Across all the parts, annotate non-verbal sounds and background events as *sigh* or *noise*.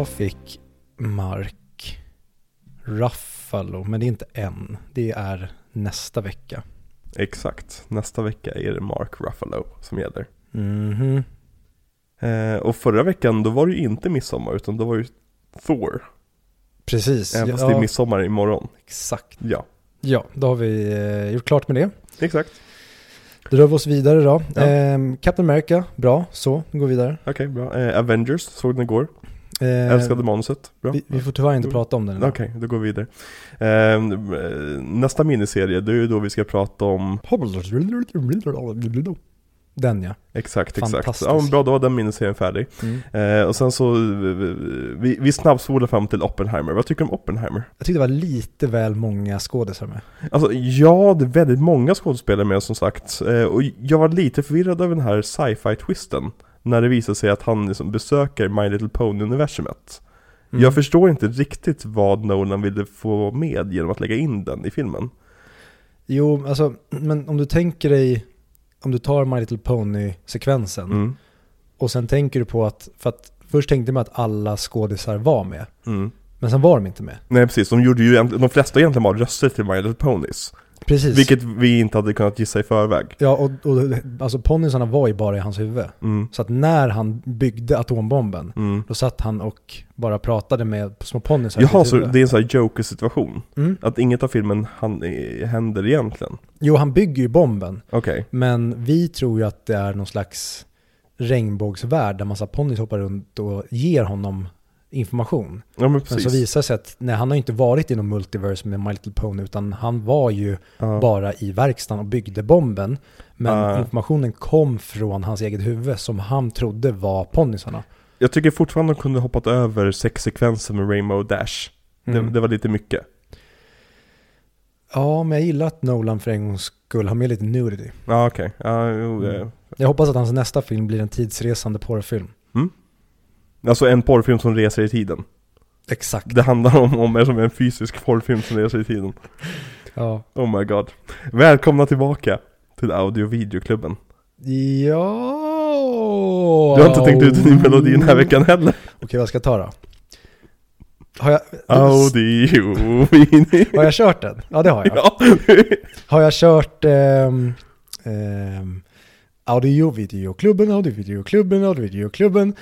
Jag fick Mark Ruffalo, men det är inte än. Det är nästa vecka. Exakt, nästa vecka är det Mark Ruffalo som gäller. Mhm. Eh, och förra veckan då var det ju inte midsommar utan då var det ju Thor. Precis. Även fast ja, det är midsommar imorgon. exakt. Ja, Ja, då har vi eh, gjort klart med det. exakt. Då rör vi oss vidare då. Ja. Ehm, Captain America, bra. Så, vi går vidare. Okej, bra. Eh, Avengers, såg den igår. Ehm, Älskade manuset. Bra. vi, vi får tyvärr inte prata om den. Okej, då går vi vidare. Eh, nästa miniserie, det är ju då vi ska prata om Den ja. Exakt, exakt. Ja, men bra, då var den miniserien färdig. Mm. Eh, och sen så, eh, vi, vi snabbspolar fram till Oppenheimer. Vad tycker du om Oppenheimer? Jag tyckte det var lite väl många skådisar med. Alltså, ja, det är väldigt många skådespelare med som sagt. Eh, och jag var lite förvirrad över den här sci-fi twisten. När det visade sig att han liksom besöker My Little Pony-universumet. Mm. Jag förstår inte riktigt vad Nolan ville få med genom att lägga in den i filmen. Jo, alltså, men om du tänker dig, om du tar My Little Pony-sekvensen Mm. och sen tänker du på att, för att först tänkte man att alla skådisar var med, Mm. men sen var de inte med. Nej precis, de gjorde ju, de flesta egentligen bara röster till My Little Ponies. Precis. Vilket vi inte hade kunnat gissa i förväg. Ja, och, och alltså ponnysarna var ju bara i hans huvud. Mm. Så att när han byggde atombomben, Mm. då satt han och bara pratade med små ponnysar Jaha, så det är en sån här Joker-situation? Mm. Att inget av filmen han, eh, händer egentligen? Jo, han bygger ju bomben, Okej. men vi tror ju att det är någon slags regnbågsvärld där massa ponnys hoppar runt och ger honom information. Ja men Men så visar det sig att nej, han har inte varit i någon multiverse med My Little Pony utan han var ju ja. bara i verkstaden och byggde bomben. Men Ah. informationen kom från hans eget huvud som han trodde var ponnysarna. Jag tycker fortfarande de kunde hoppat över sex sekvenser med Rainbow Dash. Mm. Det, det var lite mycket. Ja, men jag gillar att Nolan för en gångs skull har med lite nudity. Ja okej. Ja, jo, Mm. Jag hoppas att hans nästa film blir en tidsresande porrfilm. Alltså en porrfilm som reser i tiden. Exakt. Det handlar om, om som en fysisk porrfilm som reser i tiden. *laughs* Ja. Oh my god. Välkomna tillbaka till audio och videoklubben. Ja. Du har inte tänkt ut en ny melodi den här veckan heller. Okej, vad ska jag ta då? Har jag, Audio video. har jag kört den? Ja, det har jag. *laughs* Ja. Har jag kört ehm, ehm, audio videoklubben, audio videoklubben, audio videoklubben,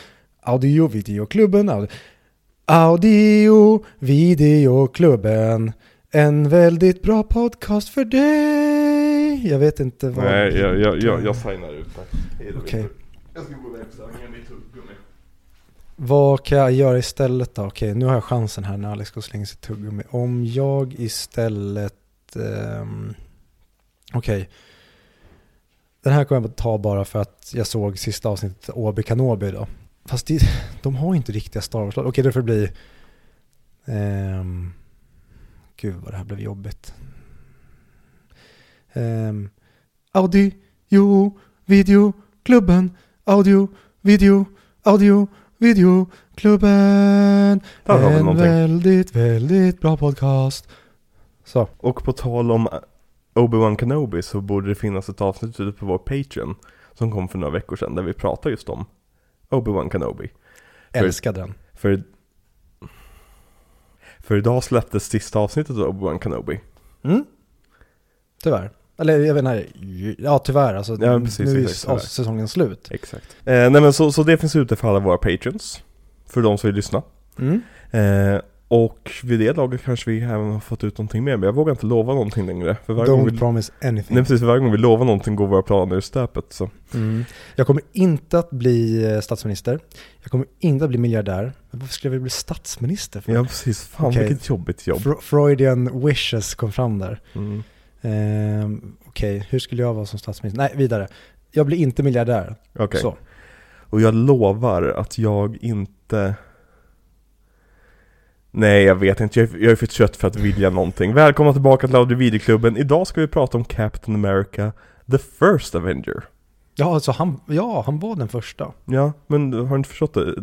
audio videoklubben, audio, audio videoklubben. En väldigt bra podcast för dig. Jag vet inte vad... Nej, jag, jag, jag, jag signar ut där. Okej. Viktor. Jag ska gå iväg och mitt tuggummi. Vad kan jag göra istället då? Okej, nu har jag chansen här när Alex går och slänger sitt tuggummi. Om jag istället... ehm, Okej. Den här kommer jag att ta bara för att jag såg sista avsnittet Obi Kanobi då. Fast det, de har inte riktiga Star Wars Okej, det får bli... Um, gud vad det här blev jobbigt. Um, audio, video, klubben, audio, video, audio, videoklubben. Där har vi En någonting. väldigt, väldigt bra podcast. Så. Och på tal om Obi-Wan Kenobi så borde det finnas ett avsnitt ute på vår Patreon som kom för några veckor sedan där vi pratar just om Obi-Wan Kenobi. För- Älskade den. För, för idag släpptes sista avsnittet av Obi-Wan Kenobi. Mm. Tyvärr. Eller jag vet inte, ja tyvärr alltså. Ja, precis, nu är tyvärr. säsongen slut. Exakt. Eh, nej men så, så det finns ute för alla våra Patreons. För de som vill lyssna. Mm. Eh, och vid det laget kanske vi även har fått ut någonting mer. Men jag vågar inte lova någonting längre. För varje Don't vi, promise anything. nej, precis, för varje gång vi lovar någonting går våra planer i stöpet. Så. Mm. Jag kommer inte att bli eh, statsminister. Jag kommer inte att bli miljardär. Varför skulle jag vilja bli statsminister? För? Ja precis, fan Okej. vilket jobbigt jobb. Fro- Freudian wishes kom fram där. Mm. Ehm, Okej, hur skulle jag vara som statsminister? Nej, vidare. Jag blir inte miljardär. Okej. Så. Och jag lovar att jag inte... Nej, jag vet inte. Jag är, jag är för trött för att vilja någonting. Välkomna tillbaka till Audio Videoklubben. Idag ska vi prata om Captain America, The First Avenger. Ja, alltså han, ja, han var den första. Ja, men har du inte förstått det?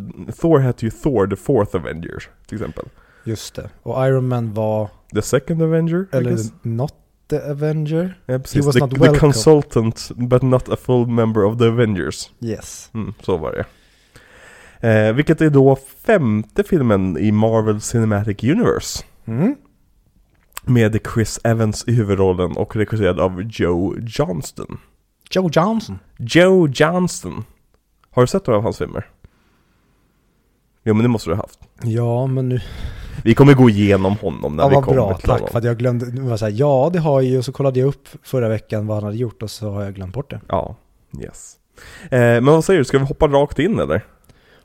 Thor hette ju Thor, The Fourth Avenger, till exempel. Just det. Och Iron Man var, The Second Avenger, eller not the Avenger. Ja, precis. was The, the consultant, but not a full member of the Avengers. Yes. Mm, så var det. Eh, vilket är då femte filmen i Marvel Cinematic Universe. Mm. Med Chris Evans i huvudrollen och regisserad av Joe Johnston. Joe Johnson. Joe Johnston. Har du sett några av hans filmer? Jo men det måste du ha haft. Ja, men nu... Vi kommer gå igenom honom när Ja, vi kommer bra. till Tack honom. för att jag glömde. Nu var så här, ja, det har jag ju. Och så kollade jag upp förra veckan vad han hade gjort och så har jag glömt bort det. Ja, yes. Eh, men vad säger du, ska vi hoppa rakt in eller?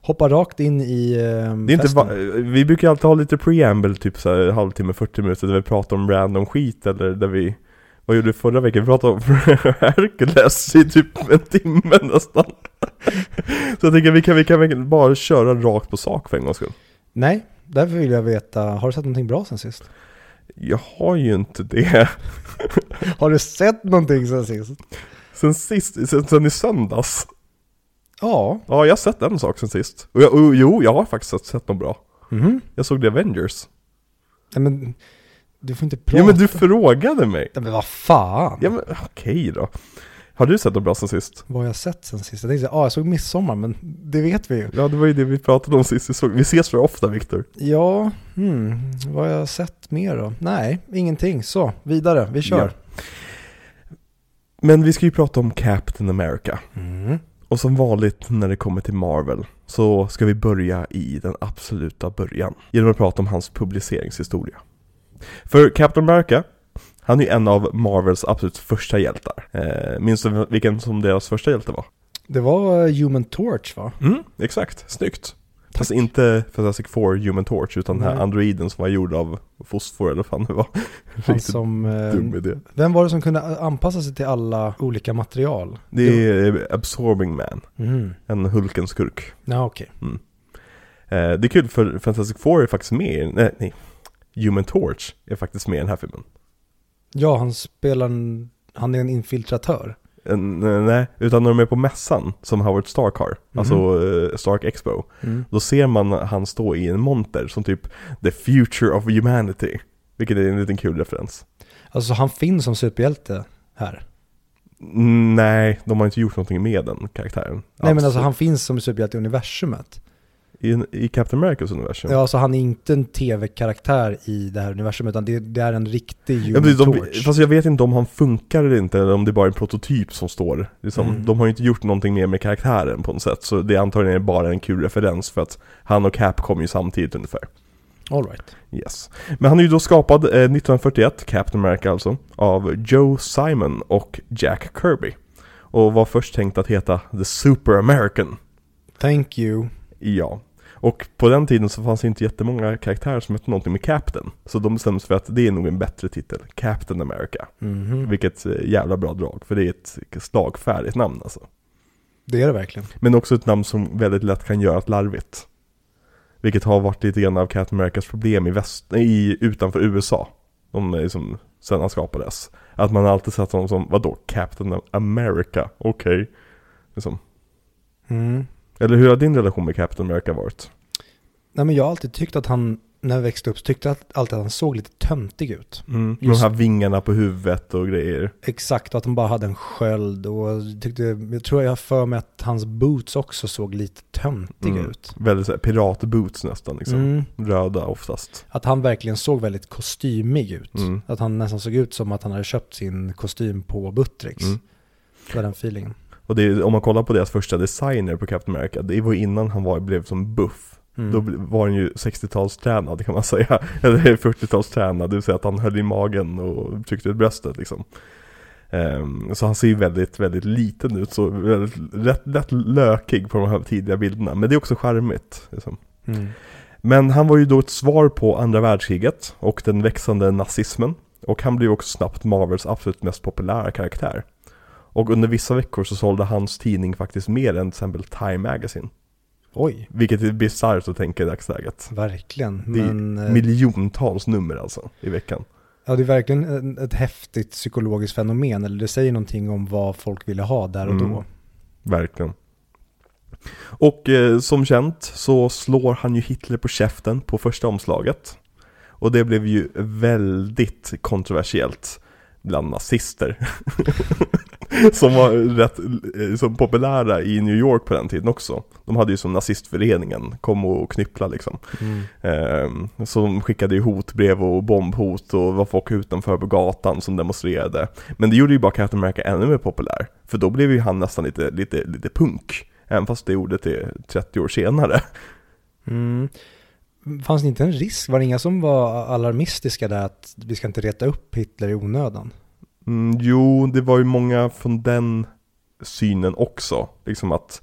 Hoppa rakt in i eh, Det är inte festen. va- vi brukar alltid ha lite preamble, typ så här, halvtimme, 40 minuter, där vi pratar om random skit eller där vi Vad gjorde vi förra veckan? Vi pratade om *laughs* Hercules i typ en timme nästan Så jag tänker vi kan, vi kan bara köra rakt på sak för en gångs skull Nej, därför vill jag veta, har du sett någonting bra sen sist? Jag har ju inte det *laughs* Har du sett någonting sen sist? Sen sist, sen, sen i söndags Ja. Ja, jag har sett en sak sen sist och, jag, och jo, jag har faktiskt sett, sett något bra Mhm. Jag såg The Avengers Nej men, du får inte prata. Ja men du frågade mig! Nej, men vad fan? Ja men okej då Har du sett något bra sen sist? Vad har jag sett sen sist? Jag tänkte säga, ah, jag såg Midsommar, men det vet vi ju. Ja det var ju det vi pratade om sist vi såg. Vi ses för ofta Viktor. Ja, hmm, vad har jag sett mer då? Nej, ingenting. Så, vidare, vi kör. Ja. Men vi ska ju prata om Captain America. Mm. Och som vanligt när det kommer till Marvel så ska vi börja i den absoluta början. Genom att prata om hans publiceringshistoria. För Captain America, han är ju en av Marvels absolut första hjältar. Eh, minns du vilken som deras första hjälte var? Det var eh, Human Torch va? Mm, exakt. Snyggt. Fast inte Fantastic Four Human Torch utan den här Nej. androiden som var gjord av fosfor eller vad fan det var. Han som, eh, dum idé. vem var det som kunde anpassa sig till alla olika material? Det är Absorbing Man, Mm. en Hulkens skurk. Ja, okej. Eh, det är kul för Fantastic Four är faktiskt med i, nej, nej, Human Torch är faktiskt med i den här filmen. Ja, han spelar en, han är en infiltratör. Nej, utan när de är på mässan som Howard Stark har, alltså Mhm. eh, Stark Expo. Mm. Då ser man han stå i en monter som typ The Future of Humanity. Vilket är en liten kul referens. Alltså han finns som superhjälte här. Mm, Nej, de har inte gjort någonting med den karaktären. Nej men Alls. alltså han finns som superhjälte i universumet. I, I Captain Americas universum. Ja, alltså han är inte en tv-karaktär i det här universumet, utan det, det är en riktig Ja, Human precis, de, fast jag vet inte om han funkar eller inte, eller om det är bara en prototyp som står. Liksom, Mm. De har ju inte gjort någonting mer med karaktären på något sätt, så det är antagligen bara en kul referens för att han och Cap kom ju samtidigt ungefär. All right. Yes. Men han är ju då skapad eh, 1941, Captain America alltså, av Joe Simon och Jack Kirby. Och var först tänkt att heta The Super American. Thank you. Ja. Och på den tiden så fanns det inte jättemånga karaktärer som hette någonting med Captain. Så de bestämde sig för att det är nog en bättre titel, Captain America. Mhm. Vilket eh, jävla bra drag, för det är ett slagfärdigt namn alltså. Det är det verkligen. Men också ett namn som väldigt lätt kan göras larvigt. Vilket har varit lite grann av Captain Americas problem i väst, i, utanför USA. De liksom, sen han skapades. Att man alltid sett honom som, vadå, Captain America? Okej. Liksom. Mm. Eller hur har din relation med Captain America varit? Nej men jag har alltid tyckt att han, när jag växte upp, så tyckte jag alltid att han såg lite töntig ut. Mm. De Just- här vingarna på huvudet och grejer. Exakt, och att han bara hade en sköld och tyckte, jag tror jag har för mig att hans boots också såg lite töntiga Mm. ut. Väldigt såhär piratboots nästan liksom. Mm. Röda oftast. Att han verkligen såg väldigt kostymig ut. Mm. Att han nästan såg ut som att han hade köpt sin kostym på Buttricks. Mm. Det var den feelingen. Och är- om man kollar på deras första designer på Captain America, det var innan han var, blev som buff. Mm. Då var han ju 60-talstränad kan man säga. *laughs* Eller 40-talstränad, det vill säga att han höll i magen och tryckte ut bröstet liksom. Ehm, så han ser ju väldigt, väldigt liten ut, så väldigt lätt, lätt lökig på de här tidiga bilderna. Men det är också charmigt. Liksom. Mm. Men han var ju då ett svar på andra världskriget och den växande nazismen. Och han blev också snabbt Marvels absolut mest populära karaktär. Och under vissa veckor så sålde hans tidning faktiskt mer än till exempel Time Magazine. Oj, Vilket är bisarrt att tänka i dagsläget. verkligen. Det är Men, eh, miljontals nummer alltså i veckan. ja, det är verkligen en- ett häftigt psykologiskt fenomen. Eller det säger någonting om vad folk ville ha där och Mm. då. Verkligen. Och eh, som känt så slår han ju Hitler på käften på första omslaget. Och det blev ju väldigt kontroversiellt bland nazister. *laughs* som var rätt eh, som populära i New York på den tiden också. De hade ju som nazistföreningen, kom och knyppla liksom. Mm. Eh, som skickade ju hotbrev och bombhot och var folk utanför på gatan som demonstrerade. Men det gjorde ju bara Captain America ännu mer populär. För då blev ju han nästan lite, lite, lite punk. Även fast det gjorde det 30 år senare. Mm. Fanns det inte en risk? Var det inga som var alarmistiska där att vi ska inte reta upp Hitler i onödan? Mm, jo, det var ju många från den synen också. Liksom att,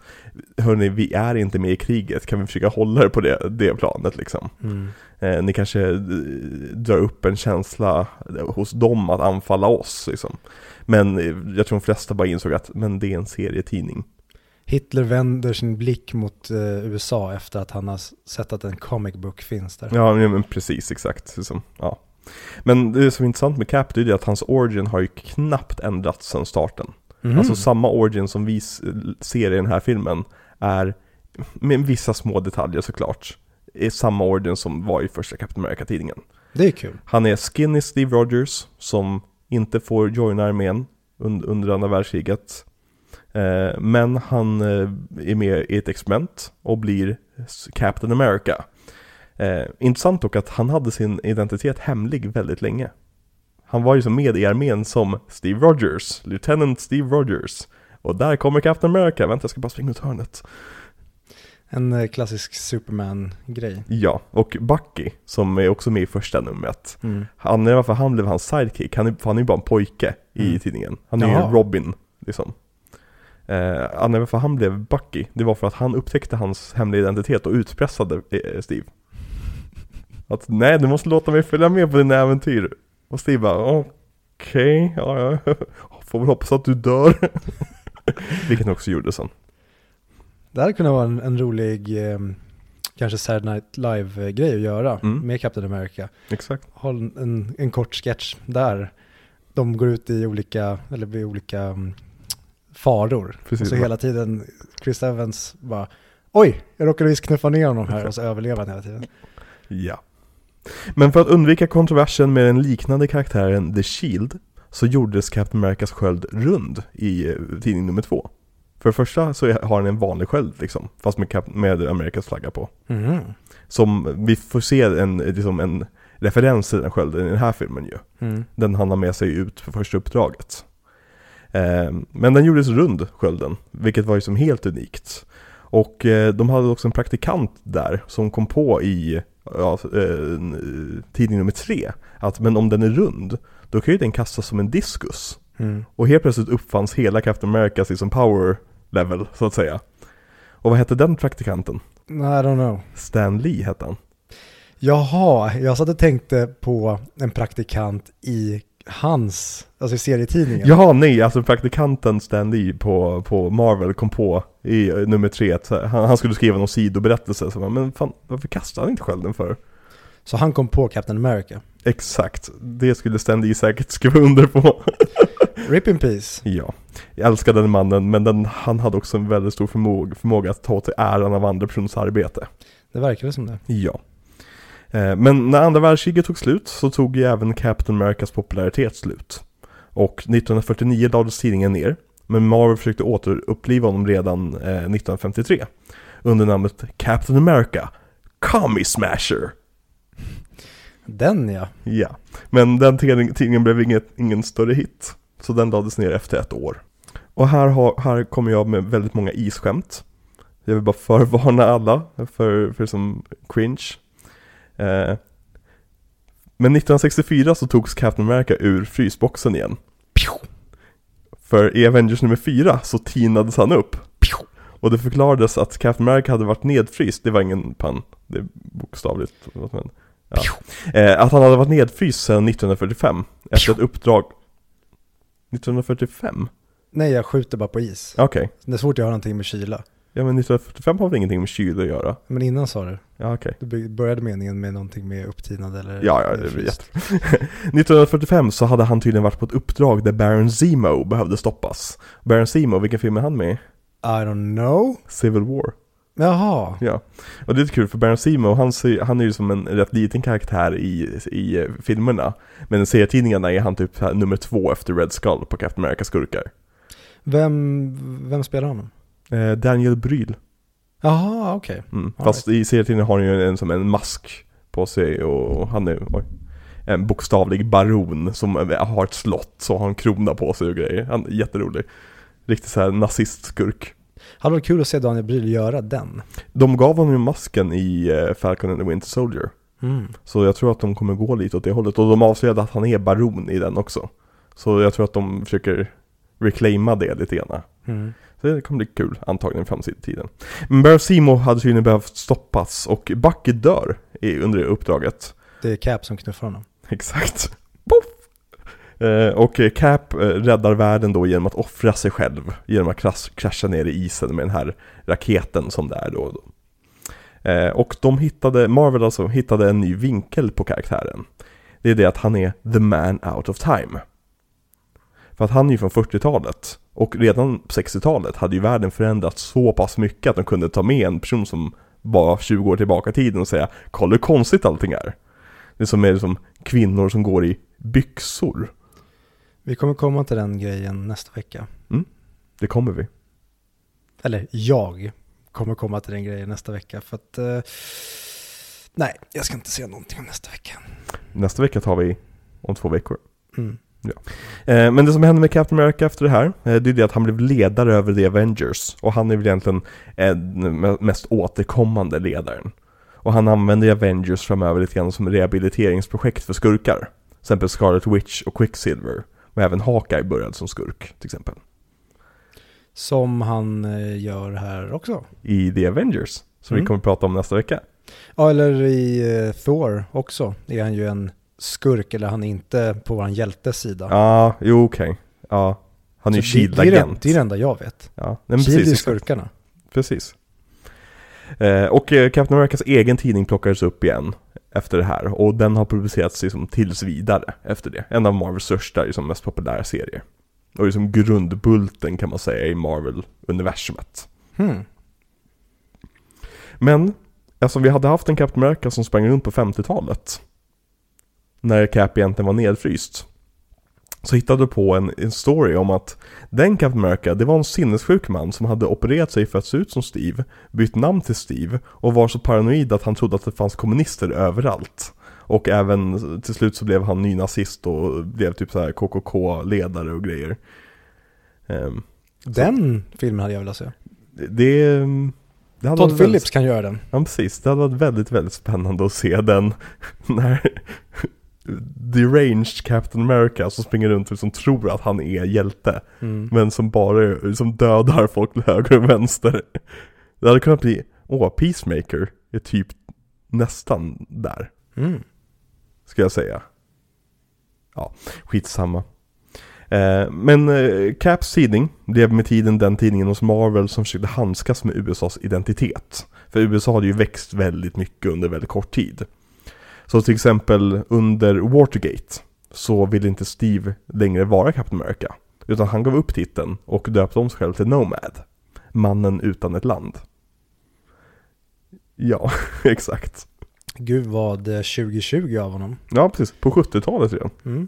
hörni, vi är inte med i kriget, kan vi försöka hålla det på det, det planet liksom? Mm. Eh, ni kanske eh, drar upp en känsla hos dem att anfalla oss liksom. Men eh, jag tror de flesta bara insåg att, men det är en serietidning. Hitler vänder sin blick mot eh, USA efter att han har sett att en comic book finns där. Ja, men precis, exakt. Liksom, ja. Men det som är intressant med Cap, det är det att hans origin har ju knappt ändrats sedan starten. Mhm. Alltså samma origin som vi ser i den här filmen är, med vissa små detaljer såklart, är samma origin som var i första Captain America-tidningen. Det är kul. Han är skinny Steve Rogers som inte får joina armén un- under andra världskriget. Eh, men han eh, är med i ett experiment och blir Captain America. Eh, intressant dock att han hade sin identitet hemlig väldigt länge. Han var ju som med i armén som Steve Rogers, Lieutenant Steve Rogers. Och där kommer Captain America, vänta jag ska bara springa ut hörnet. En klassisk Superman-grej. Ja, och Bucky, som är också med i första numret. Mm. Han, varför han blev hans sidekick, han är, han är ju bara en pojke i Mm. tidningen. Han är ju Robin, liksom. Eh, anledningen varför han blev Bucky, det var för att han upptäckte hans hemliga identitet och utpressade eh, Steve. Att nej, du måste låta mig följa med på dina äventyr. Och Steve bara, okej, ja, ja, *laughs* får väl hoppas att du dör. *laughs* Vilket han också gjorde sen. Det hade kunnat vara en, en rolig, eh, kanske Saturday Night Live-grej att göra Mm. med Captain America. Exakt. Ha en, en, en kort sketch där de går ut i olika, eller vid olika mm, faror. Precis. Så hela tiden Chris Evans bara Oj, jag råkade visst knuffa ner honom här och så överlever han hela tiden. Ja. Men för att undvika kontroversen med den liknande karaktären The Shield så gjordes Captain Americas sköld rund i eh, tidning nummer två. För det första så har den en vanlig sköld liksom, fast med, Cap- med Amerikas flagga på. Mhm. Som vi får se en, liksom en referens till den skölden i den här filmen ju. Mm. Den han har med sig ut för första uppdraget. Eh, men den gjordes rund, skölden, vilket var ju som helt unikt. Och eh, de hade också en praktikant där som kom på i ja, eh, tidning nummer tre att men om den är rund, då kan ju den kastas som en diskus. Mm. Och helt plötsligt uppfanns hela Captain Americas liksom power level, så att säga. Och vad hette den praktikanten? I don't know. Stan Lee hette han. Jaha, jag satt och tänkte på en praktikant i hans, alltså i serietidningen. Jaha, nej, alltså praktikanten Stan Lee på, på Marvel kom på i nummer tre att han, han skulle skriva någon sidoberättelse, så bara, men fan, varför kastar han inte skölden för? Så han kom på Captain America. Exakt, det skulle Stan Lee säkert skriva under på. *laughs* Rip in peace. ja, jag älskar den mannen, men den, han hade också en väldigt stor förmåga, förmåga att ta sig äran av andra personers arbete. Det verkar som det. Ja. Eh, Men när andra världskriget tog slut så tog ju även Captain Americas popularitet slut. Och 1949 lades tidningen ner. Men Marvel försökte återuppliva honom redan eh, 1953. Under namnet Captain America Commie Smasher. Den ja. Ja. Men den tidning- tidningen blev inget, ingen större hit. Så den lades ner efter ett år. Och här, har, här kommer jag med väldigt många isskämt. Jag vill bara *laughs* förvarna alla för, för som cringe. Eh, men 1964 så togs Captain America ur frysboxen igen. För i Avengers nummer 4 så tinades han upp. Och det förklarades att Captain America hade varit nedfryst, det var ingen pann, det är bokstavligt. Men, ja. eh, att han hade varit nedfryst sedan 1945, efter ett uppdrag 1945? Nej, jag skjuter bara på is. Okej, Det är svårt att göra någonting med kyla. Ja men 1945 har väl ingenting med kyl att göra? Men innan sa du. Ja okej. Du by- började meningen med någonting med upptinad eller Ja, ja, det är fryst. jätte... *laughs* 1945 så hade han tydligen varit på ett uppdrag där Baron Zemo behövde stoppas. Baron Zemo, vilken film är han med i? I don't know. Civil War. Jaha. Ja, och det är lite kul för Baron Zemo, han, han är ju som en rätt liten karaktär i, i eh, filmerna. Men i serietidningarna är han typ nummer två efter Red Skull på Captain America skurkar. Vem, vem spelar honom? Eh, Daniel Bryl. Jaha, okej. Mm. All Fast i serietidningen har han ju en, som en mask på sig och han är oj, en bokstavlig baron som har ett slott så har en krona på sig och grejer. Han är jätterolig. Riktigt såhär nazistskurk. Hade varit kul att se Daniel Bryl göra den. De gav honom ju masken i eh, Falcon and the Winter Soldier. Mm. Så jag tror att de kommer gå lite åt det hållet. Och de avslöjade att han är baron i den också. Så jag tror att de försöker reclaima det lite grann. Mm. Så det kommer bli kul antagligen i framtiden. Men Barasimo hade tydligen behövt stoppas och Bucky dör under det uppdraget. Det är Cap som knuffar honom. *laughs* Exakt. Poff! Eh, och Cap eh, räddar världen då genom att offra sig själv. Genom att krasch, krascha ner i isen med den här raketen som det är då. då. Eh, och de hittade, Marvel alltså, hittade en ny vinkel på karaktären. Det är det att han är the man out of time. För att han är ju från 40-talet. Och redan på 60-talet hade ju världen förändrats så pass mycket att de kunde ta med en person som var 20 år tillbaka i tiden och säga Kolla hur konstigt allting är. Det som är som kvinnor som går i byxor. Vi kommer komma till den grejen nästa vecka. Det kommer vi. Eller jag kommer komma till den grejen nästa vecka. För att, eh, nej, jag ska inte säga någonting om nästa vecka. Nästa vecka tar vi om två veckor. Mm. Eh, men det som hände med Captain America efter det här, eh, det är det att han blev ledare över The Avengers. Och han är väl egentligen eh, den me- mest återkommande ledaren. Och han använder Avengers framöver lite grann som rehabiliteringsprojekt för skurkar. Till exempel Scarlet Witch och Quicksilver. Och även Hawkeye började som skurk till exempel. Som han gör här också. I The Avengers. Som vi Mm. kommer att prata om nästa vecka. Ja, eller i Thor också. Är han ju en skurk, eller han är inte på vår hjältes sida. Ja, jo okej. Ja. Han är ju Så det- det, är det, Shield-agent. är enda jag vet. Ja, men Shield är precis. skurkarna. Precis. Eh, och eh, Captain Americas egen tidning plockades upp igen efter det här och den har publicerats liksom tills vidare efter det. En av Marvels största, liksom, mest populära serier. Och liksom grundbulten kan man säga i Marvel-universumet. Hmm. Men, alltså vi hade haft en Captain America som sprang runt på 50-talet. När Cap egentligen var nedfryst. Så hittade du på en, en story om att den Captain America, det var en sinnessjuk man som hade opererat sig för att se ut som Steve, bytt namn till Steve och var så paranoid att han trodde att det fanns kommunister överallt. Och även till slut så blev han nynazist och blev typ så här KKK-ledare och grejer. Ehm, Den filmen hade jag velat se. det, det, Todd väldigt- Phillips kan göra den. Ja precis, det hade varit väldigt, väldigt spännande att se den *laughs* när deranged Captain America som springer runt och som tror att han är hjälte Mm. men som bara som dödar folk till höger och vänster. Det hade kunnat bli, åh, Peacemaker är typ nästan där, Mm. ska jag säga. Ja, skitsamma. Eh, men eh, Caps tidning blev med tiden den tidningen hos Marvel som försökte handskas med USAs identitet. För USA hade ju växt väldigt mycket under väldigt kort tid. Så till exempel under Watergate så ville inte Steve längre vara Captain America. Utan han gav upp titeln och döpte om sig själv till Nomad. Mannen utan ett land. Ja, *laughs* exakt. Gud vad eh, 2020 av honom. Ja, precis. På 70-talet redan. Mm.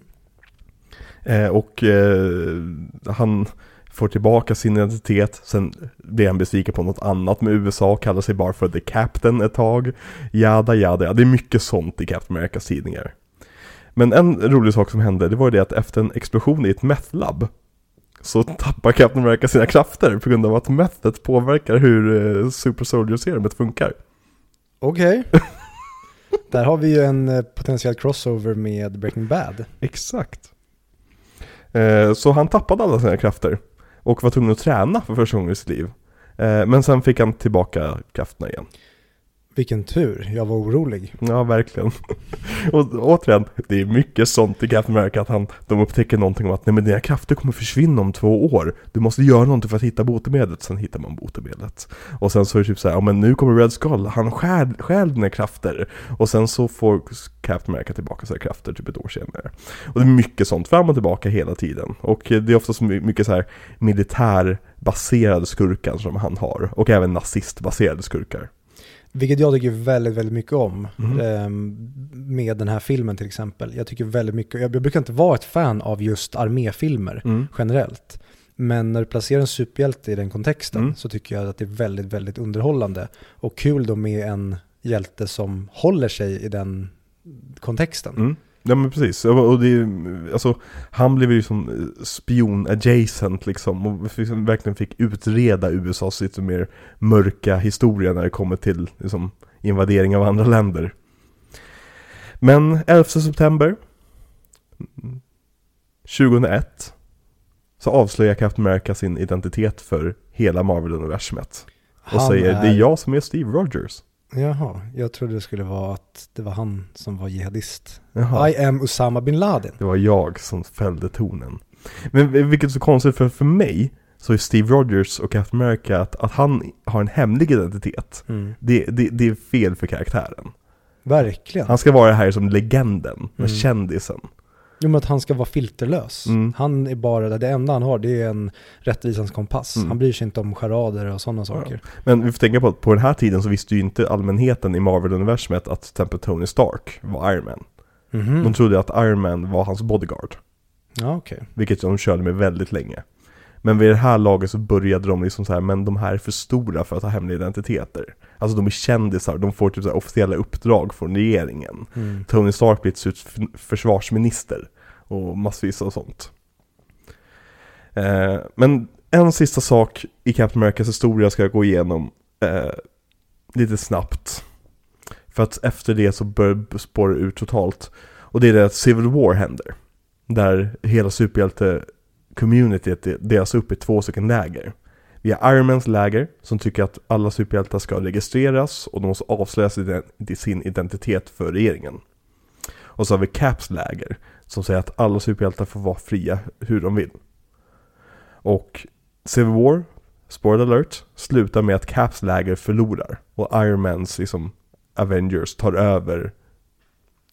Eh, och eh, han får tillbaka sin identitet, sen blir han besviken på något annat med USA, kallar sig bara för The Captain ett tag. Jada jada, ja, det är mycket sånt i Captain Americas tidningar. Men en rolig sak som hände, det var ju det att efter en explosion i ett meth-labb så tappar Captain America sina krafter på grund av att methet påverkar hur eh, Super Soldier-serumet funkar. Okej. *laughs* Där har vi ju en eh, potentiell crossover med Breaking Bad. Exakt. Eh, så han tappade alla sina krafter och var tvungen att träna för första gången i sitt liv. Eh, men sen fick han tillbaka krafterna igen. Vilken tur, jag var orolig. Ja, verkligen. *laughs* och återigen, det är mycket sånt i Captain America att han, de upptäcker någonting om att nej men dina krafter kommer försvinna om två år. Du måste göra någonting för att hitta botemedlet. Sen hittar man botemedlet. Och sen så är det typ så här, ja men nu kommer Red Skull, han stjäl, stjäl dina krafter. Och sen så får Captain America tillbaka sina krafter typ ett år senare. Och det är mycket sånt fram och tillbaka hela tiden. Och det är oftast mycket så här militärbaserade skurkar som han har. Och även nazistbaserade skurkar. Vilket jag tycker väldigt, väldigt mycket om. Mhm. ehm, Med den här filmen till exempel. Jag tycker väldigt mycket, jag brukar inte vara ett fan av just arméfilmer Mm. generellt. Men när du placerar en superhjälte i den kontexten Mm. så tycker jag att det är väldigt, väldigt underhållande. Och kul då med en hjälte som håller sig i den kontexten. Ja men precis, och det är alltså, han blev ju som eh, spion adjacent liksom och verkligen fick utreda USAs lite mer mörka historia när det kommer till liksom, invadering av andra länder. Men 11 september mm, 2001 så avslöjar Captain America sin identitet för hela Marvel-universumet. Och Han säger det är jag som är Steve Rogers. Jaha, jag trodde det skulle vara att det var han som var jihadist. Jaha. I am Osama bin Laden. Det var jag som fällde tonen. Men vilket är så konstigt för, för mig så är Steve Rogers och Captain America att, att han har en hemlig identitet. Mm. Det, det, det är fel för karaktären. Verkligen. Han ska vara här som legenden, Mm. kändisen. Jo men att han ska vara filterlös. Mm. Han är bara, det enda han har det är en rättvisans kompass. Mm. Han bryr sig inte om charader och sådana saker. Men vi får tänka på att på den här tiden så visste ju inte allmänheten i Marvel-universumet att till exempel Tony Stark var Iron Man. Mhm. De trodde att Iron Man var hans bodyguard. Ja okej. Vilket de körde med väldigt länge. Men vid det här laget så började de liksom så här, men de här är för stora för att ha hemliga identiteter. Alltså de är kändisar, de får typ så officiella uppdrag från regeringen. Mm. Tony Stark blir till f- försvarsminister och massvis av sånt. Eh, men en sista sak i Captain Americas historia ska jag gå igenom eh, lite snabbt. För att efter det så börjar det spåra ut totalt. Och det är det att Civil War händer. Där hela superhjälte-communityt delas upp i två stycken läger. Vi har Iron Mans läger som tycker att alla superhjältar ska registreras och de måste avslöja sin- identitet för regeringen. Och så har vi Caps läger som säger att alla superhjältar får vara fria hur de vill. Och Civil War, spoiler alert, slutar med att Caps läger förlorar och Iron Mans liksom Avengers tar över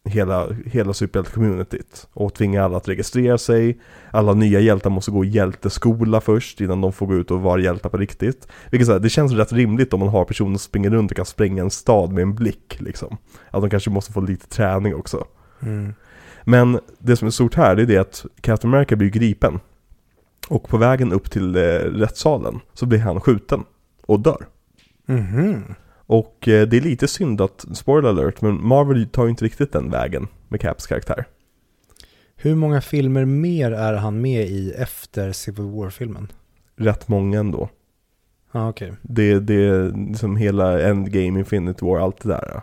hela, hela superhjälte-communityt och tvingar alla att registrera sig. Alla nya hjältar måste gå hjälteskola först innan de får gå ut och vara hjältar på riktigt. Vilket så här, det känns rätt rimligt om man har personer som springer runt och kan spränga en stad med en blick liksom. Att de kanske måste få lite träning också. Mm. Men det som är stort här det är det att Captain America blir gripen. Och på vägen upp till eh, rättssalen så blir han skjuten och dör. Mhm. Och eh, det är lite synd att, spoiler alert, men Marvel tar ju inte riktigt den vägen med Caps karaktär. Hur många filmer mer är han med i efter Civil War-filmen? Rätt många ändå. Ja okej. Det, det är liksom hela Endgame, Infinity War, allt det där. ja.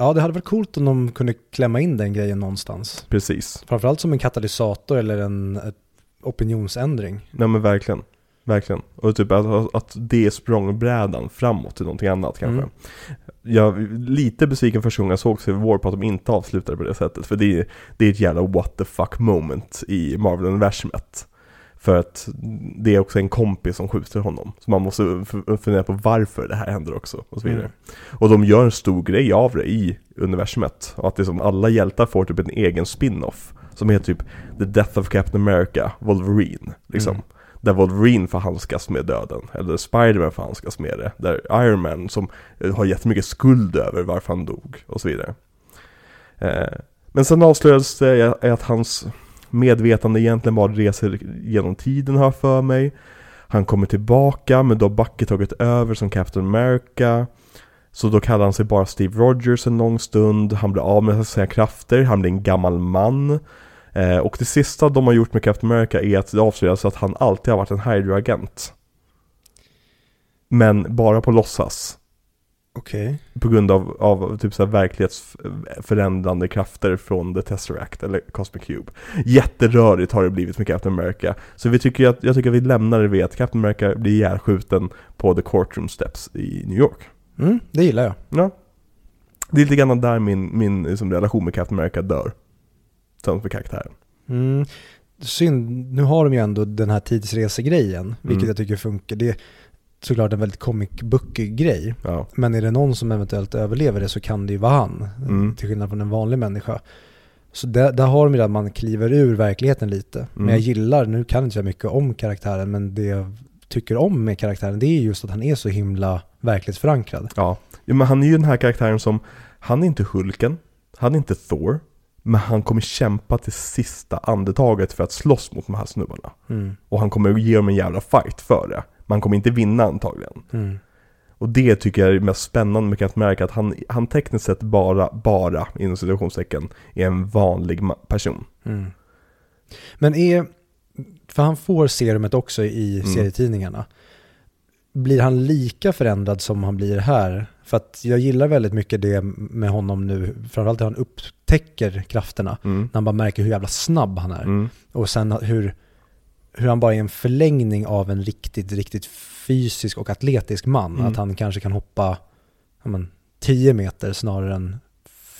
Ja det hade varit coolt om de kunde klämma in den grejen någonstans. Precis. Framförallt som en katalysator eller en opinionsändring. Nej men verkligen. Verkligen. Och typ att, att det är språngbrädan framåt till någonting annat kanske. Mm. Jag är lite besviken första gången jag såg Civil War på att de inte avslutade på det sättet. För det är, det är ett jävla what the fuck moment i Marvel-universumet. För att det är också en kompis som skjuter honom. Så man måste fundera på varför det här händer också. Och så vidare. Mm. Och de gör en stor grej av det i universumet. Och att det är som alla hjältar får typ en egen spin-off. Som heter typ The Death of Captain America, Wolverine. Liksom. Mm. Där Wolverine får handskas med döden. Eller Spiderman får handskas med det. Där Iron Man som eh, har jättemycket skuld över varför han dog. Och så vidare. Eh, men sen avslöjades det att hans medvetande egentligen bara reser genom tiden har jag för mig. Han kommer tillbaka men då har Bucky tagit över som Captain America. Så då kallar han sig bara Steve Rogers en lång stund. Han blir av med sina krafter. Han blir en gammal man. Eh, och det sista de har gjort med Captain America är att det avslöjas att han alltid har varit en Hydra-agent. Men bara på låtsas. Okej. På grund av, av typ så här verklighetsförändrande krafter från The Tesseract eller Cosmic Cube. Jätterörigt har det blivit med Captain America. Så vi tycker att, jag tycker att vi lämnar det vid att Captain America blir ihjälskjuten på The Courtroom Steps i New York. Mm, det gillar jag. Ja. Det är lite grann där min, min liksom, relation med Captain America dör. Tillsammans med karaktären. Mm. Synd, nu har de ju ändå den här tidsresegrejen, vilket Mm. jag tycker funkar. Det är såklart en väldigt comic book grej. Ja. Men är det någon som eventuellt överlever det så kan det ju vara han. Mm. Till skillnad från en vanlig människa. Så där, där har de ju att man kliver ur verkligheten lite. Men Mm. jag gillar, nu kan jag inte säga mycket om karaktären, men det jag tycker om med karaktären det är just att han är så himla verklighetsförankrad. Ja. ja, men han är ju den här karaktären som, han är inte Hulken, han är inte Thor, Men han kommer kämpa till sista andetaget för att slåss mot de här snubbarna. Mm. Och han kommer ge dem en jävla fight för det. Men han kommer inte vinna antagligen. Mm. Och det tycker jag är det mest spännande med Captain America, att han, han tekniskt sett bara, bara, inom situationstecken, är en vanlig person. Mm. Men är, för han får serumet också i Mm. serietidningarna. Blir han lika förändrad som han blir här? För att jag gillar väldigt mycket det med honom nu, framförallt hur han upptäcker krafterna. Mm. När han bara märker hur jävla snabb han är. Mm. Och sen hur, hur han bara är en förlängning av en riktigt, riktigt fysisk och atletisk man. Mm. Att han kanske kan hoppa ja, men, 10 meter snarare än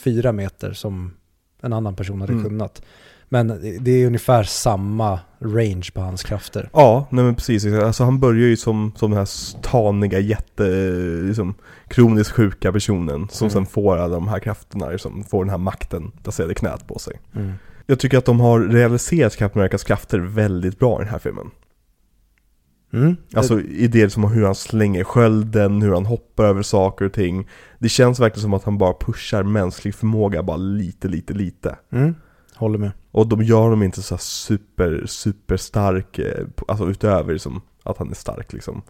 4 meter som en annan person hade Mm. kunnat. Men det är ungefär samma range på hans krafter. Ja, nej men precis. Alltså han börjar ju som, som den här taniga, jätte, liksom, kroniskt sjuka personen som Mm. sen får alla de här krafterna, liksom, får den här makten placerad i knät på sig. Mm. Jag tycker att de har realiserat Captain Americas krafter väldigt bra i den här filmen. Mm. Alltså i det som hur han slänger skölden, hur han hoppar över saker och ting. Det känns verkligen som att han bara pushar mänsklig förmåga bara lite, lite, lite. mm. Håller med. Och de gör dem inte så super, super stark, eh, alltså utöver liksom att han är stark liksom.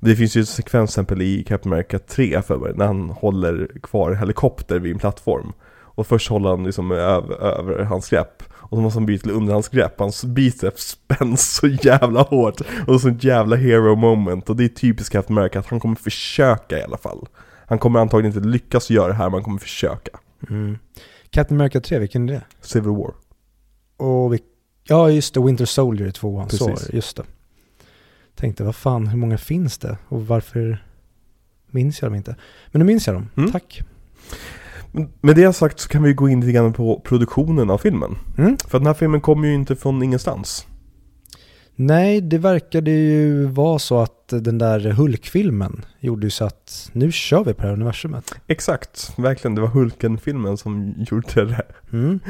Det finns ju ett sekvens till exempel i Captain America 3 för mig, när han håller kvar en helikopter vid en plattform. Och först håller han liksom över, över hans grepp. Och så måste han byta till underhandsgrepp, hans biceps spänns så jävla hårt. Och så ett jävla hero moment. Och det är typiskt Captain America att han kommer försöka i alla fall. Han kommer antagligen inte lyckas göra det här, men han kommer försöka. Mm. Captain America 3, vilken är det? Civil War. Och vi, ja, just det, Winter Soldier i tvåan. Så, just det. Tänkte, vad fan, hur många finns det? Och varför minns jag dem inte? Men nu minns jag dem. Mm. Tack. Med det sagt så kan vi gå in lite grann på produktionen av filmen. Mm. För den här filmen kommer ju inte från ingenstans. Nej, det verkade ju vara så att den där Hulk-filmen gjorde ju så att nu kör vi på det här universumet. Exakt, verkligen. Det var Hulken-filmen som gjorde det. Mm.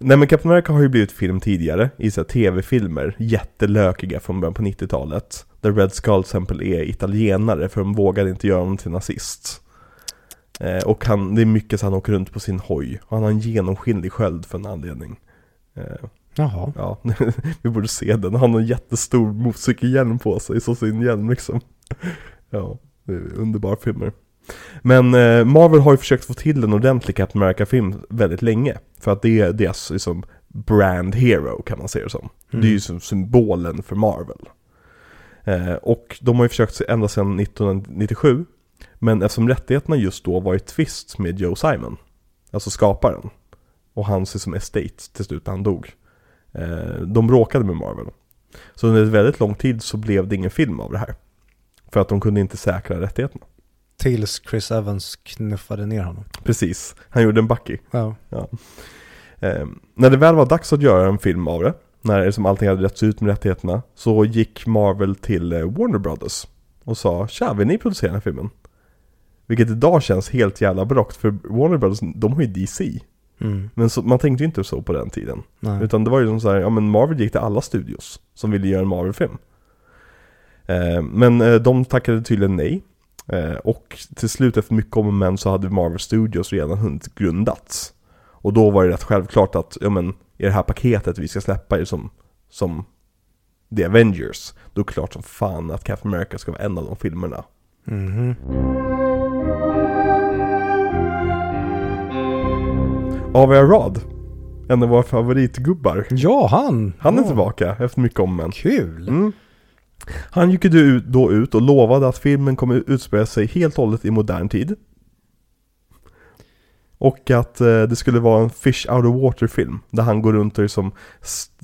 Nej men Captain America har ju blivit film tidigare i så tv-filmer, jättelökiga från början på 90-talet. Där Red Skull till exempel är italienare för de vågade inte göra honom till nazist. Eh, och han, det är mycket så han åker runt på sin hoj. Och han har en genomskinlig sköld för en anledning. Eh, Jaha. Ja, *laughs* vi borde se den. Han har en jättestor motorcykelhjälm på sig, så sin hjälm liksom. Ja, det är underbara filmer. Men eh, Marvel har ju försökt få till en ordentlig Captain America-film väldigt länge. För att det är deras liksom, brand hero kan man säga det som. Mm. Det är ju som symbolen för Marvel. Eh, och de har ju försökt ända sedan 1997. Men eftersom rättigheterna just då var i tvist med Joe Simon, alltså skaparen, och hans liksom, estate till slut när han dog. Eh, de bråkade med Marvel. Så under väldigt lång tid så blev det ingen film av det här. För att de kunde inte säkra rättigheterna. Tills Chris Evans knuffade ner honom. Precis, han gjorde en Bucky. Ja. Eh, när det väl var dags att göra en film av det, när liksom allting hade rätts ut med rättigheterna, så gick Marvel till eh, Warner Brothers och sa Tja, vill ni producera den här filmen? Vilket idag känns helt jävla brockt, för Warner Brothers, de har ju DC. Mm. Men så, man tänkte ju inte så på den tiden. Nej. Utan det var ju som så här, ja men Marvel gick till alla studios som ville göra en Marvel-film. Eh, men eh, de tackade tydligen nej. Eh, och till slut efter mycket om och men så hade Marvel Studios redan hunnit grundats. Och då var det rätt självklart att, ja men, i det här paketet vi ska släppa är som, som The Avengers. Då är det klart som fan att Captain America ska vara en av de filmerna. Mhm. A.V. Rad, en av våra favoritgubbar. Ja, han! Han är Ja, tillbaka efter mycket om men. Kul! Mm. Han gick ju då ut- och lovade att filmen kommer utspela sig helt och hållet i modern tid. Och att eh, det skulle vara en fish out of water film. Där han går runt och liksom,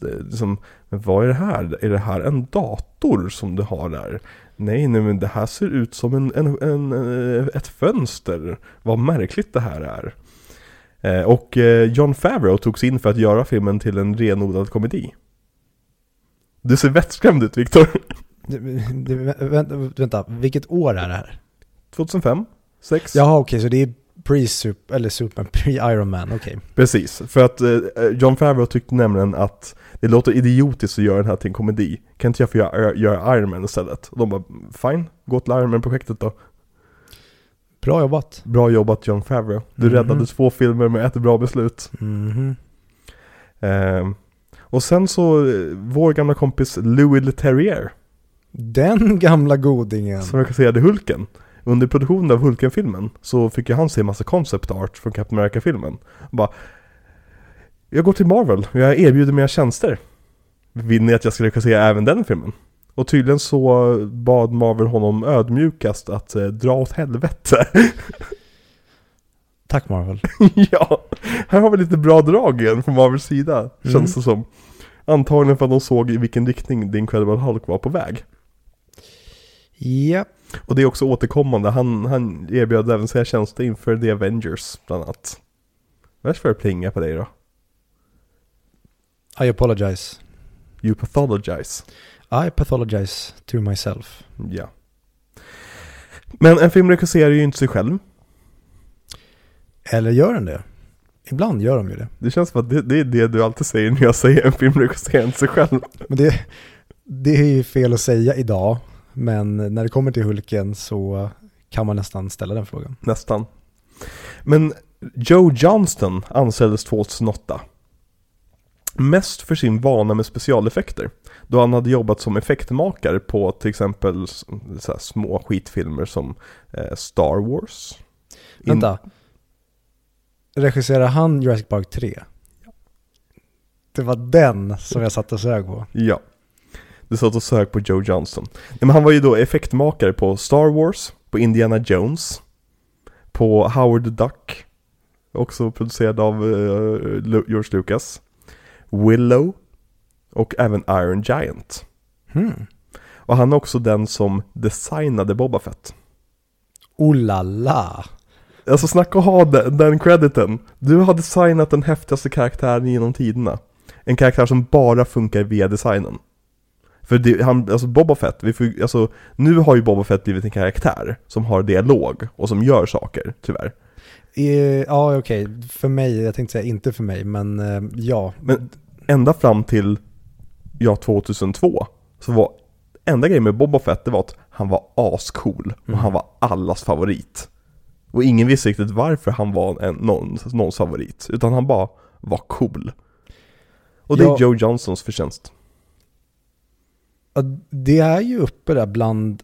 eh, liksom men vad är det här? Är det här en dator som du har där? Nej, nej men det här ser ut som en, en, en, eh, ett fönster. Vad märkligt det här är. Eh, och eh, John Favreau togs in för att göra filmen till en renodlad komedi. Du ser vettskrämd ut Viktor. Vänta, vänta, vilket år är det här? 2005? 6? Jaha, okej, så det är pre-super, eller super, pre-Iron Man, okej. Precis, för att eh, John Favreau tyckte nämligen att det låter idiotiskt att göra den här till en komedi. Kan inte jag få göra, göra Iron Man istället? Och de bara, fine, gå till Iron Man-projektet då. Bra jobbat. Bra jobbat John Favreau. Du Mhm. räddade två filmer med ett bra beslut. Mhm. Eh, och sen så, eh, vår gamla kompis Louis Leterrier, Den gamla godingen. som regisserade Hulken. Under produktionen av Hulken-filmen så fick ju han se massa concept art från Captain America-filmen. Bara, jag går till Marvel och jag erbjuder mina tjänster. Vill ni att jag ska regissera även den filmen? Och tydligen så bad Marvel honom ödmjukast att eh, dra åt helvete. *laughs* Tack Marvel. *laughs* ja, här har vi lite bra drag igen från Marvels sida, Mm. känns det som. Antagligen för att de såg i vilken riktning The Incredible Hulk var på väg. Ja. Och det är också återkommande, han, han erbjöd även sina tjänster inför The Avengers bland annat. Värst för att plinga på dig då. I apologize. You pathologize. I pathologize to myself. Ja. Men en film regisserar ju inte sig själv. Eller gör den det? Ibland gör de ju det. Det känns som att det, det är det du alltid säger när jag säger en film regisserar inte sig själv. Men det, det är ju fel att säga idag. Men när det kommer till Hulken så kan man nästan ställa den frågan. Nästan. Men Joe Johnston anställdes 2008. Mest för sin vana med specialeffekter. Då han hade jobbat som effektmakare på till exempel små skitfilmer som eh, Star Wars. In- Vänta. Regisserar han Jurassic Park 3? Det var den som jag satt och sög på. Ja. Du satt och sög på Joe Johnston. Nej, men han var ju då effektmakare på Star Wars, på Indiana Jones, på Howard the Duck, också producerad av Lu- George Lucas, Willow och även Iron Giant. Hmm. Och han är också den som designade Boba Fett. Oh la la. Alltså snacka och ha den, den crediten. Du har designat den häftigaste karaktären genom tiderna. En karaktär som bara funkar via designen. För det, han, alltså Boba Fett, vi får, alltså, nu har ju Boba Fett blivit en karaktär som har dialog och som gör saker, tyvärr. Ja, okej. För mig, jag tänkte säga inte för mig, men eh, ja. Men ända fram till, ja, 2002, så var enda grejen med Boba Fett, det var att han var ascool och Mm. han var allas favorit. Och ingen visste riktigt varför han var en, någon, någons favorit, utan han bara var cool. Och det Ja. är Joe Johnsons förtjänst. Ja, Det är ju uppe där bland,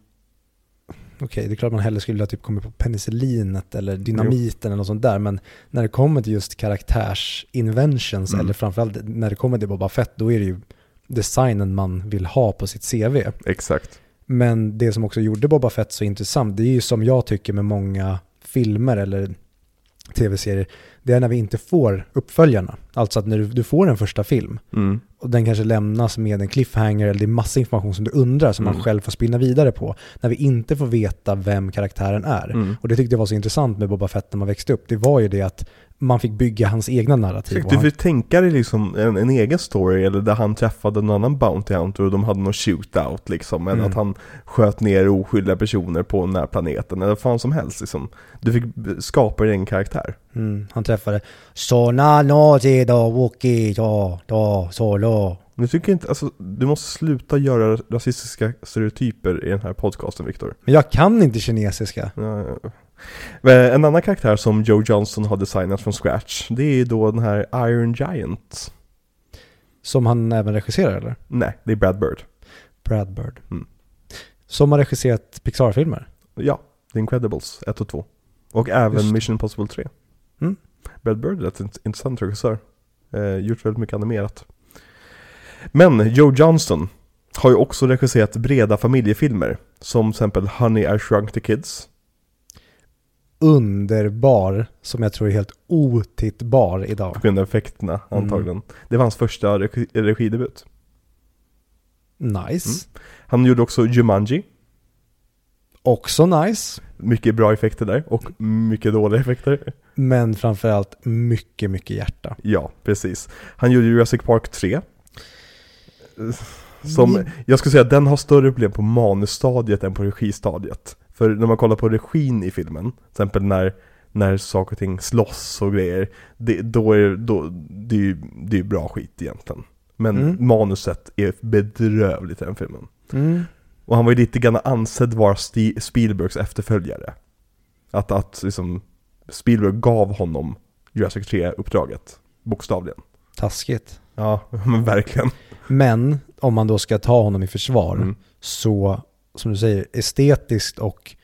okej det är klart man hellre skulle vilja typ komma på penicillinet eller dynamiten eller något sånt där, men när det kommer till just karaktärsinventions Mm. eller framförallt när det kommer till Boba Fett, då är det ju designen man vill ha på sitt CV. Exakt. Men det som också gjorde Boba Fett så intressant, det är ju som jag tycker med många filmer eller tv-serier, det är när vi inte får uppföljarna. Alltså att när du, du får en första film Mm. och den kanske lämnas med en cliffhanger eller det är massa information som du undrar som man Mm. själv får spinna vidare på. När vi inte får veta vem karaktären är. Mm. Och det tyckte jag var så intressant med Boba Fett när man växte upp. Det var ju det att man fick bygga hans egna narrativ. Exakt, Och du han, fick tänka dig liksom en, en egen story, eller där han träffade en annan Bounty Hunter och de hade någon shootout liksom, eller Mm. att han sköt ner oskyldiga personer på den här planeten, eller vad fan som helst liksom. Du fick skapa din karaktär. mm, han träffade Sona no do woki do do solo. Jag tycker inte, alltså, du måste sluta göra rasistiska stereotyper i den här podcasten Viktor. Men jag kan inte kinesiska. Men En annan karaktär som Joe Johnston har designat från scratch, det är då den här Iron Giant. Som han även regisserar eller? Nej, det är Brad Bird. Brad Bird. Mm. Som har regisserat Pixar-filmer. Ja, The Incredibles 1 och 2. Och även. Mission Impossible 3. Mm. Brad Bird är int- intressant regissör. Eh, gjort väldigt mycket animerat. Men Joe Johnston har ju också regisserat breda familjefilmer. Som till exempel Honey I Shrunk the Kids. Underbar, som jag tror är helt otittbar idag. På grund av effekterna Mm. antagligen. Det var hans första regi- regidebut. Nice. Han gjorde också Jumanji. Också nice. Mycket bra effekter där och mycket dåliga effekter. Men framförallt mycket, mycket hjärta. Ja, precis. Han gjorde Jurassic Park 3. Som, Mm. jag skulle säga att den har större problem på manusstadiet än på registadiet. För när man kollar på regin i filmen, till exempel när, när saker och ting slåss och grejer, det, då är då, det är ju det är bra skit egentligen. Men Mm. manuset är bedrövligt i den filmen. Mm. Och han var ju lite grann ansedd vara Spielbergs efterföljare. Att, att liksom Spielberg gav honom Jurassic 3-uppdraget, bokstavligen. Taskigt. Ja, *laughs* men verkligen. Men om man då ska ta honom i försvar Mm. så, som du säger, estetiskt och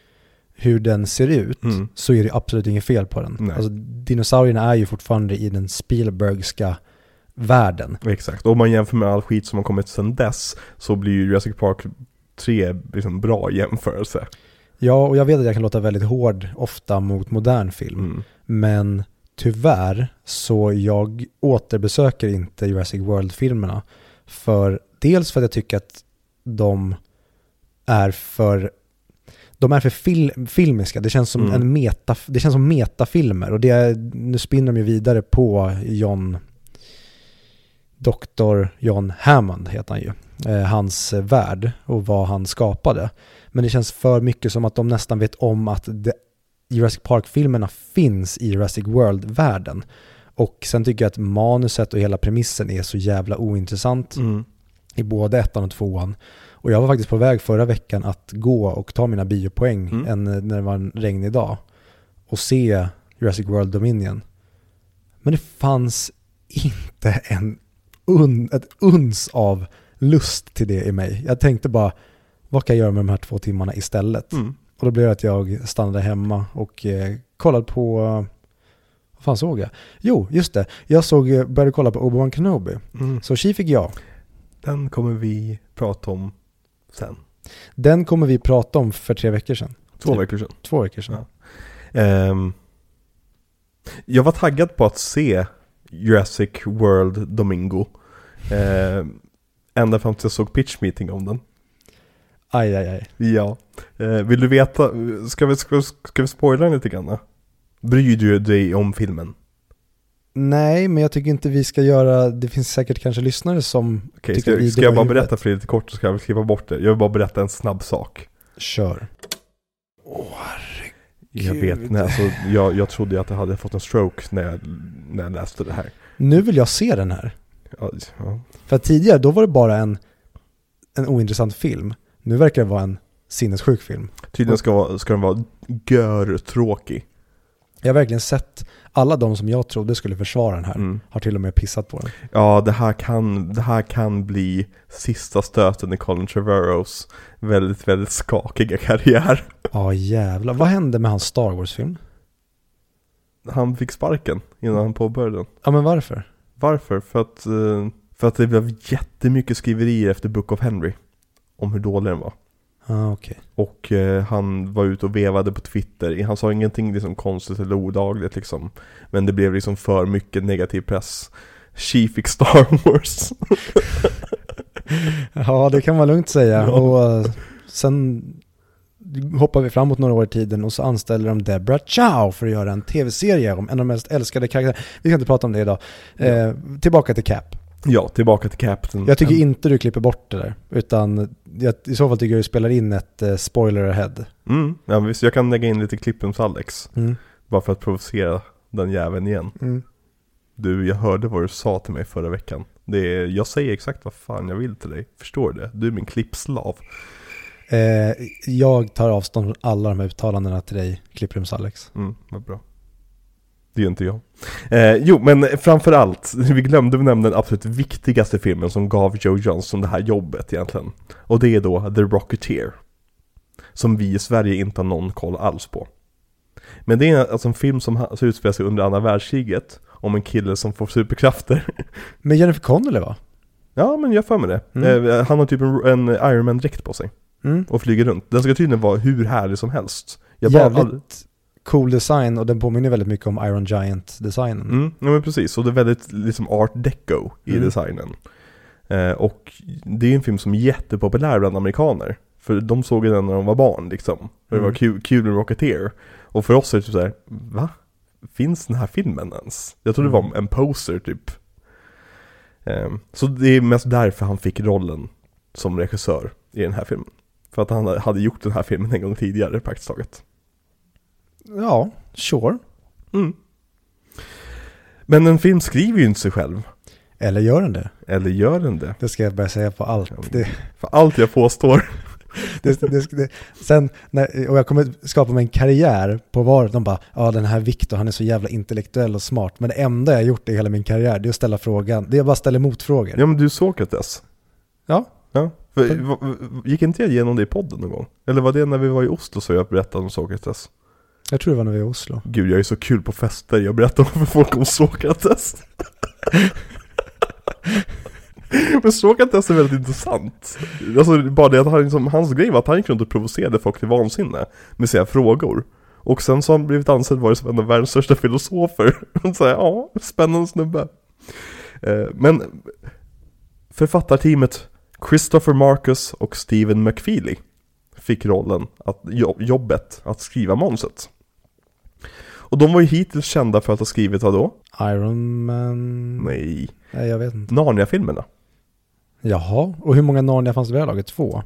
hur den ser ut Mm. så är det absolut inget fel på den. Nej. Alltså, dinosaurierna är ju fortfarande i den Spielbergska världen. Exakt, och om man jämför med all skit som har kommit sedan dess så blir ju Jurassic Park 3 liksom bra jämförelse. Ja, och jag vet att jag kan låta väldigt hård ofta mot modern film. Mm. Men tyvärr så jag återbesöker inte Jurassic World-filmerna. För dels för att jag tycker att de är för de är för fil- filmiska, det känns som Mm. en meta, det känns som metafilmer och det är, nu spinner de ju vidare på John, Dr. John Hammond heter han ju, hans eh, värld och vad han skapade. Men det känns för mycket som att de nästan vet om att det, Jurassic Park-filmerna finns i Jurassic World-världen. Och sen tycker jag att manuset och hela premissen är så jävla ointressant Mm. i både ettan och tvåan. Och jag var faktiskt på väg förra veckan att gå och ta mina biopoäng Mm. en, när det var en regnig dag och se Jurassic World Dominion. Men det fanns inte en un, ett uns av lust till det i mig. Jag tänkte bara, vad kan jag göra med de här två timmarna istället? Mm. Och då blev det att jag stannade hemma och eh, kollade på, vad fan såg jag? Jo, just det. Jag såg, eh, började kolla på Obi-Wan Kenobi. Mm. Så tji fick jag. Den kommer vi prata om sen. Den kommer vi prata om för tre veckor sedan. Två Typ. veckor sedan. Två veckor sedan. Ehm, jag var taggad på att se Jurassic World Domingo. Ehm, ända fram tills jag såg pitch meeting om den. Aj, aj, aj. Ja. Eh, vill du veta, ska vi, ska, ska vi spoila lite grann? då? Bryr du dig om filmen? Nej, men jag tycker inte vi ska göra, det finns säkert kanske lyssnare som Okej, tycker ska, vi ska jag bara berätta för dig lite kort så ska jag klippa bort det. Jag vill bara berätta en snabb sak. Kör. Jag Gud. vet, nej, alltså, jag, jag trodde att jag hade fått en stroke när jag, när jag läste det här. Nu vill jag se den här. Ja, ja. För tidigare, då var det bara en, en ointressant film. Nu verkar det vara en sinnessjuk film. Tydligen ska, ska den vara görtråkig. Jag har verkligen sett alla de som jag trodde skulle försvara den här. Mm. Har till och med pissat på den. Ja, det här, kan, det här kan bli sista stöten i Colin Trevorrows väldigt, väldigt skakiga karriär. Ja jävlar. Vad hände med hans Star Wars-film? Han fick sparken innan han påbörjade den. Ja men varför? Varför? För att, eh, för att det blev jättemycket skriverier efter Book of Henry. Om hur dålig den var. Ja okej. Och eh, han var ute och vevade på Twitter. Han sa ingenting liksom konstigt eller olagligt liksom. Men det blev liksom för mycket negativ press. She fick Star *laughs* Wars. Ja det kan man lugnt säga. Ja. Och eh, sen hoppar vi framåt några år i tiden och så anställer de Deborah Chow för att göra en tv-serie om en av de mest älskade karaktärerna. Vi ska inte prata om det idag. Eh, tillbaka till Cap. ja, tillbaka till Captain. Jag tycker inte du klipper bort det där. Utan jag, i så fall tycker jag du spelar in ett eh, spoiler ahead. Mm, ja, visst, jag kan lägga in lite klipp hos Alex. Mm. Bara för att provocera den jäveln igen. Mm. Du, jag hörde vad du sa till mig förra veckan. Det är, jag säger exakt vad fan jag vill till dig. Förstår du det? Du är min klippslav. Eh, jag tar avstånd från alla de här uttalandena till dig, Klipprums Alex. Mm, vad bra. Det gör inte jag. Eh, jo, men framförallt, *laughs* vi glömde nämna den absolut viktigaste filmen som gav Joe Johnson det här jobbet egentligen. Och det är då The Rocketeer. Som vi i Sverige inte har någon koll alls på. Men det är alltså en film som utspelar sig under andra världskriget. Om en kille som får superkrafter. Men Jennifer Connelly va? ja, men jag för mig det. Mm. Eh, han har typ en, en Iron Man-dräkt på sig. Mm. Och flyger runt. Den ska tydligen vara hur härlig som helst. Jag bara, Jävligt cool design och den påminner väldigt mycket om Iron Giant-designen. Mm, ja men precis, och det är väldigt liksom art deco i Mm. designen. Eh, och det är en film som är jättepopulär bland amerikaner. För de såg den när de var barn liksom. Och det var Mm. kul, kul med Rocketeer. Och för oss är det typ såhär, va? Finns den här filmen ens? Jag trodde det Mm. var en poser typ. Eh, så det är mest därför han fick rollen som regissör i den här filmen. För att han hade gjort den här filmen en gång tidigare praktiskt taget. Ja, sure. Mm. Men en film skriver ju inte sig själv. Eller gör den det? Eller gör den det? Det ska jag börja säga på allt. Det, För allt jag påstår *laughs* det, det, det, sen, när, och jag kommer skapa mig en karriär på var de bara, ja den här Viktor han är så jävla intellektuell och smart. Men det enda jag gjort i hela min karriär det är att ställa frågan, det är att bara ställa motfrågor. Ja men du är Sokrates. Ja. Ja. För, gick inte jag igenom det i podden någon gång? Eller var det när vi var i Oslo så jag berättade om Sokrates? Jag tror det var när vi var i Oslo. Gud jag är så kul på fester, jag berättar för folk om Sokrates. *laughs* Men Sokrates är väldigt intressant. Alltså bara det att han, liksom, hans grej var att han gick runt och provocerade folk till vansinne med sina frågor. Och sen så har han blivit ansedd vara en av världens största filosofer. *laughs* Så här, ja, spännande snubbe. Eh, Men författarteamet Christopher Marcus och Stephen McFeely fick rollen, att, jo- jobbet att skriva manuset. Och de var ju hittills kända för att ha skrivit vad då? Iron Man? Nej, Nej, jag vet inte. Narnia-filmerna. Jaha, och hur många Narnia fanns det vid det här laget? Två?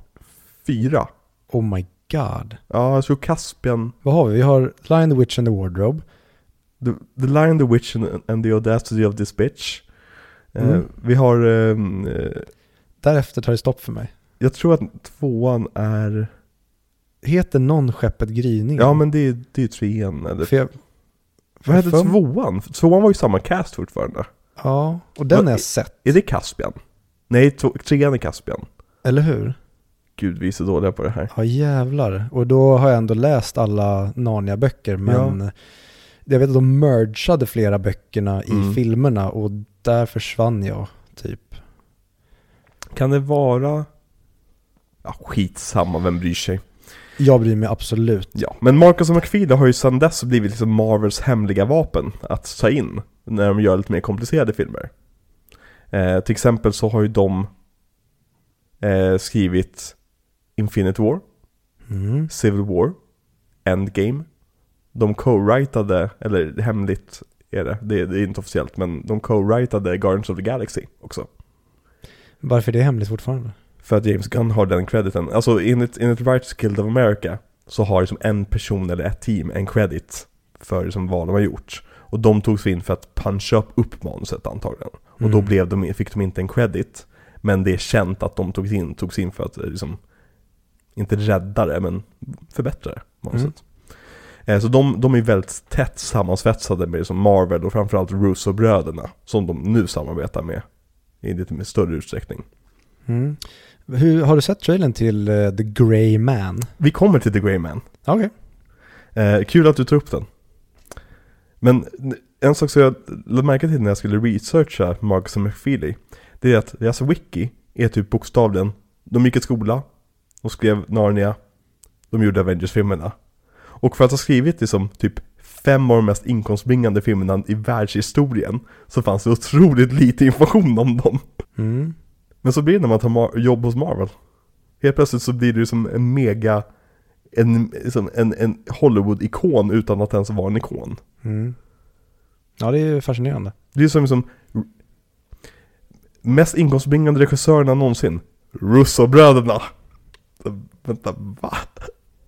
Fyra. Oh my god. Ja, jag tror Caspian, Vad har vi? Vi har Lion the Witch and the Wardrobe. The, the Lion, the Witch and, and the Audacity of this bitch. Eh, Mm. vi har, ehm, eh, Därefter tar det stopp för mig. jag tror att tvåan är, Heter någon Skeppet Gryning? ja men det är, det är trean eller För jag, Vad hette tvåan? Tvåan var ju samma cast fortfarande. Ja, och den har jag sett. Är det Caspian? Nej, trean är Caspian. Eller hur? Gud, vi är så dåliga på det här. Ja jävlar. Och då har jag ändå läst alla Narnia-böcker men jag vet att de mergade flera böckerna i Mm. filmerna och där försvann jag typ. Kan det vara... Ja, skitsamma, vem bryr sig? Jag bryr mig absolut. Ja, men Marcus och McFeely har ju sedan dess blivit liksom Marvels hemliga vapen att ta in när de gör lite mer komplicerade filmer. Eh, till exempel så har ju de eh, skrivit Infinite War, Mm. Civil War, Endgame. De co-writade, eller hemligt är det, det, det är inte officiellt, men de co-writade Guardians of the Galaxy också. Varför är det hemligt fortfarande? För att James Gunn har den crediten. Alltså enligt, enligt Writers Guild of America så har liksom en person eller ett team en credit för liksom vad de har gjort. Och de togs in för att puncha upp, manuset antagligen. Och då Mm. blev de, fick de inte en credit. Men det är känt att de togs in, togs in för att eh, liksom, inte rädda det, men förbättra det, manuset. Eh, Så de, de är väldigt tätt sammansvetsade med liksom Marvel och framförallt Russo-bröderna. Som de nu samarbetar med i lite mer större utsträckning. Mm. Hur, har du sett trailern till eh, The Grey Man? Vi kommer till The Grey Man. Okej. Eh, kul att du tar upp den. Men en sak som jag lade märke till när jag skulle researcha Marcus och McFeely. Det är att deras wiki är typ bokstavligen, de gick i skola, de skrev Narnia, de gjorde Avengers-filmerna. Och för att ha skrivit liksom typ fem av de mest inkomstbringande filmerna i världshistorien så fanns det otroligt lite information om dem. Mm. Men så blir det när man tar mar- jobb hos Marvel. Helt plötsligt så blir det som en mega, en, som en, en Hollywood-ikon utan att ens vara en ikon. Mm. Ja, det är fascinerande. Det är som, som mest inkomstbringande regissörerna någonsin. Russo-bröderna. Vänta, va?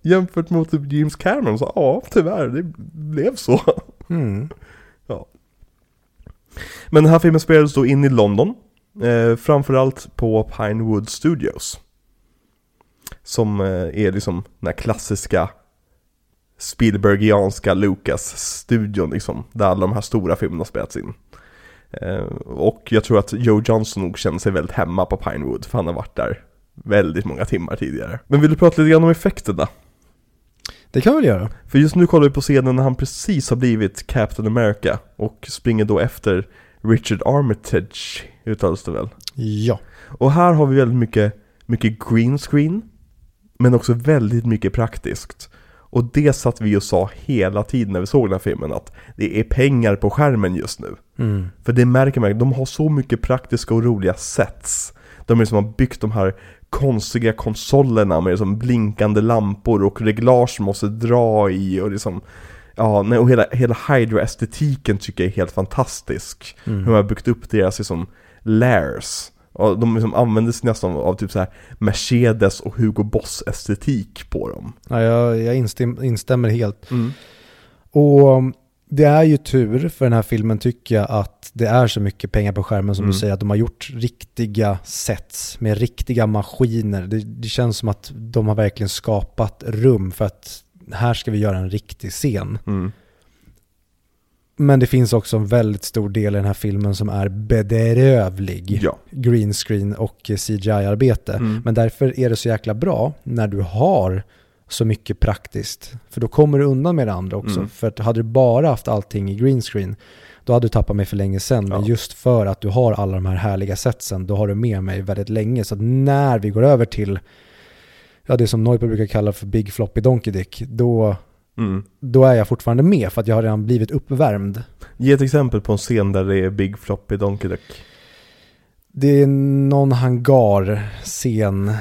Jämfört mot typ James Cameron så ja, tyvärr, det blev så. Mm. Men den här filmen spelades då in i London. Eh, framförallt på Pinewood Studios. Som eh, är liksom den här klassiska Spielbergianska Lucas-studion liksom. Där alla de här stora filmerna spelats in. Eh, och jag tror att Joe Johnson nog känner sig väldigt hemma på Pinewood. För han har varit där väldigt många timmar tidigare. Men vill du prata lite grann om effekterna? Det kan vi väl göra. För just nu kollar vi på scenen när han precis har blivit Captain America och springer då efter Richard Armitage, uttalas det väl? Ja. Och här har vi väldigt mycket, mycket green screen, men också väldigt mycket praktiskt. Och det satt vi och sa hela tiden när vi såg den här filmen, att det är pengar på skärmen just nu. Mm. För det märker man, de har så mycket praktiska och roliga sets. De är som har byggt de här konstiga konsolerna med liksom blinkande lampor och reglage som måste dra i och liksom Ja, nej, och hela, hela Hydra-estetiken tycker jag är helt fantastisk. Mm. Hur de har byggt upp deras liksom layers. Och de liksom använder sig nästan av typ så här Mercedes och Hugo Boss estetik på dem. Ja, jag, jag instäm, instämmer helt. Och um, Det är ju tur för den här filmen tycker jag att det är så mycket pengar på skärmen som Mm. du säger, att de har gjort riktiga sets med riktiga maskiner. Det, det känns som att de har verkligen skapat rum för att här ska vi göra en riktig scen. Mm. Men det finns också en väldigt stor del i den här filmen som är bedrövlig. Ja. Green screen och CGI-arbete. Mm. Men därför är det så jäkla bra när du har så mycket praktiskt. För då kommer du undan med det andra också. Mm. För att hade du bara haft allting i green screen, då hade du tappat mig för länge sedan. Men Ja. just för att du har alla de här härliga setsen, då har du med mig väldigt länge. Så att när vi går över till ja, det som Neuper brukar kalla för Big Floppy Donkey Dick, då, Mm. då är jag fortfarande med för att jag har redan blivit uppvärmd. Ge ett exempel på en scen där det är Big Floppy Donkey Duck. Det är någon hangar-scen.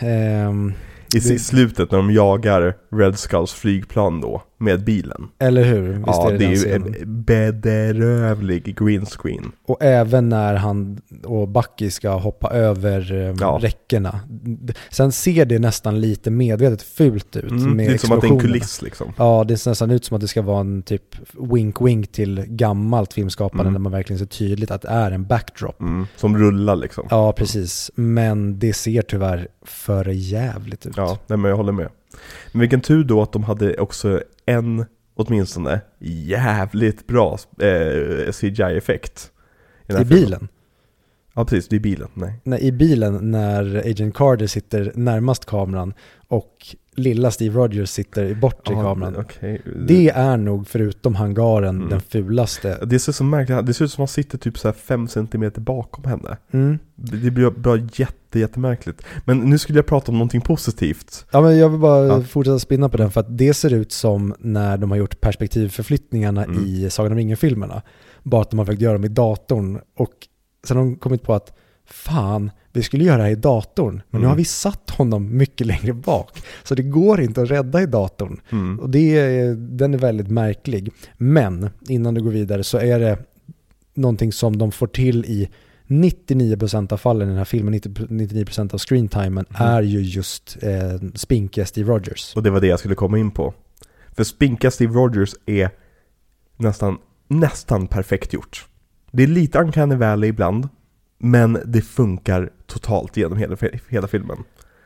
Ehm, I Det- slutet när de jagar Red Skulls flygplan då, med bilen. eller hur? Visst ja, är det, det är ju en bedrövlig green screen. Och även när han och Bucky ska hoppa över eh, Ja. räckena. Sen ser det nästan lite medvetet fult ut Mm, med det är som att det är en kuliss liksom. Ja, det ser nästan ut som att det ska vara en typ wink-wink till gammalt filmskapande Mm. där man verkligen ser tydligt att det är en backdrop. Mm, som rullar liksom. Ja, precis. Men det ser tyvärr för jävligt ut. Ja, nej, men jag håller med. Men vilken tur då att de hade också en, åtminstone, jävligt bra eh, CGI-effekt. I filmen. bilen. Ja, precis. Det är bilen. Nej. Nej, I bilen när Agent Carter sitter närmast kameran och lilla Steve Rogers sitter bort i Ja, kameran. okej. Det är nog förutom hangaren Mm. den fulaste. Det ser så märkligt. Det ser ut som att han sitter typ så här 5 cm bakom henne. Mm. Det det blir bara jätte, jättemärkligt. Men nu skulle jag prata om någonting positivt. Ja men jag vill bara Ja. fortsätta spinna på den för att det ser ut som när de har gjort perspektivförflyttningarna Mm. i Sagan om ringen-filmerna. Bara att de har försökt göra dem i datorn och sen har de kommit på att fan, vi skulle göra det i datorn, men nu Mm. har vi satt honom mycket längre bak. Så det går inte att rädda i datorn. Mm. Och det är, den är väldigt märklig. Men innan du går vidare så är det någonting som de får till i 99% av fallen i den här filmen, 90, 99% av screentimen Mhm. är ju just eh, spinkiga Steve Rogers. Och det var det jag skulle komma in på. För spinka Steve Rogers är nästan, nästan perfekt gjort. Det är lite uncanny valley ibland, men det funkar totalt genom hela, hela filmen.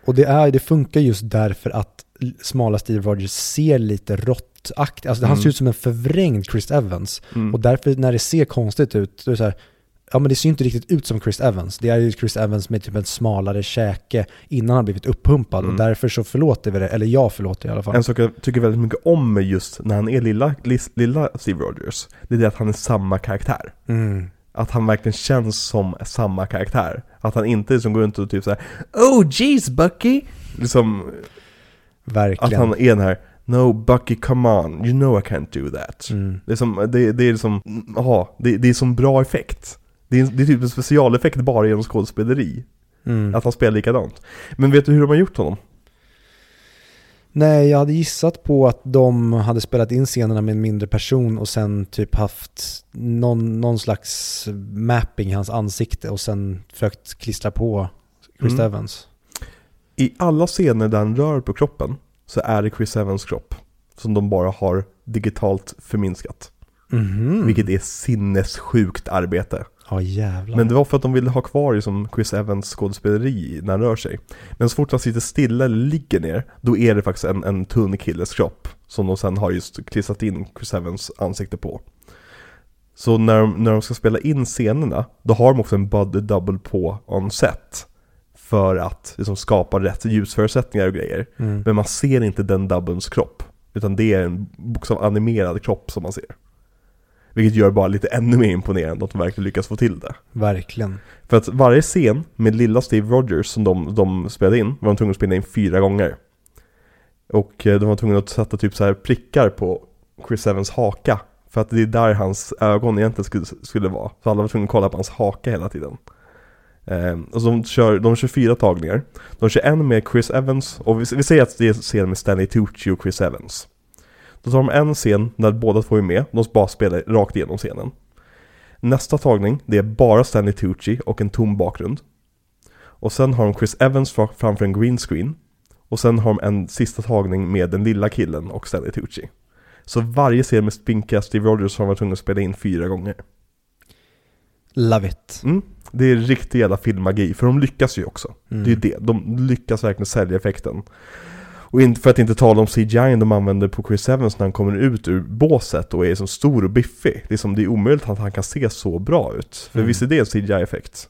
Och det, är, det funkar just därför att smala Steve Rogers ser lite råttaktigt, alltså han Mm. ser ut som en förvrängd Chris Evans. Mm. Och därför när det ser konstigt ut, då är det så här, ja men det ser ju inte riktigt ut som Chris Evans. Det är ju Chris Evans med typ en smalare käke innan han blivit uppumpad. Mm. Och därför så förlåter vi det, eller jag förlåter i alla fall. En sak jag tycker väldigt mycket om just när han är lilla, lilla Steve Rogers, det är det att han är samma karaktär. Mm. Att han verkligen känns som samma karaktär. Att han inte liksom går runt och typ såhär Oh jeez Bucky! Liksom, att Verkligen. han är den här No Bucky come on, you know I can't do that. Mm. Det är som, det, det är liksom, jaha, det, det är som bra effekt. Det är, det är typ en specialeffekt bara genom skådespeleri. Mm. Att han spelar likadant. Men vet du hur de har gjort honom? Nej, jag hade gissat på att de hade spelat in scenerna med en mindre person och sen typ haft någon, någon slags mapping i hans ansikte och sen försökt klistra på Chris Mm. Evans. I alla scener där han rör på kroppen så är det Chris Evans kropp. Som de bara har digitalt förminskat. Mhm. Vilket är sinnessjukt arbete. Ja, jävlar. Men det var för att de ville ha kvar liksom Chris Evans skådespeleri när han rör sig. Men så fort han sitter stilla eller ligger ner, då är det faktiskt en, en tunn killes kropp. Som de sen har just klistrat in Chris Evans ansikte på. Så när de, när de ska spela in scenerna, då har de också en body double på on set. För att liksom skapa rätt ljusförutsättningar och grejer. Mm. Men man ser inte den dubbelns kropp. Utan det är en bokstav animerad kropp som man ser. Vilket gör bara lite ännu mer imponerande att de verkligen lyckas få till det. Verkligen. För att varje scen med lilla Steve Rogers som de, de spelade in var de tvungna att spela in fyra gånger. Och eh, de var tvungna att sätta typ så här prickar på Chris Evans haka. För att det är där hans ögon egentligen skulle, skulle vara. Så alla var tvungna att kolla på hans haka hela tiden. Eh, och så de kör, de kör fyra tagningar. De kör en med Chris Evans, och vi, vi säger att det är en scen med Stanley Tucci och Chris Evans. Då tar de en scen där båda två är med, de bara spelar rakt igenom scenen. Nästa tagning, det är bara Stanley Tucci och en tom bakgrund. Och sen har de Chris Evans fra- framför en green screen. Och sen har de en sista tagning med den lilla killen och Stanley Tucci. Så varje scen med spinkiga Steve Rogers har man tvungen att spela in fyra gånger. Love it. Mm. Det är riktig jävla filmmagi, för de lyckas ju också. Mm. Det är ju det, de lyckas verkligen sälja effekten. Och inte, för att inte tala om CGI de använder på Chris Evans när han kommer ut ur båset och är som stor och biffig. Det är, som, det är omöjligt att han kan se så bra ut. För Mm. visst är det en CGI-effekt?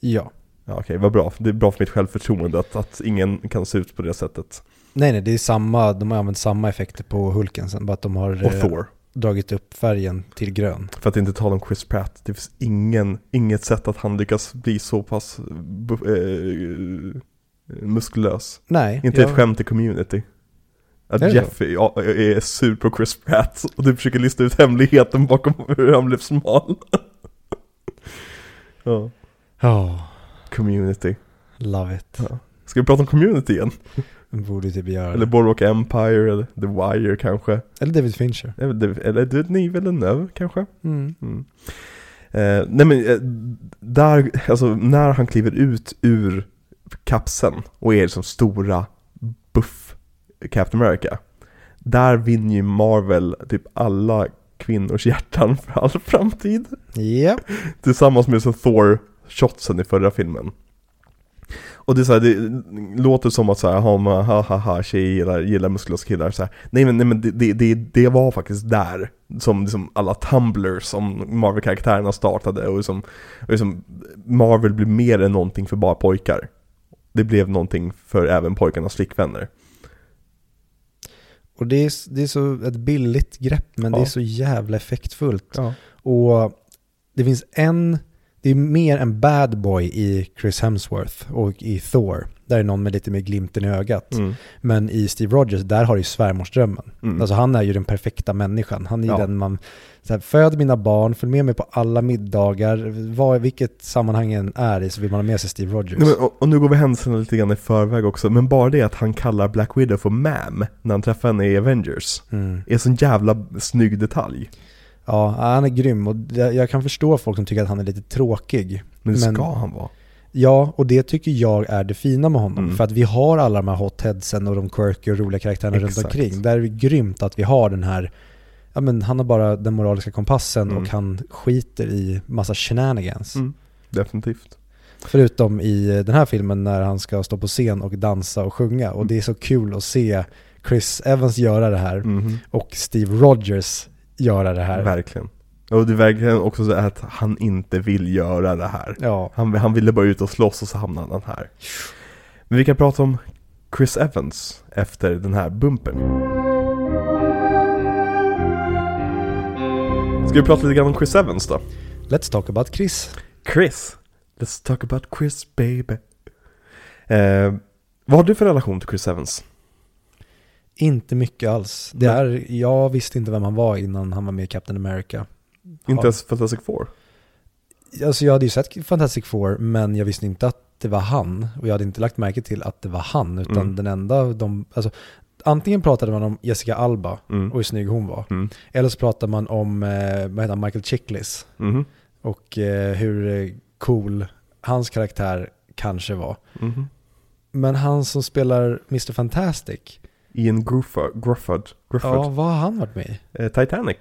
Ja. Ja okej, vad bra. Det är bra för mitt självförtroende att, att ingen kan se ut på det sättet. Nej nej, det är samma, de har använt samma effekter på Hulken sen, bara att de har Och eh, Thor. dragit upp färgen till grön. För att inte tala om Chris Pratt. Det finns ingen, inget sätt att han lyckas bli så pass eh, muskulös. Nej. Inte jag- ett skämt i community. Att Är Jeff är, är sur på Chris Pratt och du försöker lista ut hemligheten bakom *laughs* hur han blev smal. *laughs* ja, Ja, community. love it. Ja. Ska vi prata om community igen? De *laughs* borde typ göra Eller det. Boardwalk Empire, eller The Wire kanske? Eller David Fincher. Eller eller Denis Villeneuve kanske? Mm. Mm. Eh, nej men, eh, där, alltså när han kliver ut ur kapseln och är liksom stora buff Captain America. Där vinner ju Marvel typ alla kvinnors hjärtan *laughs* för all framtid. Ja. Tillsammans med så Thor-shotsen i förra filmen. Och det är så här, det låter som att såhär, ha, man, ha ha ha, tjejer gillar, gillar muskulösa killar så här. Nej men, nej, men det, det, det, det var faktiskt där som liksom alla tumblers som Marvel-karaktärerna startade och liksom, och liksom Marvel blev mer än någonting för bara pojkar. Det blev någonting för även pojkarnas flickvänner. Och det är, det är så ett billigt grepp, men det Ja. är så jävla effektfullt. Ja. Och det finns en, det är mer en bad boy i Chris Hemsworth och i Thor. Där är någon med lite mer glimten i ögat. Mm. Men i Steve Rogers, där har du svärmorsdrömmen. Mm. Alltså han är ju den perfekta människan. Han är Ja. den man, så här, föd mina barn, följ med mig på alla middagar. Vad, vilket sammanhang än är i så vill man ha med sig Steve Rogers. Nej, men, och, och nu går vi händelserna lite grann i förväg också, men bara det att han kallar Black Widow för ma'am när han träffar henne i Avengers Mm. är en sån jävla snygg detalj. Ja, han är grym och jag, jag kan förstå folk som tycker att han är lite tråkig. Men det Men- ska han vara. Ja, och det tycker jag är det fina med honom. Mm. För att vi har alla de här hotheadsen och de quirky och roliga karaktärerna runt Exakt. omkring. Där är det grymt att vi har den här, ja men han har bara den moraliska kompassen Mm. och han skiter i massa shenanigans. Mm. Definitivt. Förutom i den här filmen när han ska stå på scen och dansa och sjunga. Och det är så kul att se Chris Evans göra det här Mhm. och Steve Rogers göra det här. Verkligen. Och det är verkligen också så att han inte vill göra det här. Ja, Han, han ville bara ut och slåss och så hamnade han här. Men vi kan prata om Chris Evans efter den här bumpen. Ska vi prata lite grann om Chris Evans då? let's talk about Chris. Chris. Let's talk about Chris baby. Eh, vad har du för relation till Chris Evans? Inte mycket alls. Det är, jag visste inte vem han var innan han var med i Captain America. Inte Ja. ens Fantastic Four? Alltså jag hade ju sett Fantastic Four, men jag visste inte att det var han. Och jag hade inte lagt märke till att det var han, utan Mm. den enda de, alltså antingen pratade man om Jessica Alba Mm. och hur snygg hon var. Mm. Eller så pratade man om, eh, vad heter han, Michael Chiklis. Mhm. Och eh, hur eh, cool hans karaktär kanske var. Mhm. Men han som spelar Mr. Fantastic, Ian Grufford. ja vad har han varit med i? Titanic.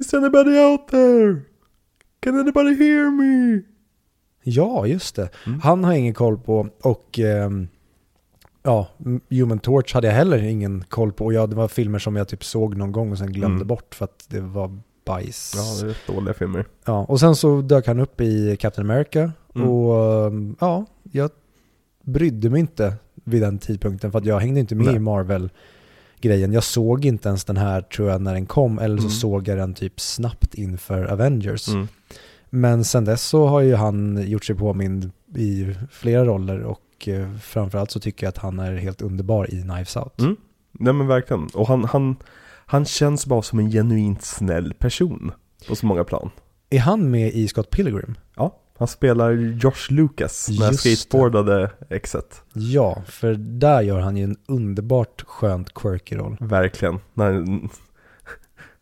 Is anybody out there? Can anybody hear me? Ja, just det. Mm. Han har ingen koll på och ehm, ja, Human Torch hade jag heller ingen koll på. Ja, det var filmer som jag typ såg någon gång och sen glömde Mm. bort för att det var bajs. Ja, det är dåliga filmer. Ja, och sen så dök han upp i Captain America Mm. och ehm, ja, jag brydde mig inte vid den tidpunkten för att jag hängde inte med Nej. i Marvel-grejen. Jag såg inte ens den här tror jag när den kom eller så Mm. såg jag den typ snabbt inför Avengers. Mm. Men sen dess så har ju han gjort sig påmind i flera roller och eh, framförallt så tycker jag att han är helt underbar i Knives Out. Mm. Nej men verkligen. Och han, han, han känns bara som en genuint snäll person. På så många plan. Är han med i Scott Pilgrim? Han spelar Josh Lucas, den här Just skateboardade exet. Ja, för där gör han ju en underbart skönt quirky roll. Verkligen. När,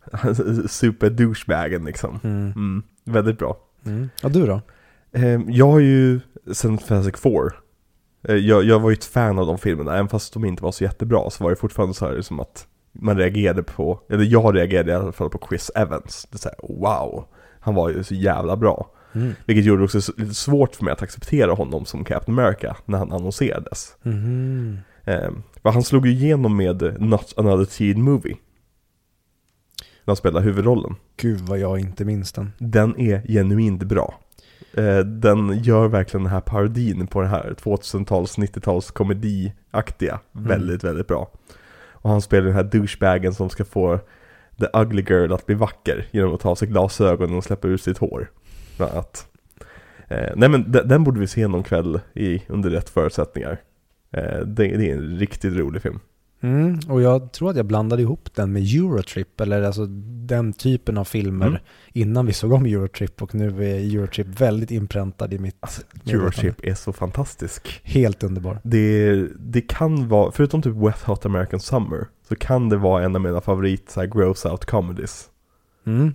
*laughs* super douchebagen liksom. Mm. Mm. Väldigt bra. Mm. Ja, du då? Eh, Jag har ju sen Fantastic Four eh, jag, jag var ju ett fan av de filmerna, även fast de inte var så jättebra så var det fortfarande så här som att man reagerade på, eller jag reagerade i alla fall på Chris Evans. Det är så här, wow, han var ju så jävla bra. Mm. Vilket gjorde det också lite svårt för mig att acceptera honom som Captain America när han annonserades. Mhm. Eh, för han slog ju igenom med Not Another Teen Movie. När han spelade huvudrollen. Gud vad jag inte minns den. Den är genuint bra. Eh, den gör verkligen den här parodin på det här 2000-tals, 90-tals komediaktiga Mm. väldigt, väldigt bra. Och han spelar den här douchebagen som ska få the ugly girl att bli vacker genom att ta av sig glasögonen och släppa ut sitt hår. Bland annat. Eh, nej men den, den borde vi se någon kväll i, under rätt förutsättningar. Eh, det, det är en riktigt rolig film. Mm, och jag tror att jag blandade ihop den med Eurotrip, eller alltså den typen av filmer Mm. innan vi såg om Eurotrip och nu är Eurotrip väldigt inpräntad i mitt Alltså. Eurotrip är så fantastisk. Helt underbar. Det, det kan vara, förutom typ Wet Hot American Summer, så kan det vara en av mina favorit så här, gross out comedies. Mm.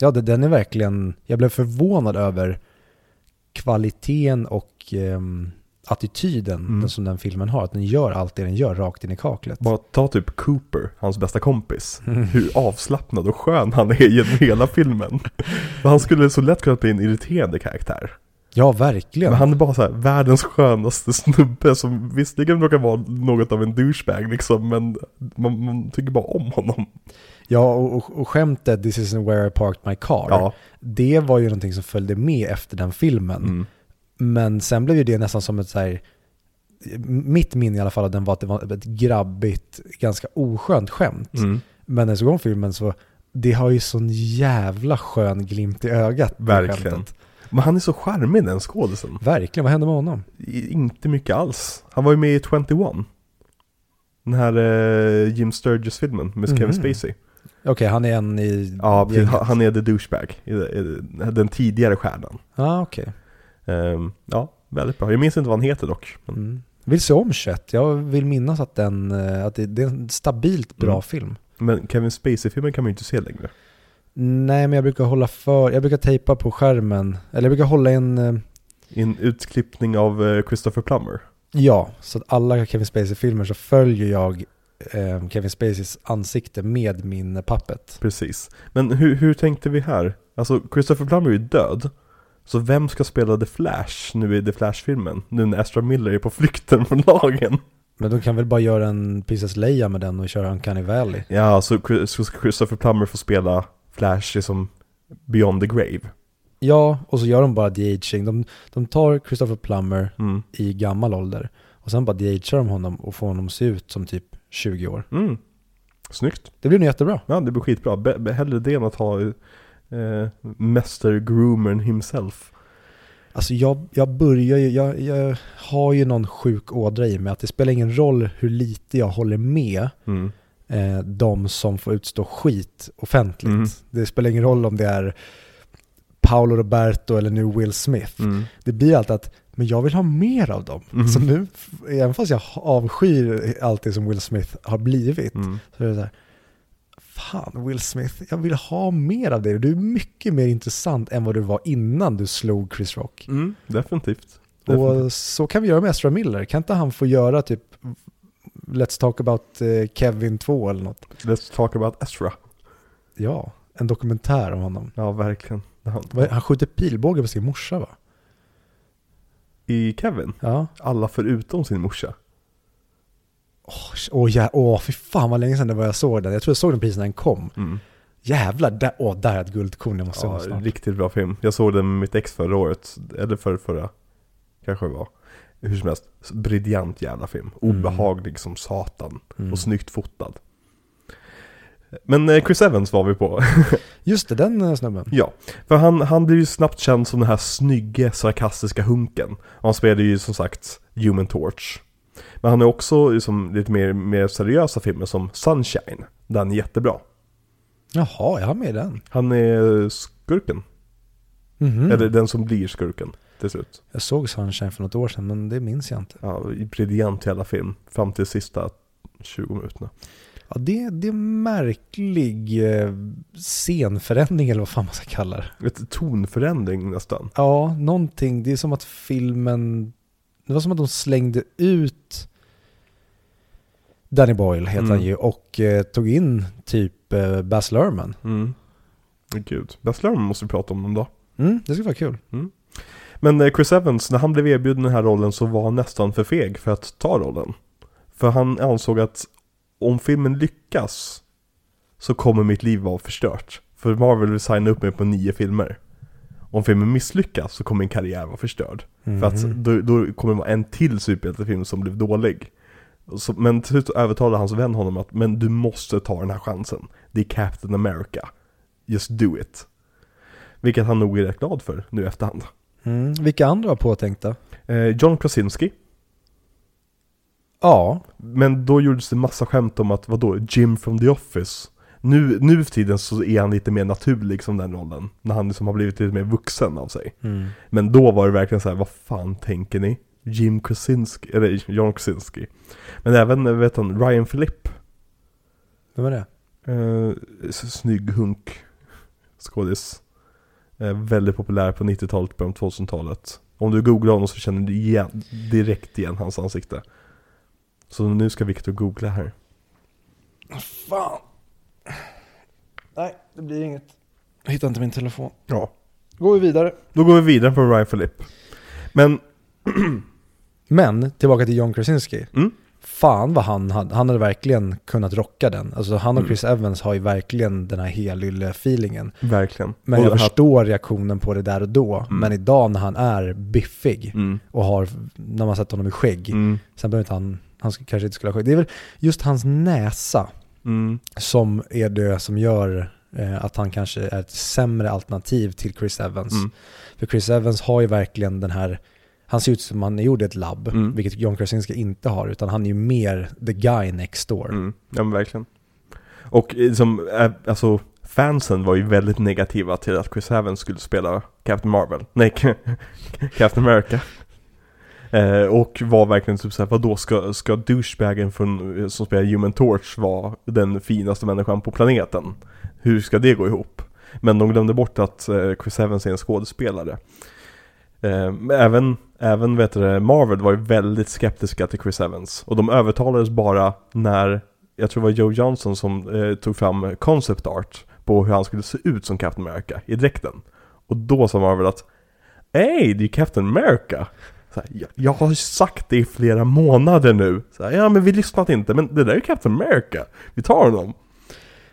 Ja, den är verkligen, jag blev förvånad över kvaliteten och ehm, attityden Mm. som den filmen har. Att den gör allt det den gör rakt in i kaklet. Bara ta typ Cooper, hans bästa kompis. Mm. Hur avslappnad och skön han är genom hela filmen. *laughs* Han skulle så lätt kunna bli en irriterande karaktär. Ja, verkligen. Men han är bara så här, världens skönaste snubbe som visserligen råkar vara något av en douchebag liksom, men man, man tycker bara om honom. Ja, och, och, och skämtet This isn't where I parked my car. Ja. Det var ju någonting som följde med efter den filmen. Mm. Men sen blev ju det nästan som ett så här, mitt minne i alla fall av den var att det var ett grabbigt, ganska oskönt skämt. Mm. Men när jag såg om filmen så, det har ju sån jävla skön glimt i ögat. Verkligen. skämtet. Men han är så charmig den skådisen. Verkligen, vad hände med honom? Inte mycket alls. Han var ju med i 21. Den här eh, Jim Sturgis-filmen med Kevin Mhm. Spacey. Okej, han är en i Ja, precis. Han- är the douchebag. Den tidigare stjärnan. Ja, okej. Ehm, ja, väldigt bra. Jag minns inte vad han heter dock. Men, Mm. Vill se om Chet. Jag vill minnas att, den, eh, att det, det är en stabilt bra Mm. film. men Kevin Spacey-filmen kan man ju inte se längre. Nej, men jag brukar hålla för, jag brukar tejpa på skärmen, eller jag brukar hålla en, eh, en utklippning av eh, Christopher Plummer. ja, så att alla Kevin Spacey-filmer så följer jag eh, Kevin Spaceys ansikte med min pappet. Precis. Men hur, hur tänkte vi här? Alltså, Christopher Plummer är ju död. Så vem ska spela The Flash nu i The Flash-filmen? Nu när Ezra Miller är på flykten från lagen. Men de kan väl bara göra en Princess Leia med den och köra Uncanny Valley. Ja, så Christopher Plummer får spela Flash liksom Beyond the Grave. Ja, och så gör de bara de-aging. De, de tar Christopher Plummer Mm. i gammal ålder och sen bara de-agear de honom och får honom se ut som typ 20 år. Mm. Snyggt. Det blir nog jättebra. Ja, det blir skitbra. Be- be- hellre det än att ha eh, Mäster Groomern himself. Alltså jag, jag börjar ju, jag, jag har ju någon sjuk ådra i mig att det spelar ingen roll hur lite jag håller med Mm. Eh, de som får utstå skit offentligt. Mm. Det spelar ingen roll om det är Paolo Roberto eller nu Will Smith. Mm. Det blir alltid att, men jag vill ha mer av dem. Mm. Så nu, även fast jag avskyr allt det som Will Smith har blivit, Mm. så är det så här, fan Will Smith, jag vill ha mer av det. Du är mycket mer intressant än vad du var innan du slog Chris Rock. Mm. Definitivt. Definitivt. Och så kan vi göra med Ezra Miller. Kan inte han få göra typ Let's talk about eh, Kevin 2 eller något? Let's talk about Ezra. Ja, en dokumentär om honom. Ja, verkligen. Han, Han skjuter pilbåge på sin morsa va? I Kevin, Ja. alla förutom sin morsa. Åh, oh, ja, oh, fy fan vad länge sedan det var jag såg den. Jag tror jag såg den precis när den kom. Mm. Jävlar, där, oh, där är ett guldkorn jag måste se Ja, snart. riktigt bra film. Jag såg den med mitt ex förra året, eller för förra kanske det var. Hur som helst, briljant jävla film. Mm. Obehaglig som satan Mm. och snyggt fotad. Men eh, Chris Evans var vi på. *laughs* Just det, den eh, snubben. ja, för han, han blev ju snabbt känd som den här snygge, sarkastiska hunken. Och han spelade ju som sagt Human Torch. Men han är också liksom lite mer, mer seriösa filmer som Sunshine, han är jättebra. Jaha, jag har med den. Han är skurken, Mhm. eller den som blir skurken till slut. Jag såg Sunshine för något år sedan, men det minns jag inte. Ja, briljant jävla film. Fram till sista 20 minuterna. Ja, det, det är en märklig eh, scenförändring eller vad fan man ska kalla det. Ett tonförändring nästan. Ja, någonting. Det är som att filmen... Det var som att de slängde ut Danny Boyle heter Mm. han ju och eh, tog in typ eh, Baz Luhrmann. Mm. Gud, Baz Luhrmann måste vi prata om någon dag. Mm, det skulle vara kul. Men eh, Chris Evans, när han blev erbjuden den här rollen så var han nästan för feg för att ta rollen. För han ansåg att om filmen lyckas så kommer mitt liv vara förstört. För Marvel vill signa upp mig på nio filmer. Om filmen misslyckas så kommer min karriär vara förstörd. För att Mhm. då, då kommer det vara en till superhjältefilm som blev dålig. Så, men till slut övertalade hans vän honom att men du måste ta den här chansen. Det är Captain America. Just do it. Vilket han nog är rätt glad för nu efterhand. Mm. Vilka andra var påtänkta? Eh, John Krasinski. Ja, Men då gjordes det massa skämt om att vadå, Jim from the Office. Nu, nu för tiden så är han lite mer naturlig som den rollen. När han liksom har blivit lite mer vuxen av sig. mm. Men då var det verkligen så här, vad fan tänker ni? Jim Krasinski, eller John Krasinski. Men även, vet han, Ryan Philippe. vem är det? Eh, snygg hunk skådis. Eh, väldigt populär på 90-talet, början på 2000-talet. Om du googlar honom så känner du igen, direkt igen hans ansikte. Så nu ska Victor googla här. Fan. Nej, det blir inget. Jag hittar inte min telefon. Ja. Går vi vidare. Då går vi vidare på Ryan Philippe. Men, *clears throat* Men, tillbaka till John Krasinski. Mm. Fan vad han hade, han hade verkligen kunnat rocka den. Alltså han och Mm. Chris Evans har ju verkligen den här helylle-feelingen. verkligen. Men Och jag förstår reaktionen på det där och då. Mm. Men idag när han är biffig Mm. och har, när man sett honom i skägg. Mm. Sen behöver inte han, han kanske inte skulle ha skägg. Det är väl just hans näsa Mm. som är det som gör eh, att han kanske är ett sämre alternativ till Chris Evans. Mm. För Chris Evans har ju verkligen den här, han ser ut som han är gjord i ett labb, Mm. vilket John Krasinski inte har, utan han är ju mer the guy next door. Mm. Ja men verkligen. Och eh, som, eh, alltså fansen var ju väldigt negativa till att Chris Evans skulle spela Captain Marvel. Nej, *laughs* Captain America. Eh, och var verkligen typ såhär, vadå ska, ska douchebagen från, som spelar Human Torch vara den finaste människan på planeten? Hur ska det gå ihop? Men de glömde bort att eh, Chris Evans är en skådespelare. Eh, även, även vet du, det, Marvel var ju väldigt skeptiska till Chris Evans. Och de övertalades bara när, jag tror det var Joe Johnson som eh, tog fram concept art på hur han skulle se ut som Captain America i dräkten. Och då sa Marvel att Ey, det är Captain America! Så här, jag, jag har sagt det i flera månader nu. Så här, ja men vi lyssnat inte, men det där är Captain America. Vi tar honom.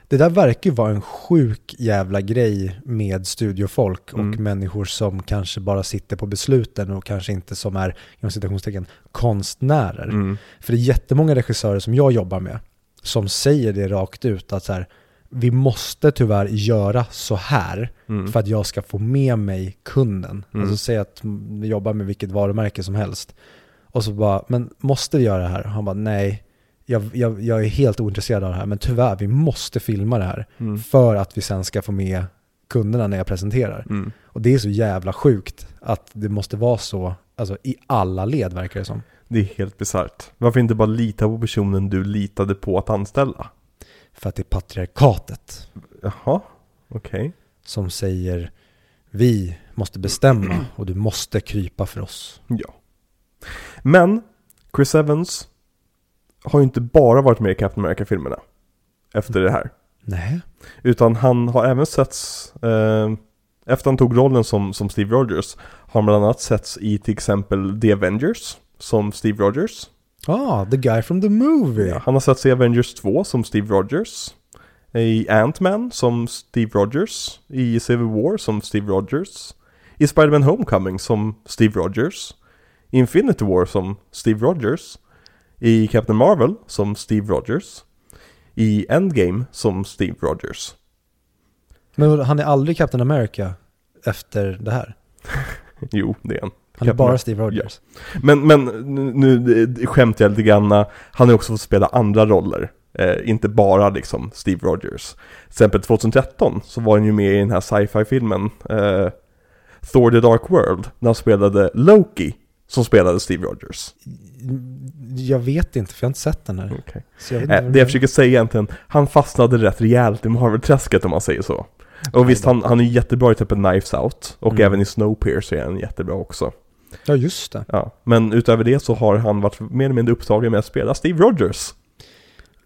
Det där verkar ju vara en sjuk jävla grej med studiofolk och Mm. människor som kanske bara sitter på besluten och kanske inte som är, inom citationstecken, konstnärer. Mm. För det är jättemånga regissörer som jag jobbar med som säger det rakt ut att så här, vi måste tyvärr göra så här Mm. för att jag ska få med mig kunden. Mm. Alltså säg att vi jobbar med vilket varumärke som helst. Och så bara, men måste vi göra det här? Han bara, nej, jag, jag, jag är helt ointresserad av det här, men tyvärr, vi måste filma det här Mm. för att vi sen ska få med kunderna när jag presenterar. Mm. Och det är så jävla sjukt att det måste vara så, alltså i alla led verkar det som. Det är helt bisarrt. Varför inte bara lita på personen du litade på att anställa? För att det är patriarkatet Jaha, okej. som säger vi måste bestämma och du måste krypa för oss. Ja. Men, Chris Evans har ju inte bara varit med i Captain America-filmerna. Efter det här. Nej. Utan han har även setts, eh, efter han tog rollen som, som Steve Rogers, har han bland annat setts i till exempel The Avengers, som Steve Rogers. Ah, the guy from the movie. Ja, han har setts i Avengers 2 som Steve Rogers. I Ant-Man som Steve Rogers. I Civil War som Steve Rogers. I Spider-Man Homecoming som Steve Rogers. Infinity War som Steve Rogers. I Captain Marvel som Steve Rogers. I Endgame som Steve Rogers. Men han är aldrig Captain America efter det här. *laughs* Jo, det är han. Han är bara. Steve Rogers. Men, men nu, nu skämtar jag lite grann. Han har också fått spela andra roller. Eh, inte bara liksom Steve Rogers. Till exempel 2013 så var han ju med i den här sci-fi filmen eh, Thor the Dark World. När han spelade Loki. Som spelade Steve Rogers. Jag vet inte, för jag har inte sett den här. Okay. Jag vad det jag försöker säga egentligen, han fastnade rätt rejält i Marvel-träsket om man säger så. Och visst, han, han är jättebra i typ Knives Out. Och Mm. även i Snowpiercer är han jättebra också. Ja, just det. Ja, men utöver det så har han varit mer eller mindre upptagen med att spela Steve Rogers.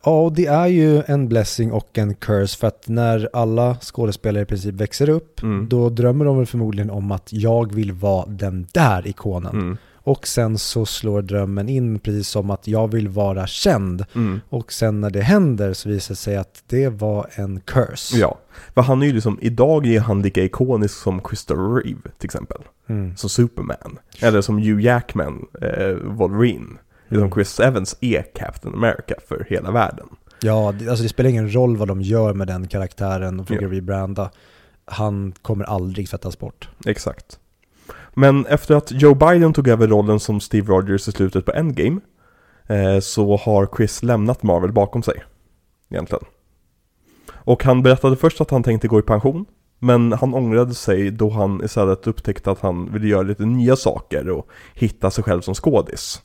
Ja, och det är ju en blessing och en curse för att när alla skådespelare i princip växer upp, Mm. då drömmer de väl förmodligen om att jag vill vara den där ikonen. Mm. Och sen så slår drömmen in precis som att jag vill vara känd. Mm. Och sen när det händer så visar det sig att det var en curse. Ja, för han är ju liksom, idag är han lika ikonisk som Christopher Reeve till exempel. Mm. Som Superman. Eller som Hugh Jackman, eh, Wolverine. Mm. Chris Evans är Captain America för hela världen. Ja, alltså det spelar ingen roll vad de gör med den karaktären och försöker Ja. rebranda. Han kommer aldrig tvättas bort. Exakt. Men efter att Joe Biden tog över rollen som Steve Rogers i slutet på Endgame eh, så har Chris lämnat Marvel bakom sig. Egentligen. Och han berättade först att han tänkte gå i pension. Men han ångrade sig då han istället upptäckte att han ville göra lite nya saker och hitta sig själv som skådis.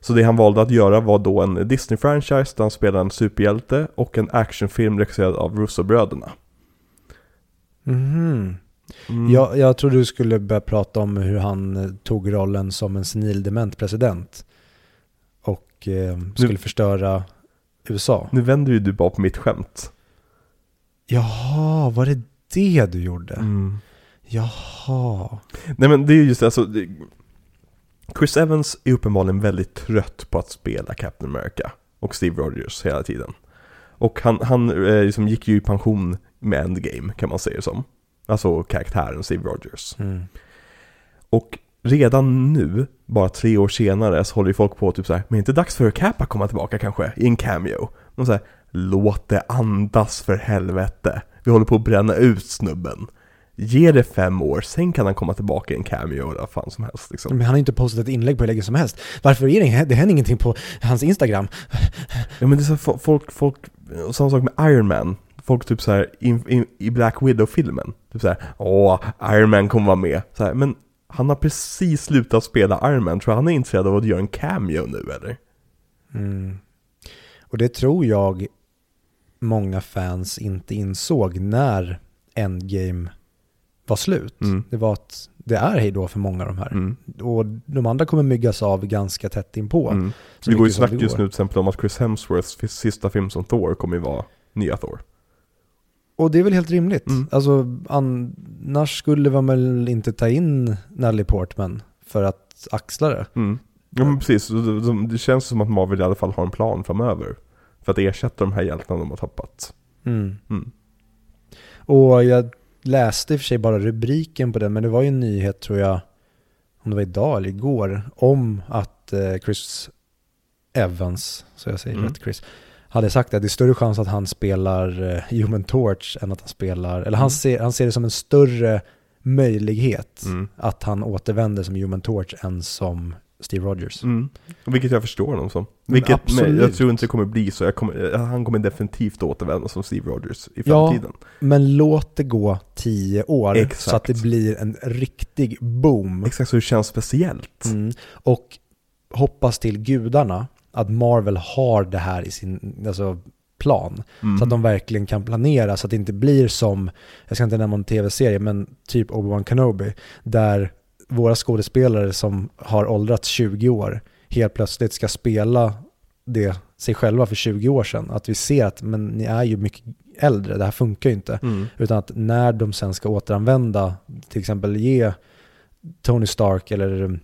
Så det han valde att göra var då en Disney-franchise där han spelade en superhjälte och en actionfilm regisserad av Russo-bröderna. Mm. Mm. Jag, jag trodde du skulle börja prata om hur han eh, tog rollen som en senildement president. Och eh, skulle förstöra USA. Nu vänder ju du bara på mitt skämt. Jaha, var det det du gjorde? Mm. Jaha. Nej men det är just det, alltså det, Chris Evans är uppenbarligen väldigt trött på att spela Captain America och Steve Rogers hela tiden. Och han, han eh, liksom gick ju i pension med Endgame kan man säga det som. Alltså karaktären Steve Rogers. Mm. Och redan nu, bara tre år senare, så håller ju folk på typ såhär, men är det inte dags för Cap att komma tillbaka kanske? I en cameo. De säger, låt det andas för helvete. Vi håller på att bränna ut snubben. Ge det fem år, sen kan han komma tillbaka i en cameo eller vad fan som helst liksom. Men han har inte postat ett inlägg på hur länge som helst. Varför är det, det händer ingenting på hans Instagram? Ja men det är så här, folk, folk, samma sak med Iron Man. Folk typ såhär, i, i, i Black Widow-filmen, typ såhär, åh, Iron Man kommer vara med. Så här, men han har precis slutat spela Iron Man, tror han är intresserad av att göra en cameo nu eller? Mm. Och det tror jag många fans inte insåg när Endgame var slut. Mm. Det var att det är hej då för många av de här. Mm. Och de andra kommer myggas av ganska tätt inpå. Mm. Det går ju snack just nu till exempel om att Chris Hemsworths sista film som Thor kommer ju vara nya Thor. Och det är väl helt rimligt. Mm. Alltså annars skulle man väl inte ta in Natalie Portman för att axla det. Mm. Ja men precis, det känns som att Marvel i alla fall har en plan framöver. För att ersätta de här hjältarna de har tappat. Mm. Mm. Och jag läste i och för sig bara rubriken på den, men det var ju en nyhet tror jag, om det var idag eller igår, om att eh, Chris Evans, så jag säger Mm. rätt Chris, hade sagt att det är större chans att han spelar eh, Human Torch än att han spelar, eller Mm. han, ser, han ser det som en större möjlighet Mm. att han återvänder som Human Torch än som Steve Rogers. Mm. Och Vilket jag förstår honom som. Vilket, men absolut. jag tror inte det kommer bli så. Jag kommer, han kommer definitivt återvända som Steve Rogers i Ja. framtiden. Men låt det gå tio år så Exakt. att det blir en riktig boom. Exakt så det känns speciellt. Mm. Och hoppas till gudarna att Marvel har det här i sin alltså, plan. Mm. Så att de verkligen kan planera så att det inte blir som, jag ska inte nämna en tv-serie, men typ Obi-Wan Kenobi, där våra skådespelare som har åldrats 20 år helt plötsligt ska spela det sig själva för 20 år sedan. Att vi ser att men ni är ju mycket äldre, det här funkar ju inte. Mm. Utan att när de sen ska återanvända, till exempel ge Tony Stark eller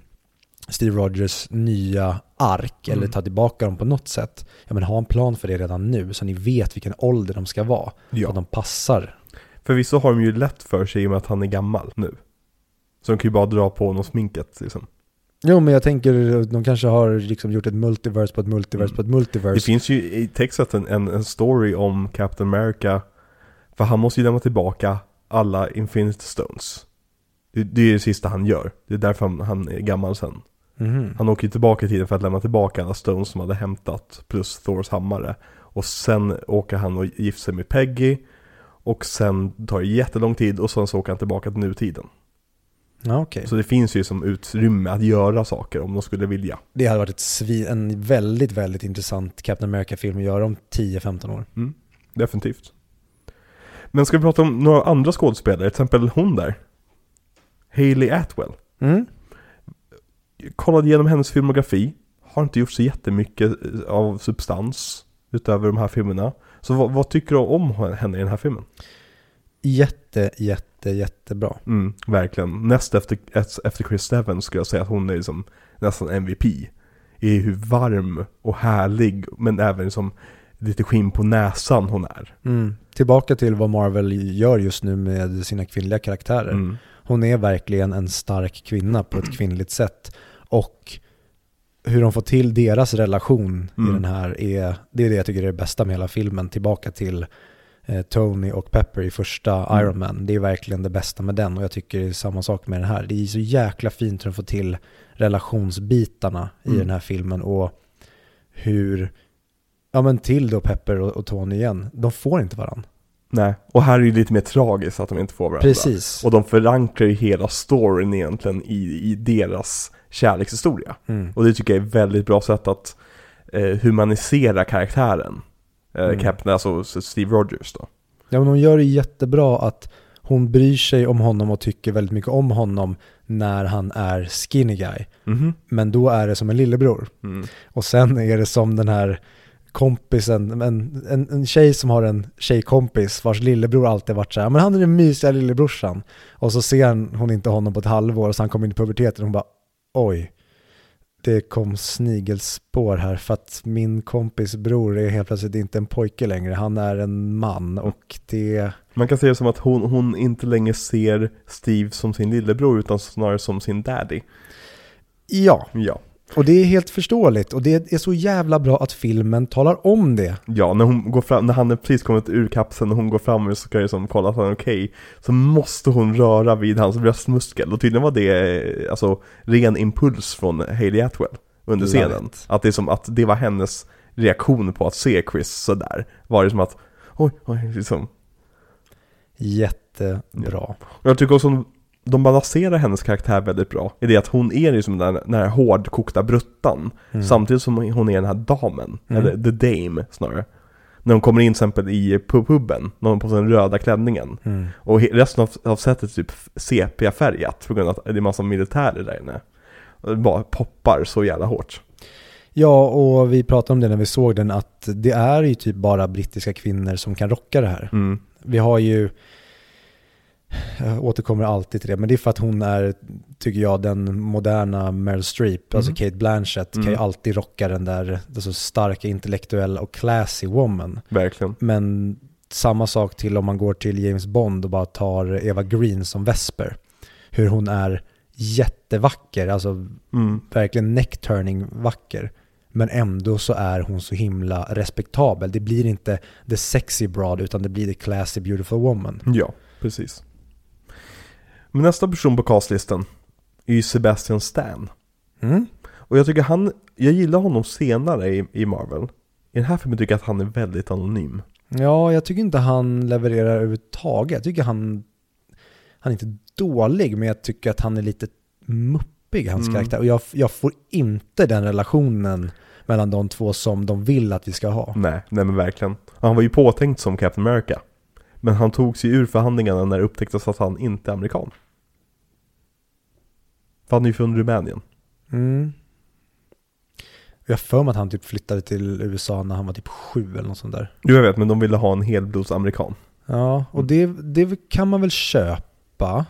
Steve Rogers nya ark Mm. eller ta tillbaka dem på något sätt. Ja men ha en plan för det redan nu så ni vet vilken ålder de ska vara. Så Ja. att de passar. Förvisso har de ju lätt för sig i och med att han är gammal nu. Så de kan ju bara dra på honom sminket liksom. Jo men jag tänker, de kanske har liksom gjort ett multiverse på ett multiverse Mm. på ett multiverse. Det finns ju i Texas en, en, en story om Captain America. För han måste ju lämna tillbaka alla Infinity Stones. Det, det är det sista han gör. Det är därför han, han är gammal sen. Mhm. Han åker ju tillbaka i tiden för att lämna tillbaka alla Stones som hade hämtat. Plus Thors hammare. Och sen åker han och gifter sig med Peggy. Och sen tar det jättelång tid och sen så åker han tillbaka till nutiden. Ja okej. Så det finns ju som utrymme att göra saker om de skulle vilja. Det hade varit svin, en väldigt, väldigt intressant Captain America-film att göra om 10-15 år. Mm, definitivt. Men ska vi prata om några andra skådespelare? Till exempel hon där. Hailey Atwell. Mm. Kollade igenom hennes filmografi. Har inte gjort så jättemycket eh, av substans. utöver de här filmerna. Så vad, vad tycker du om henne i den här filmen? Jätte, jätte, jättebra. Mm, verkligen. Näst efter, efter Chris Evans skulle jag säga att hon är liksom nästan MVP. I hur varm och härlig, men även liksom lite skinn på näsan hon är. Mm. Tillbaka till vad Marvel gör just nu med sina kvinnliga karaktärer. Mm. Hon är verkligen en stark kvinna på ett kvinnligt sätt. Och hur de får till deras relation Mm. i den här är, det är det jag tycker är det bästa med hela filmen. Tillbaka till eh, Tony och Pepper i första Mm. Iron Man. Det är verkligen det bästa med den och jag tycker det är samma sak med den här. Det är så jäkla fint hur de får till relationsbitarna i Mm. den här filmen och hur, ja men till då Pepper och, och Tony igen, de får inte varandra. Nej, och här är det lite mer tragiskt att de inte får varandra. Precis. Och de förankrar ju hela storyn egentligen i, i deras kärlekshistoria. Mm. Och det tycker jag är ett väldigt bra sätt att eh, humanisera karaktären. Eh, Mm. Captain, alltså Steve Rogers då. Ja men hon gör det jättebra att hon bryr sig om honom och tycker väldigt mycket om honom när han är skinny guy. Mhm. Men då är det som en lillebror. Mm. Och sen är det som den här kompisen, en, en, en tjej som har en tjejkompis vars lillebror alltid varit så här, men han är den mysiga lillebrorsan. Och så ser hon- hon inte honom på ett halvår och så han kommer in i puberteten och hon bara, oj, det kom snigelspår här för att min kompis bror är helt plötsligt inte en pojke längre, han är en man och det, Man kan se det som att hon, hon inte längre ser Steve som sin lillebror utan snarare som sin daddy. ja, Ja. Och det är helt förståeligt och det är så jävla bra att filmen talar om det. Ja, när hon går fram, när han är precis kommit ur kapseln och hon går fram och ska liksom kolla att han är okej Så måste hon röra vid hans bröstmuskel och tydligen var det eh, alltså ren impuls från Hailey Atwell under scenen. Att det är som att det var hennes reaktion på att se Chris sådär. Var det som att, oj, oj, liksom. Jättebra. Och jag tycker också de balanserar hennes karaktär väldigt bra. I det att hon är ju som den, den här hårdkokta bruttan. Mm. Samtidigt som hon är den här damen, Mm. eller the dame snarare. När hon kommer in till exempel i pu- puben, när hon på den röda klänningen. Mm. Och resten av, av sättet är typ sepia-färgat på grund av att det är massa militärer där inne. Och det bara poppar så jävla hårt. Ja, och vi pratade om det när vi såg den, att det är ju typ bara brittiska kvinnor som kan rocka det här. Mm. Vi har ju, jag återkommer alltid till det, men det är för att hon är, tycker jag, den moderna Meryl Streep, alltså Mhm. Kate Blanchett, kan ju Mm. alltid rocka den där, den så starka, intellektuella och classy woman. Verkligen. Men samma sak till om man går till James Bond och bara tar Eva Green som Vesper. Hur hon är jättevacker, alltså Mm. verkligen neckturning vacker. Men ändå så är hon så himla respektabel. Det blir inte the sexy broad utan det blir the classy beautiful woman. Ja, precis. Men nästa person på castlistan är ju Sebastian Stan. Mm. Och jag tycker han, jag gillar honom senare i, i Marvel. I den här filmen tycker jag att han är väldigt anonym. Ja, jag tycker inte han levererar överhuvudtaget. Jag tycker han, han är inte dålig, men jag tycker att han är lite muppig, hans Mm. karaktär. Och jag, jag får inte den relationen mellan de två som de vill att vi ska ha. Nej, nej men verkligen. Han var ju påtänkt som Captain America. Men han tog sig ur förhandlingarna när det upptäcktes att han inte är amerikan. För han är ju från Rumänien. Mm. Jag har för mig att han typ flyttade till USA när han var typ sju eller något sånt där. Jo jag vet, men de ville ha en helblodsamerikan. Ja, och det, det kan man väl köpa.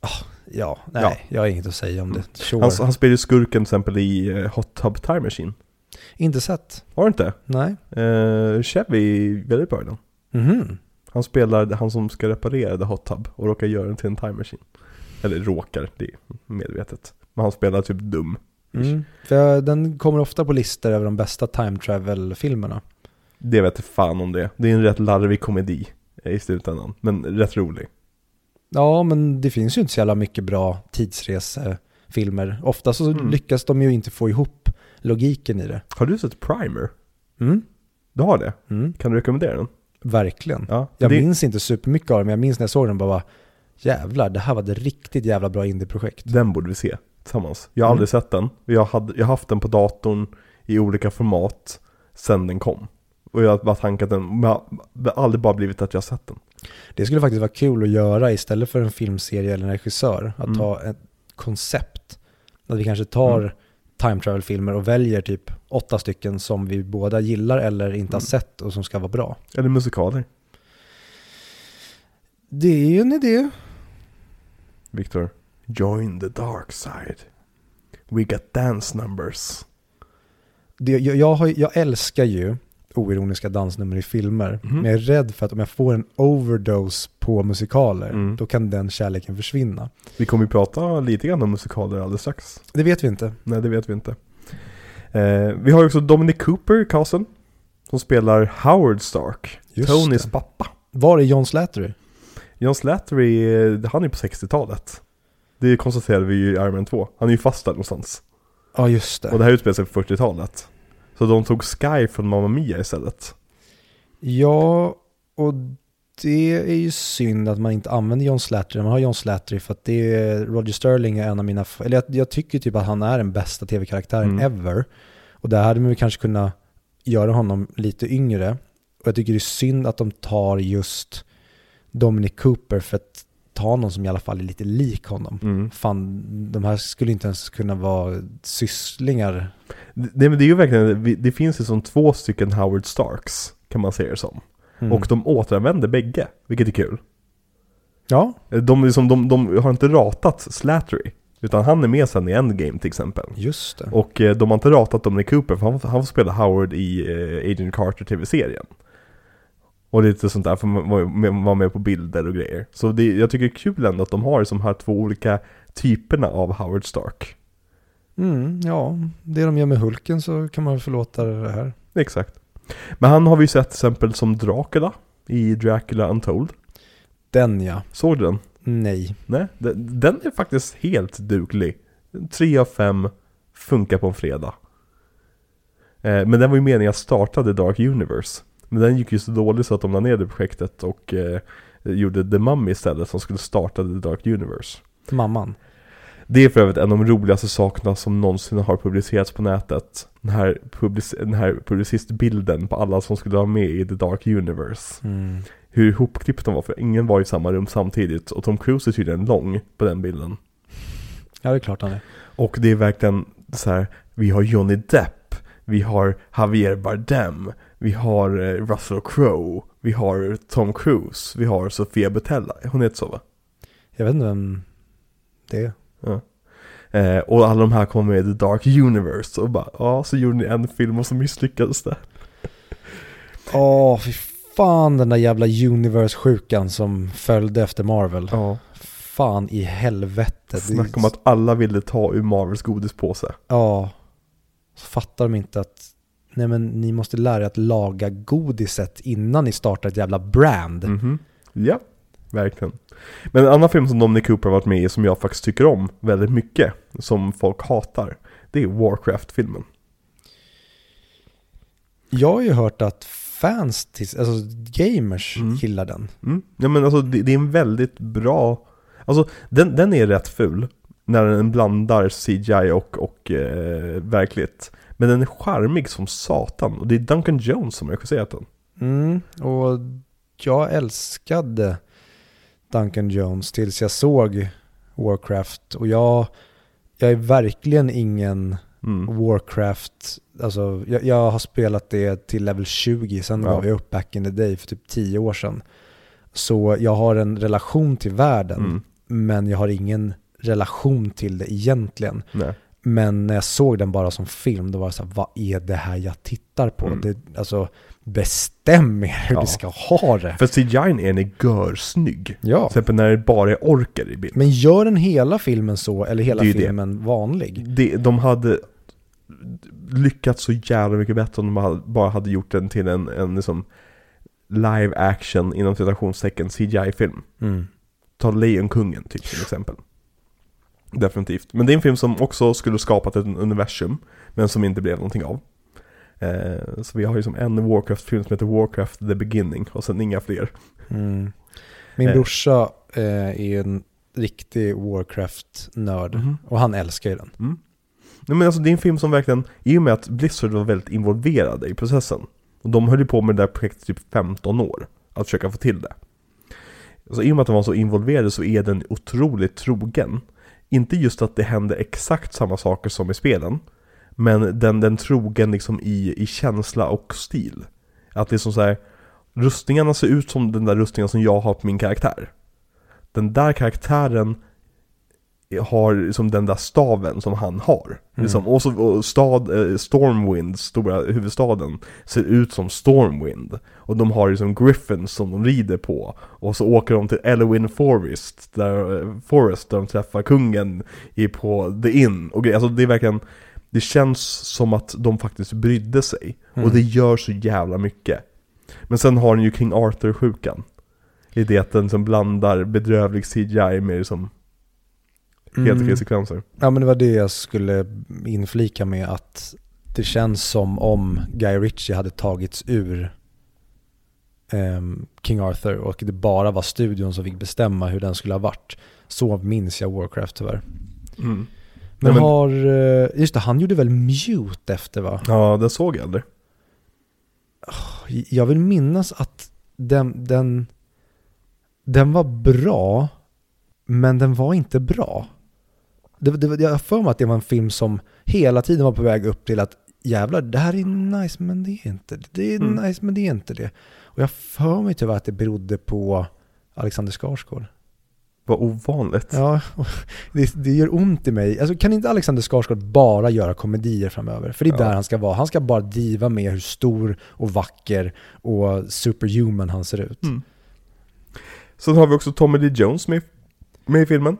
Ah, ja, nej, Ja. jag har inget att säga om det. Sure. Han, han spelar ju skurken till exempel i eh, Hot Tub Time Machine. Inte sett. Har du inte? Nej. Uh, Chevy är väldigt bra i den. Mhm. Han spelar han som ska reparera The Hot Tub och råkar göra den till en time machine. Eller råkar, det är medvetet. Men han spelar typ dum. Mm. För den kommer ofta på listor över de bästa time travel-filmerna. Det vet jag fan om det. Det är en rätt larvig komedi eh, i slutändan. Men rätt rolig. Ja, men det finns ju inte så jävla mycket bra tidsresefilmer. Ofta så Mm. lyckas de ju inte få ihop logiken i det. Har du sett Primer? Mm. Du har det? Mm. Kan du rekommendera den? Verkligen. Ja. Jag det, minns inte supermycket av det, men jag minns när jag såg den bara, jävlar, det här var ett riktigt jävla bra indieprojekt. Den borde vi se tillsammans. Jag har Mm. aldrig sett den. Jag, har haft den på datorn i olika format sen den kom. Och jag har bara tankat den, men det har aldrig bara blivit att jag har sett den. Det skulle faktiskt vara kul att göra istället för en filmserie eller en regissör. Att Mm. ta ett koncept. Att vi kanske tar Mm. Time travel-filmer och väljer typ åtta stycken som vi båda gillar eller inte har Mm. sett och som ska vara bra. Eller musikaler. Det är ju en idé. Victor. Join the dark side. We got dance numbers. Det, jag, jag, har, jag älskar ju oironiska dansnummer i filmer. Mhm. Men jag är rädd för att om jag får en overdose på musikaler, Mm. då kan den kärleken försvinna. Vi kommer ju prata lite grann om musikaler alldeles strax. Det vet vi inte. Nej, det vet vi inte. Eh, vi har ju också Dominic Cooper i casten. Som spelar Howard Stark. Just Tonys det. pappa. Var är John Slattery? John Slattery, eh, han är på 60-talet. Det konstaterade vi ju i Iron Man 2. Han är ju fast där någonstans. Ja, just det. Och det här utspelar sig på 40-talet. Så de tog Sky från Mamma Mia istället. Ja, och det är ju synd att man inte använder John Slattery. Man har John Slattery för att det är, Roger Sterling är en av mina, eller jag, jag tycker typ att han är den bästa tv-karaktären Mm. ever. Och där hade man kanske kunnat göra honom lite yngre. Och jag tycker det är synd att de tar just Dominic Cooper för att ta någon som i alla fall är lite lik honom. Mm. Fan, de här skulle inte ens kunna vara sysslingar. Det, men det är ju verkligen, det finns ju som två stycken Howard Starks, kan man säga det som. Mm. Och de återanvänder bägge, vilket är kul. Ja, De, liksom, de, de har inte ratat Slattery, utan han är med sen i Endgame till exempel. just det. Och eh, de har inte ratat Dominic Cooper, för han, han får spela Howard i eh, Agent Carter tv-serien. Och lite sånt där, för man var med, på bilder och grejer. Så det, jag tycker det är kul ändå att de har de här två olika typerna av Howard Stark. Mm, ja, det de gör med Hulken så kan man förlåta det här. Exakt. Men han har vi sett till exempel som Dracula i Dracula Untold. Den ja. Såg du den? Nej. Nej, den, den är faktiskt helt duglig. Tre av fem funkar på en fredag. Eh, men den var ju meningen att starta The Dark Universe. Men den gick ju så dåligt så att de la ner det projektet och eh, gjorde The Mummy istället som skulle starta The Dark Universe. Mamman. Det är för övrigt en av de roligaste sakerna som någonsin har publicerats på nätet. Den här, public- den här publicistbilden på alla som skulle vara med i The Dark Universe. Mm. Hur ihopklippt de var, för ingen var i samma rum samtidigt. Och Tom Cruise är tydligen lång på den bilden. Ja, det är klart han är. Och det är verkligen så här, vi har Johnny Depp, vi har Javier Bardem, vi har eh, Russell Crowe, vi har Tom Cruise, vi har Sofia Butella, hon heter så va? Jag vet inte vem det är. Eh, och alla de här kommer med i The Dark Universe och bara, ja så gjorde ni en film och så misslyckades det. *laughs* Åh, fy fan den där jävla Universe-sjukan som följde efter Marvel. Ja, Fan i helvete. Snacka om att alla ville ta ur Marvels godispåse. Ja. Så fattar de inte att nej men ni måste lära er att laga godiset innan ni startar ett jävla brand. Mhm. Ja, verkligen. Men en annan film som Dominic Cooper har varit med i som jag faktiskt tycker om väldigt mycket, som folk hatar, det är Warcraft-filmen. Jag har ju hört att fans, till, alltså gamers, Mm. gillar den. Mm. Ja men alltså det, det är en väldigt bra, alltså den, den är rätt ful när den blandar CGI och, och eh, verklighet. Men den är charmig som satan och det är Duncan Jones som har regisserat den. Mm, och jag älskade Duncan Jones tills jag såg Warcraft. Och jag, jag är verkligen ingen Mm. Warcraft, alltså jag, jag har spelat det till level 20, sen Ja. gav jag upp back in the day för typ 10 år sedan. Så jag har en relation till världen, Mm. men jag har ingen relation till det egentligen. Nej. Men när jag såg den bara som film, då var det så här, vad är det här jag tittar på? Mm. Det, alltså, bestäm er hur Ja. ni ska ha det. För CGI är görsnygg. Ja, Till exempel när det bara är orker i bild. men gör den hela filmen så, eller hela ju det. filmen vanlig? Det, de hade lyckats så jävla mycket bättre om de bara hade gjort den till en, en liksom live action inom citationstecken CGI-film. Mm. Ta Lejonkungen typ till exempel. Definitivt. Men det är en film som också skulle skapat ett universum, men som inte blev någonting av. Eh, så vi har ju som en Warcraft-film som heter Warcraft The Beginning, och sen inga fler. Mm. Min Eh. brorsa eh, är en riktig Warcraft-nörd Mhm. och han älskar ju den. Mm. Nej, men alltså det är en film som verkligen, i och med att Blizzard var väldigt involverade i processen. Och de höll ju på med det där projektet typ 15 år. Att försöka få till det. Så i och med att de var så involverade så är den otroligt trogen. Inte just att det händer exakt samma saker som i spelen. Men den, den trogen liksom i, i känsla och stil. Att det är som så här, rustningarna ser ut som den där rustningen som jag har på min karaktär. Den där karaktären har liksom den där staven som han har. Mm. Liksom, och så och stad, eh, Stormwind, stora huvudstaden, ser ut som Stormwind. Och de har liksom Griffins som de rider på. Och så åker de till Elwyn Forest, där, eh, Forest, där de träffar kungen i, på The Inn. Och alltså det är verkligen, det känns som att de faktiskt brydde sig. Mm. Och det gör så jävla mycket. Men sen har den ju King Arthur-sjukan. I det att den som blandar bedrövlig CGI med liksom helt Mm. okej sekvenser. Ja men det var det jag skulle inflika med att det känns som om Guy Ritchie hade tagits ur ehm, King Arthur och det bara var studion som fick bestämma hur den skulle ha varit. Så minns jag Warcraft tyvärr. Mm. Men, Nej, men- har, eh, just det, han gjorde väl Mute efter va? Ja, den såg jag aldrig. Jag vill minnas att den, den, den var bra, men den var inte bra. Det, det, jag har för mig att det var en film som hela tiden var på väg upp till att jävlar, det här är nice men det är inte det. Det är Mm. nice men det är inte det. Och jag för mig tyvärr att det berodde på Alexander Skarsgård. Vad ovanligt. Ja, det, det gör ont i mig. Alltså, kan inte Alexander Skarsgård bara göra komedier framöver? För det är Ja. där han ska vara. Han ska bara diva med hur stor och vacker och superhuman han ser ut. Mm. Sen har vi också Tommy Lee Jones med, med i filmen.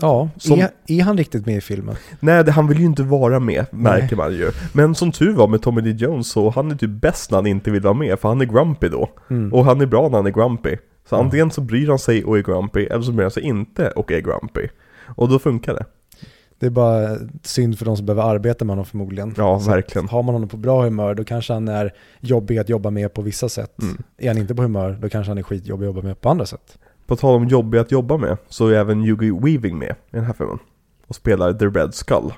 Ja, Som- är, är han riktigt med i filmen? Nej, det, han vill ju inte vara med, märker man ju. Men som tur var med Tommy Lee Jones så han är typ bäst när han inte vill vara med, för han är grumpy då. Mm. Och han är bra när han är grumpy. Så Ja. antingen så bryr han sig och är grumpy, eller så bryr han sig inte och är grumpy. Och då funkar det. Det är bara synd för de som behöver arbeta med honom förmodligen. Ja, Så verkligen. Har man honom på bra humör då kanske han är jobbig att jobba med på vissa sätt. Mm. Är han inte på humör då kanske han är skitjobbig att jobba med på andra sätt. På tal om jobbig att jobba med, så är även Hugo Weaving med i den här filmen. Och spelar The Red Skull.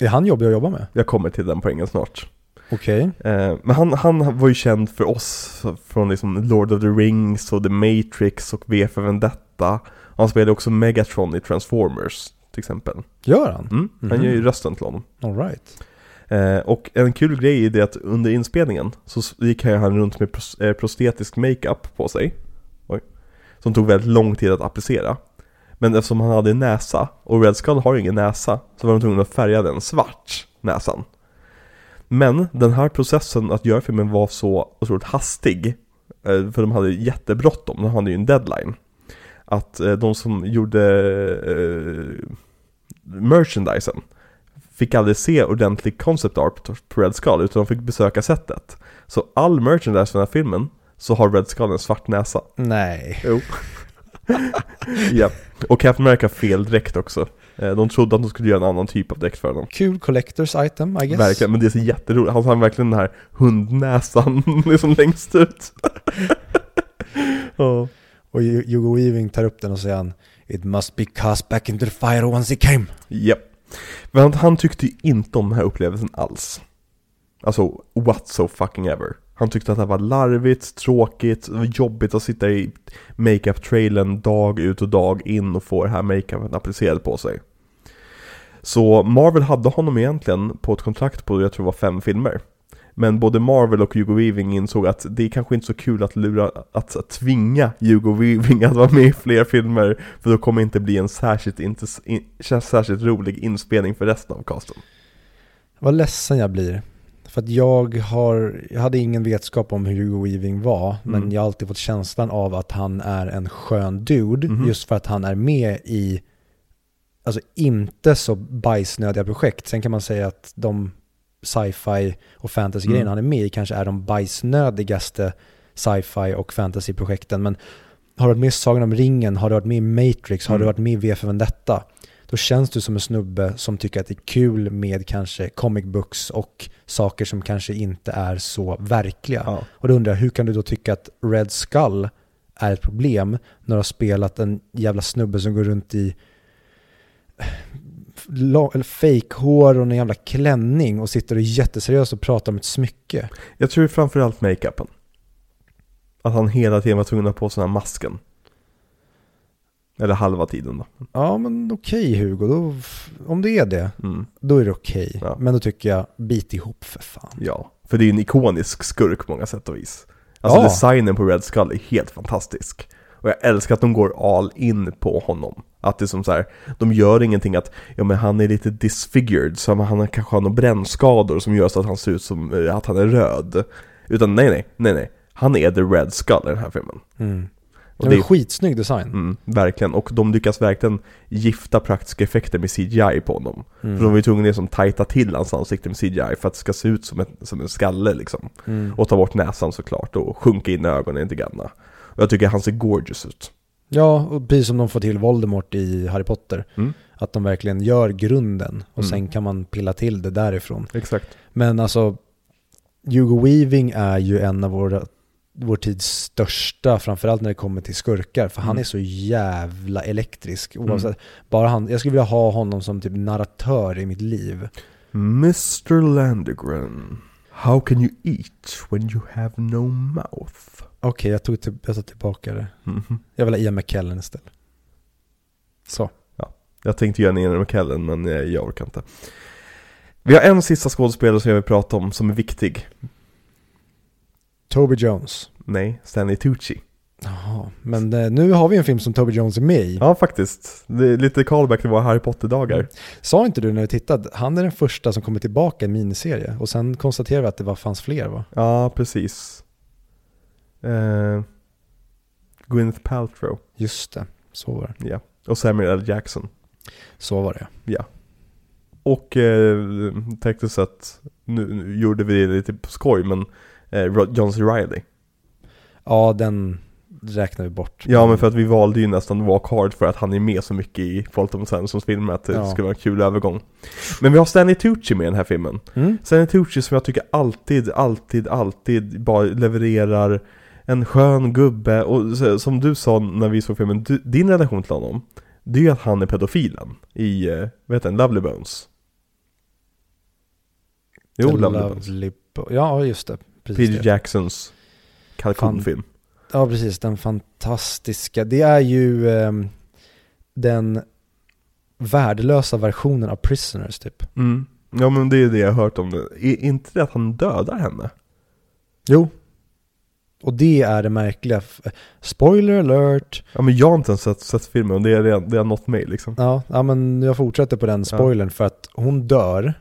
Är han jobbig att jobba med? Jag kommer till den poängen snart. Okej. Eh, men han, han var ju känd för oss från liksom Lord of the Rings och The Matrix och V för Vendetta. Han spelade också Megatron i Transformers till exempel. Gör han? Mm, Han Mhm. gör ju rösten till honom. All right. Eh, och en kul grej är det att under inspelningen så gick han runt med pros- eh, prostetisk makeup på sig. Som tog väldigt lång tid att applicera. Men eftersom han hade en näsa, och Red Skull har ju ingen näsa, så var de tvungna att färga den svart, näsan. Men den här processen att göra filmen var så otroligt hastig, eh, för de hade jättebråttom, de hade ju en deadline. Att eh, de som gjorde eh, merchandisen fick aldrig se ordentlig concept art på Red Skull, utan de fick besöka sättet. Så all merchandise för den här filmen, så har Red Skull en svart näsa. Nej. Jo. *laughs* ja. Och Captain America fel dräkt också. Eh, De trodde att de skulle göra en annan typ av dräkt för honom. Kul collectors item, I guess. Verkligen, men det är så jätteroligt. Han har verkligen den här hundnäsan *laughs* liksom längst ut. Ja. Och Hu- Hugo Weaving tar upp den och säger han It must be cast back into the fire once it came. Japp. Men han, han tyckte ju inte om den här upplevelsen alls. Alltså, what so fucking ever. Han tyckte att det här var larvigt, tråkigt, jobbigt att sitta i makeup-trailern dag ut och dag in och få det här makeupen applicerad på sig. Så Marvel hade honom egentligen på ett kontrakt på, jag tror det var fem filmer. Men både Marvel och Hugo Weaving insåg att det är kanske inte så kul att lura, att, att tvinga Hugo Weaving att vara med i fler filmer, för då kommer det inte bli en särskilt, inte, in, särskilt rolig inspelning för resten av casten. Vad ledsen jag blir. För att jag har, jag hade ingen vetskap om hur Hugo Weaving var, men Mm. jag har alltid fått känslan av att han är en skön dude, Mhm. just för att han är med i, alltså inte så bajsnödiga projekt. Sen kan man säga att de sci-fi och fantasy-grejerna Mm. han är med i kanske är de bajsnödigaste sci-fi och fantasy-projekten, men har du varit med i Sagan om ringen, har du varit med i Matrix, har Mm. du varit med i V för Vendetta, då känns du som en snubbe som tycker att det är kul med kanske comic books och saker som kanske inte är så verkliga. Ja. Och då undrar jag, hur kan du då tycka att Red Skull är ett problem när du har spelat en jävla snubbe som går runt i eller fake-hår och en jävla klänning och sitter och är jätteseriös och pratar om ett smycke. Jag tror framförallt makeupen. Att han hela tiden var tvungen att ha på sig den här masken. Eller halva tiden då. Ja men okej Hugo, då, om det är det, Mm. då är det okej. Ja. Men då tycker jag, bit ihop för fan. Ja, för det är ju en ikonisk skurk på många sätt och vis. Alltså Ja. designen på Red Skull är helt fantastisk. Och jag älskar att de går all in på honom. Att det är som så här, de gör ingenting att, ja men han är lite disfigured, så han kanske har några brännskador som gör så att han ser ut som eh, att han är röd. Utan nej nej, nej nej. Han är the Red Skull i den här filmen. Mm. Och Det är, skitsnygg design. mm, verkligen, och de lyckas verkligen gifta praktiska effekter med CGI på honom. Mm. För de var ju tvungna att liksom tajta till hans ansikte med CGI för att det ska se ut som, ett, som en skalle liksom. Mm. Och ta bort näsan såklart och sjunka in i ögonen lite grann. Och jag tycker han ser gorgeous ut. Ja, och precis som de får till Voldemort i Harry Potter. Mm. Att de verkligen gör grunden och Mm. sen kan man pilla till det därifrån. Exakt. Men alltså, Hugo Weaving är ju en av våra, vår tids största, framförallt när det kommer till skurkar. För han Mm. är så jävla elektrisk. Oavsett, bara han, jag skulle vilja ha honom som typ narratör i mitt liv. Mr Landegren. How can you eat when you have no mouth? Okej, jag, tog till, jag tar tillbaka det. Mhm. Jag vill ha Ian McKellen istället. Så. Jag tänkte göra en Ian McKellen men jag, jag orkar inte. Vi har en sista skådespelare som jag vill prata om som är viktig. Toby Jones. Nej, Stanley Tucci. Jaha, men eh, nu har vi en film som Toby Jones är med i. Ja, faktiskt. Det är lite callback till våra Harry Potter-dagar. Sa inte du när du tittade, han är den första som kommer tillbaka i en miniserie. Och sen konstaterade vi att det var, fanns fler va? Ja, precis. Eh, Gwyneth Paltrow. Just det, så var det. Ja. Och Samuel L. Jackson. Så var det Ja. Och eh, tänkte så att nu, nu gjorde vi det lite på skoj men eh, John C. Reilly. Ja, den räknar vi bort. Ja men för att vi valde ju nästan Walk Hard för att han är med så mycket i Fulton Sensons filmer att det Ja. skulle vara en kul övergång. Men vi har Stanley Tucci med i den här filmen. Mm? Stanley Tucci som jag tycker alltid, alltid, alltid bara levererar en skön gubbe och så, som du sa när vi såg filmen, du, din relation till honom det är ju att han är pedofilen i, eh, vad heter den, Lovely Bones. Jo, The Lovely Bones. Lovely Bo- Ja, just det. Precis Peter det. Jacksons kalkonfilm. Ja, precis. Den fantastiska. Det är ju ehm, den värdelösa versionen av Prisoners typ. Mm. Ja men det är det jag har hört om det. Är inte det att han dödar henne? Jo. Och det är det märkliga. Spoiler alert. Ja men jag har inte ens sett, sett filmen och det, är det har nått mig liksom. Ja, ja, men jag fortsätter på den spoilern för att hon dör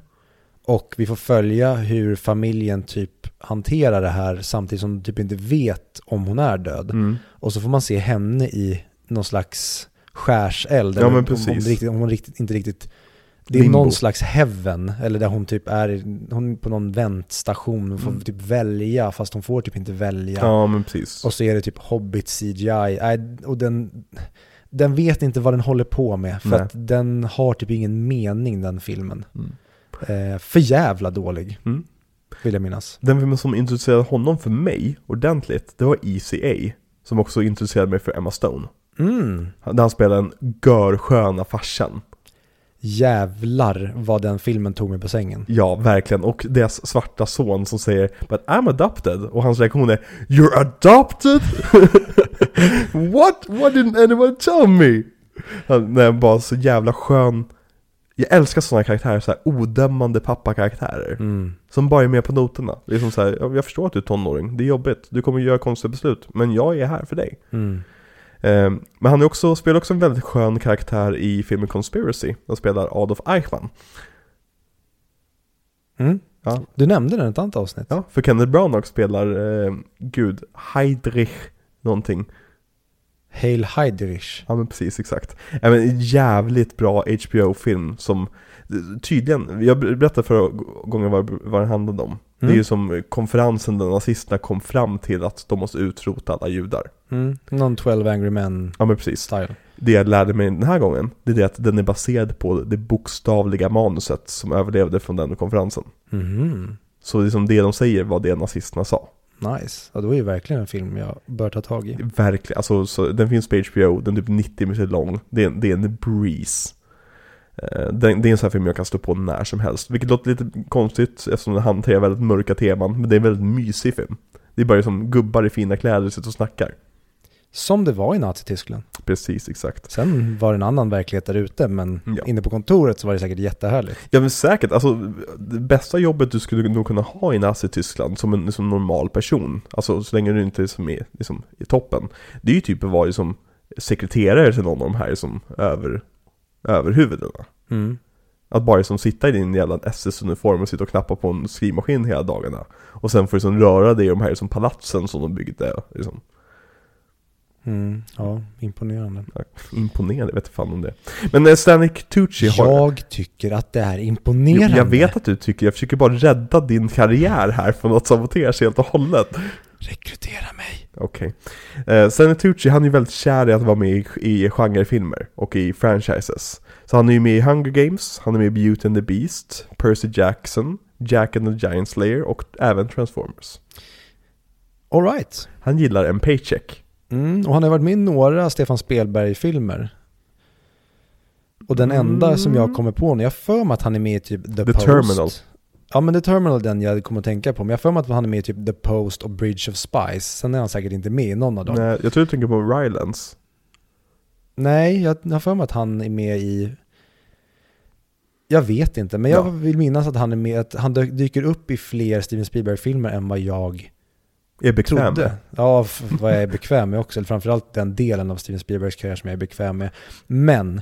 och vi får följa hur familjen typ hanterar det här samtidigt som de typ inte vet om hon är död. Mm. Och så får man se henne i någon slags skärseld. Ja, men om- precis. Om, riktigt, om hon riktigt, inte riktigt... Det är Limbo. någon slags heaven, eller där hon typ är, hon är på någon väntstation och får Mm. typ välja, fast hon får typ inte välja. Ja men precis. Och så är det typ Hobbit CGI. Och den, den vet inte vad den håller på med. För Nej. att den har typ ingen mening den filmen. Mm. Eh, för jävla dålig, Mm. vill jag minnas. Den filmen som introducerade honom för mig ordentligt, det var ECA. Som också introducerade mig för Emma Stone. Mm. Där han spelade en görsköna farsan. Jävlar vad den filmen tog mig på sängen. Ja, verkligen. Och deras svarta son som säger But I'm adopted. Och hans reaktion är You're adopted? *laughs* What? What didn't anyone tell me? Han är bara så jävla skön. Jag älskar sådana karaktärer, så här odömande pappakaraktärer. Mm. Som bara är med på noterna. Det är som så här, "Ja, jag förstår att du är tonåring, det är jobbigt, du kommer göra konstiga beslut, men jag är här för dig. Mm. Eh, men han är också, spelar också en väldigt skön karaktär i filmen Conspiracy. Han spelar Adolf Eichmann. Mm. Ja. Du nämnde den i ett annat avsnitt. Ja, för Kenneth Branagh spelar, eh, gud, Heidrich någonting. Hail Heidrich. Ja men precis, exakt. Ja, men en jävligt bra HBO-film som tydligen, jag berättade förra gången vad, vad den handlade om. Det är Mm. ju som konferensen där nazisterna kom fram till att de måste utrota alla judar. Mm. Någon 12 Angry Men Ja men precis. style. Det jag lärde mig den här gången, det är det att den är baserad på det bokstavliga manuset som överlevde från den konferensen. Mhm. Så liksom det de säger var det nazisterna sa. Nice. Ja, det var ju verkligen en film jag bör ta tag i. Verkligen, alltså så, den finns på HBO, den är typ 90 minuter lång. Det är, det är en breeze. Eh, Den, det är en sån här film jag kan stå på när som helst. Vilket låter lite konstigt eftersom den hanterar väldigt mörka teman. Men det är en väldigt mysig film. Det är bara som gubbar i fina kläder sitter och snackar. Som det var i Nazityskland. Precis, exakt. Sen var det en annan verklighet där ute, men Ja. inne på kontoret så var det säkert jättehärligt. Ja men säkert, alltså det bästa jobbet du skulle nog kunna ha i Nazityskland som en som normal person, alltså så länge du inte liksom är liksom, i toppen, det är ju typ att vara liksom sekreterare till någon av de här som över, överhuvudena. Mm. Att bara liksom sitta i din jävla SS-uniform och sitta och knappa på en skrivmaskin hela dagarna. Och sen får du liksom röra dig i de här liksom palatsen som de byggde. Liksom. Mm. Ja, imponerande. Imponerande, vet fan om det Men eh, Stanley Tucci har... Jag tycker att det är Jo, imponerande. jag vet att du tycker, jag försöker bara rädda din karriär här från att saboteras helt och hållet. Rekrytera mig. Okej. Eh, Stanley Tucci, han är ju väldigt kär i att vara med i, i genrefilmer och i franchises. Så han är ju med i Hunger Games, han är med i Beauty and the Beast, Percy Jackson, Jack and the Giant Slayer och även Transformers. All right. Han gillar en paycheck. Mm, och han har varit med i några Stefan Spelberg-filmer. Och den enda som jag kommer på nu, jag för mig att han är med i typ The, The Post. Terminal. Ja men The Terminal är den jag kommer att tänka på, men jag för mig att han är med i typ The Post och Bridge of Spies. Sen är han säkert inte med i någon av dem. Nej, Nej, jag tror du tänker på Rylance. jag har för mig att han är med i... Jag vet inte, men jag Ja. vill minnas att han är med, att han dyker upp i fler Steven Spielberg-filmer än vad jag Är bekväm trodde. med. Ja, vad jag är bekväm med också. Eller framförallt den delen av Steven Spielbergs karriär som jag är bekväm med. Men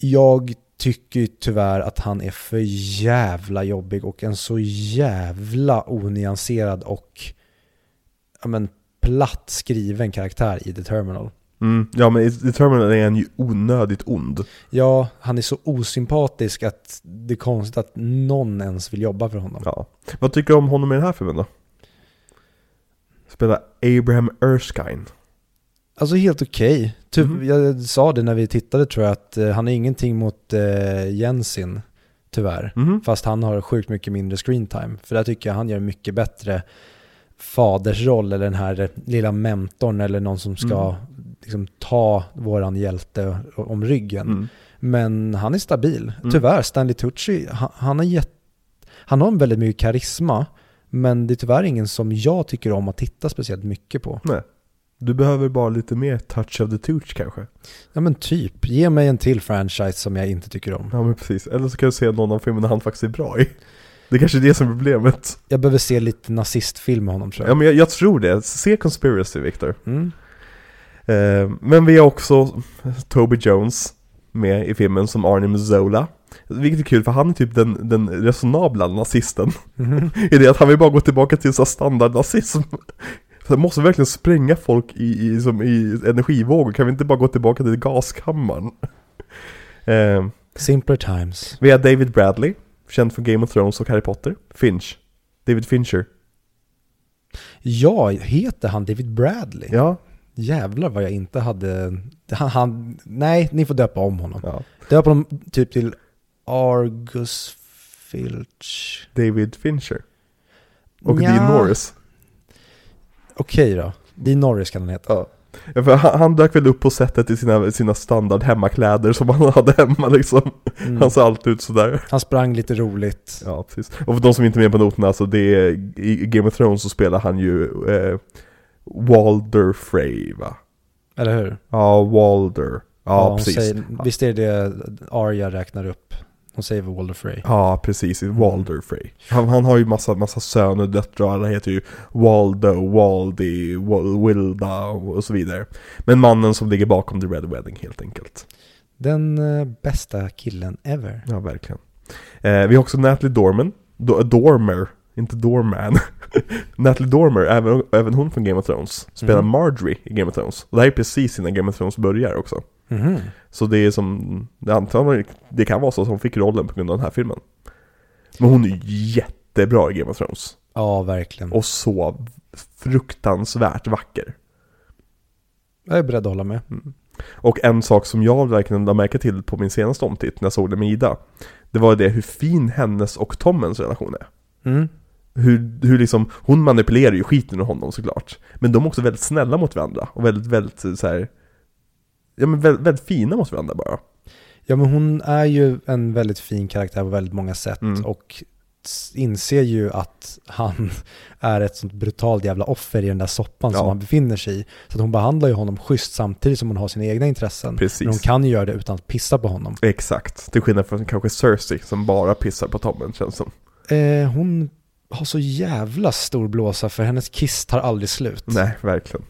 jag tycker tyvärr att han är för jävla jobbig och en så jävla onyanserad och ja, men, platt skriven karaktär i The Terminal. Mm. Ja men i The Terminal är han ju onödigt ond. Ja, han är så osympatisk att det är konstigt att någon ens vill jobba för honom. Ja. Vad tycker du om honom i den här filmen då? Spelar Abraham Erskine. Alltså helt okej. Typ, Mhm. Jag sa det när vi tittade tror jag att eh, han har ingenting mot eh, Jensin, tyvärr. Mhm. Fast han har sjukt mycket mindre screen time. För där tycker jag han gör mycket bättre fadersroll eller den här lilla mentorn eller någon som ska Mm. liksom, ta våran hjälte om ryggen. Mm. Men han är stabil. Mm. Tyvärr, Stanley Tucci, han, han, har gett, han har en väldigt mycket karisma. Men det är tyvärr ingen som jag tycker om att titta speciellt mycket på. Nej. Du behöver bara lite mer touch of the touch kanske. Ja men typ, ge mig en till franchise som jag inte tycker om. Ja men precis. Eller så kan du se någon av filmerna han faktiskt är bra i. Det är kanske är det som är problemet. Jag behöver se lite nazistfilm med honom tror Ja jag. men jag, jag tror det. Se Conspiracy Victor. Mm. Eh, men vi har också Toby Jones med i filmen som Arnie Mazzola. Vilket är kul för han är typ den, den resonabla nazisten. Mhm. *laughs* I det att han vill bara gå tillbaka till så standardnazism. *laughs* Så måste verkligen spränga folk i, i, som i energivågor. Kan vi inte bara gå tillbaka till gaskammaren? *laughs* Eh, Simpler times. vi har David Bradley, känd från Game of Thrones och Harry Potter. Finch. David Fincher. Ja, heter han David Bradley? Ja, Jävlar vad jag inte hade... Han, han, nej, ni får döpa om honom. ja. Döp honom typ till Argus Filch. David Fincher. Och Nja. Dean Norris. Okej då. Dean Norris kan han heta. Ja. Ja, för han, han dök väl upp på sättet i sina, sina standard hemmakläder som han *laughs* hade hemma liksom. Mm. Han ser alltid ut sådär. Han sprang lite roligt. Ja, precis. Och för de som inte är med på noterna, alltså det är, i Game of Thrones så spelar han ju eh, Walder Frey va? Eller hur? Ja, Walder. Ja, hon precis. Säger, visst är det Arya räknar upp? Hon säger väl Walder Frey? Ja, precis. Walder Frey. Han, han har ju massa, massa söner och döttrar. Alla heter ju Waldo, Waldy, Wal- Wilda och så vidare. Men mannen som ligger bakom The Red Wedding helt enkelt. Den eh, bästa killen ever. Ja, verkligen. Eh, vi har också Natalie Dorman. Do- Dormer, inte Dorman. *laughs* Natalie Dormer, även, även hon från Game of Thrones, spelar Mm. Marjorie i Game of Thrones. Och det här är precis innan Game of Thrones börjar också. Mhm. Så det är som, det, antagligen, det kan vara så att hon fick rollen på grund av den här filmen. Men hon är jättebra i Game of Thrones. Ja, verkligen. Och så fruktansvärt vacker. Jag är beredd att hålla med. Och en sak som jag verkligen lade märke till på min senaste omtitt när jag såg det med Ida. Det var det hur fin hennes och Tommens relation är. Mm. Hur, hur liksom, hon manipulerar ju skiten ur honom såklart. Men de är också väldigt snälla mot varandra. Och väldigt, väldigt så här. Ja men väldigt, väldigt fina mot varandra bara. Ja, men hon är ju en väldigt fin karaktär på väldigt många sätt. Mm. Och inser ju att han *laughs* är ett sånt brutalt jävla offer i den där soppan som Ja. han befinner sig i. Så att hon behandlar ju honom schysst samtidigt som hon har sina egna intressen. Precis. Men hon kan ju göra det utan att pissa på honom. Exakt, till skillnad från kanske Cersei som bara pissar på Tommen känns som. Eh, hon har så jävla stor blåsa för hennes kiss tar aldrig slut. Nej, verkligen.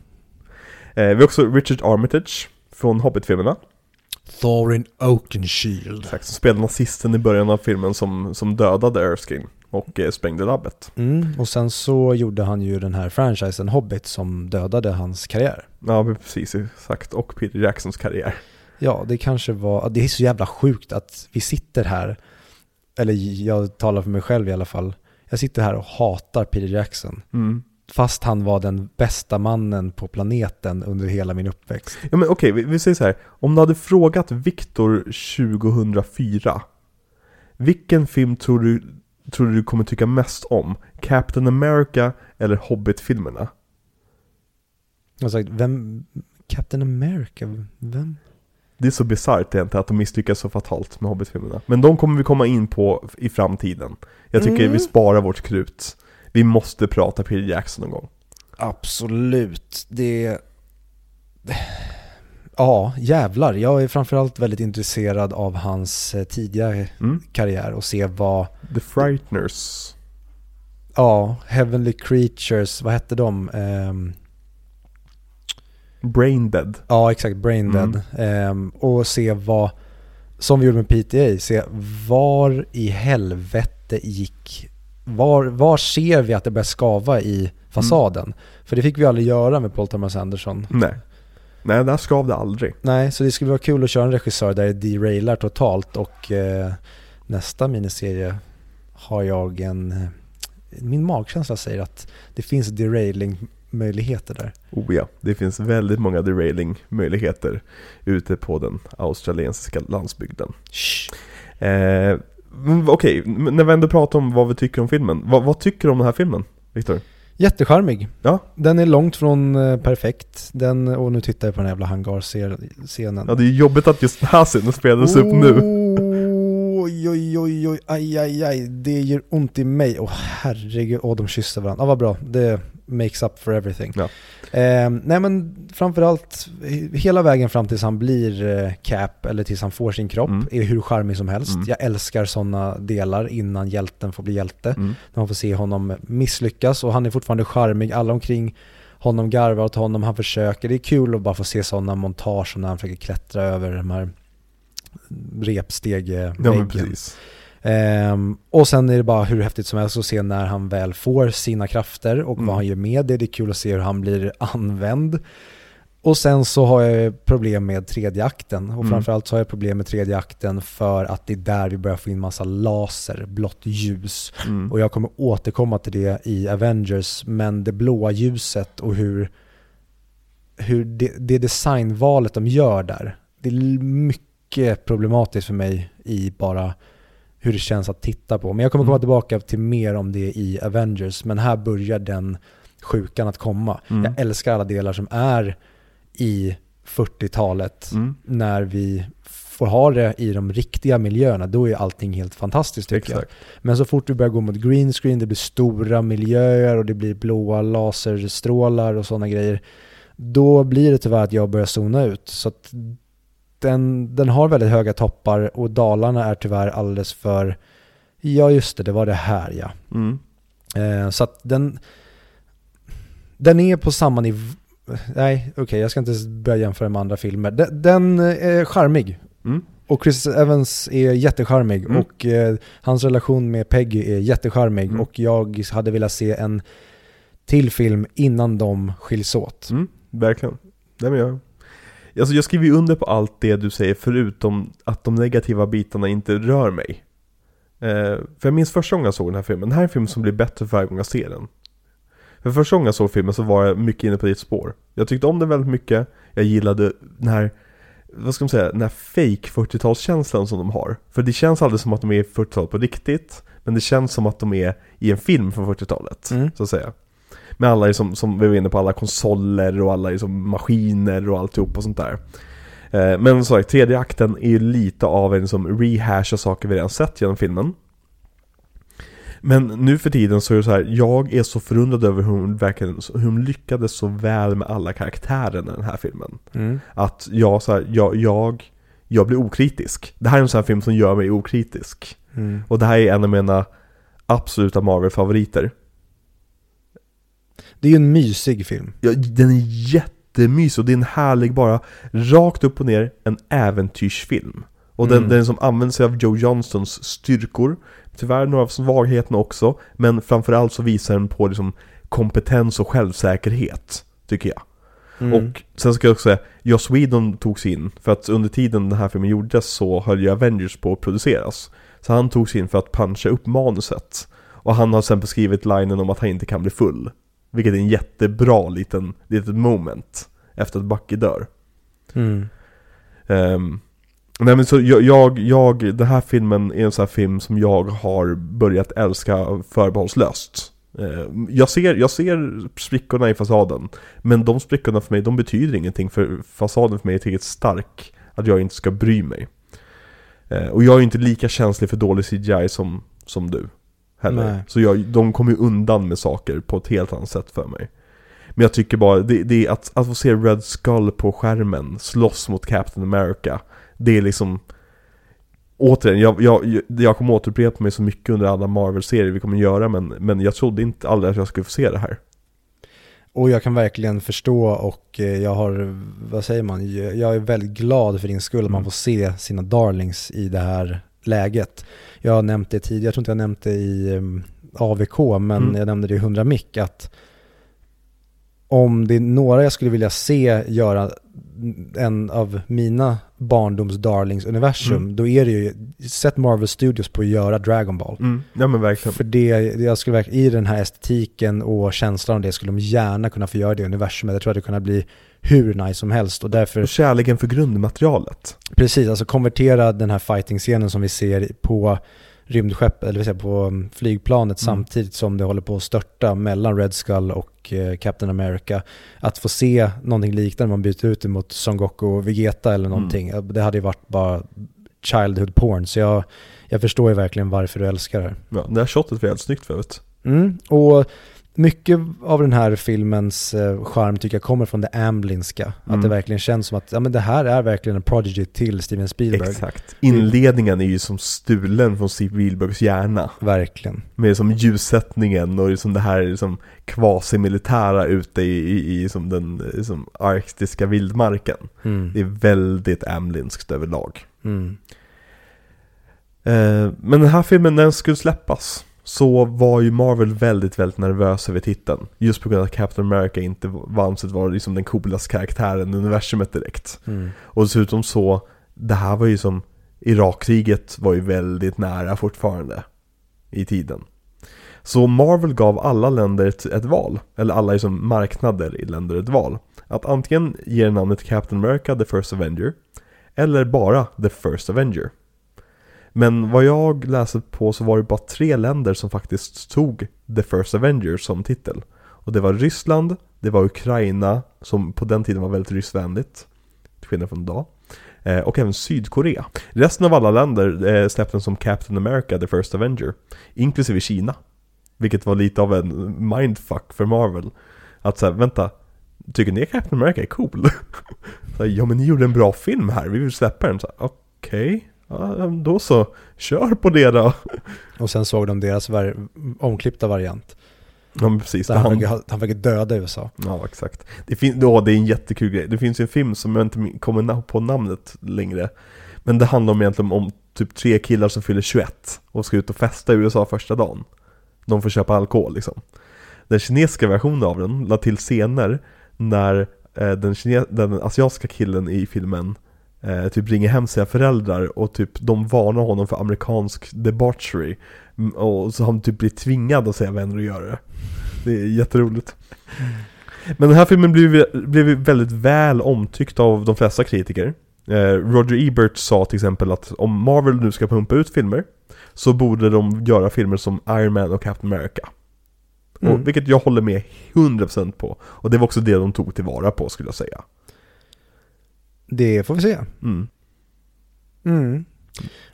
Eh, vi har också Richard Armitage från Hobbit-filmerna. Thorin Oakenshield. Exakt, som spelar nazisten i början av filmen som, som dödade Erskine och eh, sprängde labbet. Mm, och sen så gjorde han ju den här franchisen Hobbit som dödade hans karriär. Ja, precis, exakt. Och Peter Jacksons karriär. Ja, det kanske var, det är så jävla sjukt att vi sitter här, eller jag talar för mig själv i alla fall, jag sitter här och hatar Peter Jackson. Mm. Fast han var den bästa mannen på planeten under hela min uppväxt. Ja men okej, vi, vi säger så här. Om du hade frågat Viktor 2004 Vilken film tror du, tror du du kommer tycka mest om? Captain America eller Hobbit-filmerna? Jag har sagt, vem, Captain America, vem? Det är så bisarrt egentligen att de misslyckas så fatalt med Hobbit-filmerna. Men de kommer vi komma in på i framtiden. Jag tycker Mm. vi sparar vårt krut. Vi måste prata Peter Jackson någon gång. Absolut, det... Ja, jävlar. Jag är framförallt väldigt intresserad av hans eh, tidiga Mm. karriär och se vad, The Frighteners. ja, Heavenly Creatures, vad hette de? Ehm, Brain Dead. ja, exakt, Brain Mm. Ehm, och se vad, som vi gjorde med PTA, se var i helvete gick, var, var ser vi att det börjar skava i fasaden? För det fick vi aldrig göra med Paul Thomas Anderson. Nej. Nej, där skav det aldrig. Nej, så det skulle vara kul att köra en regissör där det derailar totalt och eh, nästa miniserie har jag en... eh, Min magkänsla säger att det finns derailing-möjligheter där. Oh ja, det finns väldigt många derailing-möjligheter ute på den australiensiska landsbygden. Eh, Okej, men när vi ändå pratar om vad vi tycker om filmen. Vad, vad tycker du om den här filmen, Viktor? Jättecharmig. Ja. Den är långt från eh, perfekt. Den, och nu tittar jag på den jävla hangarscenen. Ja, det är jobbigt att just den här scenen spelades upp nu. Oj, oj, oj, oj, aj, aj, aj. Det gör ont i mig. Åh herregud, åh de kysser varandra. Ja, vad bra. Det makes up for everything. Ja. Eh, nej men framförallt, he- hela vägen fram tills han blir eh, Cap, eller tills han får sin kropp, Mm. är hur charmig som helst. Mm. Jag älskar sådana delar innan hjälten får bli hjälte. Mm. När man får se honom misslyckas och han är fortfarande charmig. Alla omkring honom garvar åt honom, han försöker. Det är kul att bara få se sådana montage när han försöker klättra över de här repsteg Ja, men precis. Ehm, och sen är det bara hur häftigt som helst att se när han väl får sina krafter och Mm. vad han gör med det. Det är kul att se hur han blir använd. Och sen så har jag problem med tredje akten. Och Mm. framförallt så har jag problem med tredje akten för att det är där vi börjar få in massa laser, blått ljus. Mm. Och jag kommer återkomma till det i Avengers, men det blåa ljuset och hur, hur det, det designvalet de gör där, det är mycket problematiskt för mig i bara hur det känns att titta på. Men jag kommer komma Mm. tillbaka till mer om det i Avengers, men här börjar den sjukan att komma. Mm. Jag älskar alla delar som är i 40-talet, Mm. när vi får ha det i de riktiga miljöerna, då är allting helt fantastiskt tycker jag. Exakt. Men så fort vi börjar gå mot green screen, det blir stora miljöer och det blir blåa laserstrålar och sådana grejer. Då blir det tyvärr att jag börjar zona ut. Så den, den har väldigt höga toppar och dalarna är tyvärr alldeles för, ja just det, det var det här ja. Mm. Eh, så att den, den är på samma nivå, nej okej jag ska inte börja jämföra med andra filmer. Den, den är charmig. Mm. Och Chris Evans är jättecharmig Mm. och eh, hans relation med Peggy är jättecharmig Mm. och jag hade velat se en till film innan de skiljs åt. Mm. Verkligen. Nej, men jag, alltså jag skriver ju under på allt det du säger förutom att de negativa bitarna inte rör mig. Eh, för jag minns första gången jag såg den här filmen, den här är en film som blir bättre för varje gång jag ser den. För första gången jag såg filmen så var jag mycket inne på ditt spår. Jag tyckte om den väldigt mycket, jag gillade den här, vad ska man säga, den här fake 40-talskänslan som de har. För det känns aldrig som att de är i 40-talet på riktigt, men det känns som att de är i en film från 40-talet, Mm. så att säga. Med alla liksom, som vi var inne på, alla konsoler och alla liksom maskiner och alltihop och sånt där. Eh, Men som sagt, tredje akten är ju lite av en som rehash av saker vi redan sett genom filmen. Men nu för tiden så är det så här, jag är så förundrad över hur hon verkligen, hur hon lyckades så väl med alla karaktärerna i den här filmen. Mm. Att jag så här, jag, jag, jag blir okritisk. Det här är en sån här film som gör mig okritisk. Mm. Och det här är en av mina absoluta Marvel-favoriter. Det är ju en mysig film. Ja, den är jättemysig och det är en härlig bara, rakt upp och ner, en äventyrsfilm. Och den, Mm. den som använder sig av Joe Johnstons styrkor, tyvärr några av svagheterna också, men framförallt så visar den på liksom kompetens och självsäkerhet, tycker jag. Mm. Och sen ska jag också säga, Joss Whedon togs in, för att under tiden den här filmen gjordes så höll ju Avengers på att produceras. Så han togs in för att puncha upp manuset. Och han har sen skrivit linen om att han inte kan bli full. Vilket är en jättebra liten, litet moment efter att Bucky dör. Mm. Ehm, nej men så jag, jag, jag, den här filmen är en sån här film som jag har börjat älska förbehållslöst. Ehm, jag, ser, jag ser sprickorna i fasaden, men de sprickorna för mig, de betyder ingenting för fasaden för mig är tillräckligt stark att jag inte ska bry mig. Ehm, och jag är inte lika känslig för dålig CGI som, som du. Heller. Nej. Så jag, de kommer ju undan med saker på ett helt annat sätt för mig. Men jag tycker bara, det, det är att, att få se Red Skull på skärmen slåss mot Captain America Det är liksom Återigen, jag, jag, jag kommer återupprepa mig så mycket under alla Marvel-serier vi kommer göra men, men jag trodde inte aldrig att jag skulle få se det här Och jag kan verkligen förstå och eh, jag har, vad säger man, jag är väldigt glad för din skull att man Mm. får se sina darlings i det här läget. Jag har nämnt det tidigare, jag tror inte jag nämnt det i um, AVK, men Mm. jag nämnde det i 100 mick att om det är några jag skulle vilja se göra en av mina barndoms darlings universum, Mm. då är det ju, sätt Marvel Studios på att göra Dragon Ball. mm. Ja men verkligen För det, jag skulle verkligen, i den här estetiken och känslan av det skulle de gärna kunna få göra det universumet. Jag tror att det kunde bli hur nice som helst och därför, Och kärleken för grundmaterialet precis, alltså konvertera den här fighting-scenen som vi ser på rymdskepp, eller säga på um, flygplanet Mm. samtidigt som det håller på att störta mellan Red Skull och eh, Captain America. Att få se någonting liknande, man byter ut det mot Son Goku och Vegeta eller någonting. Mm. Det hade ju varit bara childhood porn, så jag, jag förstår ju verkligen varför du älskar det. Ja, det här shotet var jävligt snyggt för övrigt Mm, och mycket av den här filmens eh, charm tycker jag kommer från det amblinska. Mm. Att det verkligen känns som att ja, men det här är verkligen en prodigy till Steven Spielberg. Exakt Inledningen är ju som stulen från Steve Spielbergs hjärna Verkligen. Med som ljussättningen och liksom det här liksom quasi-militära ute i, i, i som den som arktiska vildmarken. Mm. Det är väldigt amlinskt överlag. Mm. Eh, men den här filmen, den skulle släppas, så var ju Marvel väldigt, väldigt nervös över titeln. Just på grund av att Captain America inte var vara liksom den coolaste karaktären i universumet direkt. Mm. Och dessutom så, det här var ju som, Irakkriget var ju väldigt nära fortfarande i tiden. Så Marvel gav alla länder ett, ett val, eller alla liksom marknader i länder ett val. Att antingen ge namnet Captain America The First Avenger, eller bara The First Avenger. Men vad jag läste på så var det bara tre länder som faktiskt tog The First Avenger som titel. Och det var Ryssland, det var Ukraina, som på den tiden var väldigt ryssvänligt, till skillnad från idag. Eh, och även Sydkorea. Resten av alla länder eh, släppte den som Captain America, The First Avenger. Inklusive Kina. Vilket var lite av en mindfuck för Marvel. Att säga, vänta, tycker ni att Captain America är cool? *laughs* så här, ja men ni gjorde en bra film här, vi vill släppa den. Okej. Okay. Okej, ja, då så, kör på det då. Och sen såg de deras var- omklippta variant. Ja precis, Där han, han, fick, han fick döda USA. Ja, exakt. Det, fin- ja, det är en jättekul grej. Det finns ju en film som jag inte kommer på namnet längre. Men det handlar om egentligen om typ tre killar som fyller 21 och ska ut och festa i USA första dagen. De får köpa alkohol liksom. Den kinesiska versionen av den la till scener när eh, den, kine- den asiatiska killen i filmen eh, typ ringer hem sina föräldrar och typ de varnar honom för amerikansk debauchery. Mm, Och så han typ blir tvingad att säga vänner och göra det. Det är jätteroligt. Men den här filmen blev, blev väldigt väl omtyckt av de flesta kritiker. Eh, Roger Ebert sa till exempel att om Marvel nu ska pumpa ut filmer så borde de göra filmer som Iron Man och Captain America. Mm. Och, vilket jag håller med 100% på. Och det var också det de tog tillvara på skulle jag säga. Det får vi se. Mm. Mm.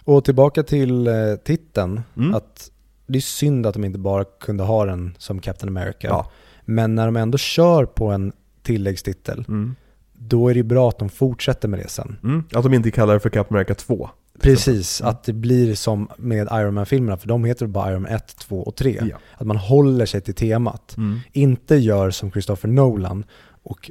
Och tillbaka till eh, titeln. Mm. Att det är synd att de inte bara kunde ha den som Captain America. Ja. Men när de ändå kör på en tilläggstitel, Mm. då är det bra att de fortsätter med det sen. Mm. Att de inte kallar det för Captain America 2. Precis, att det blir som med Iron Man-filmerna, för de heter bara Iron Man 1, 2 och 3. Ja. Att man håller sig till temat. Mm. Inte gör som Christopher Nolan och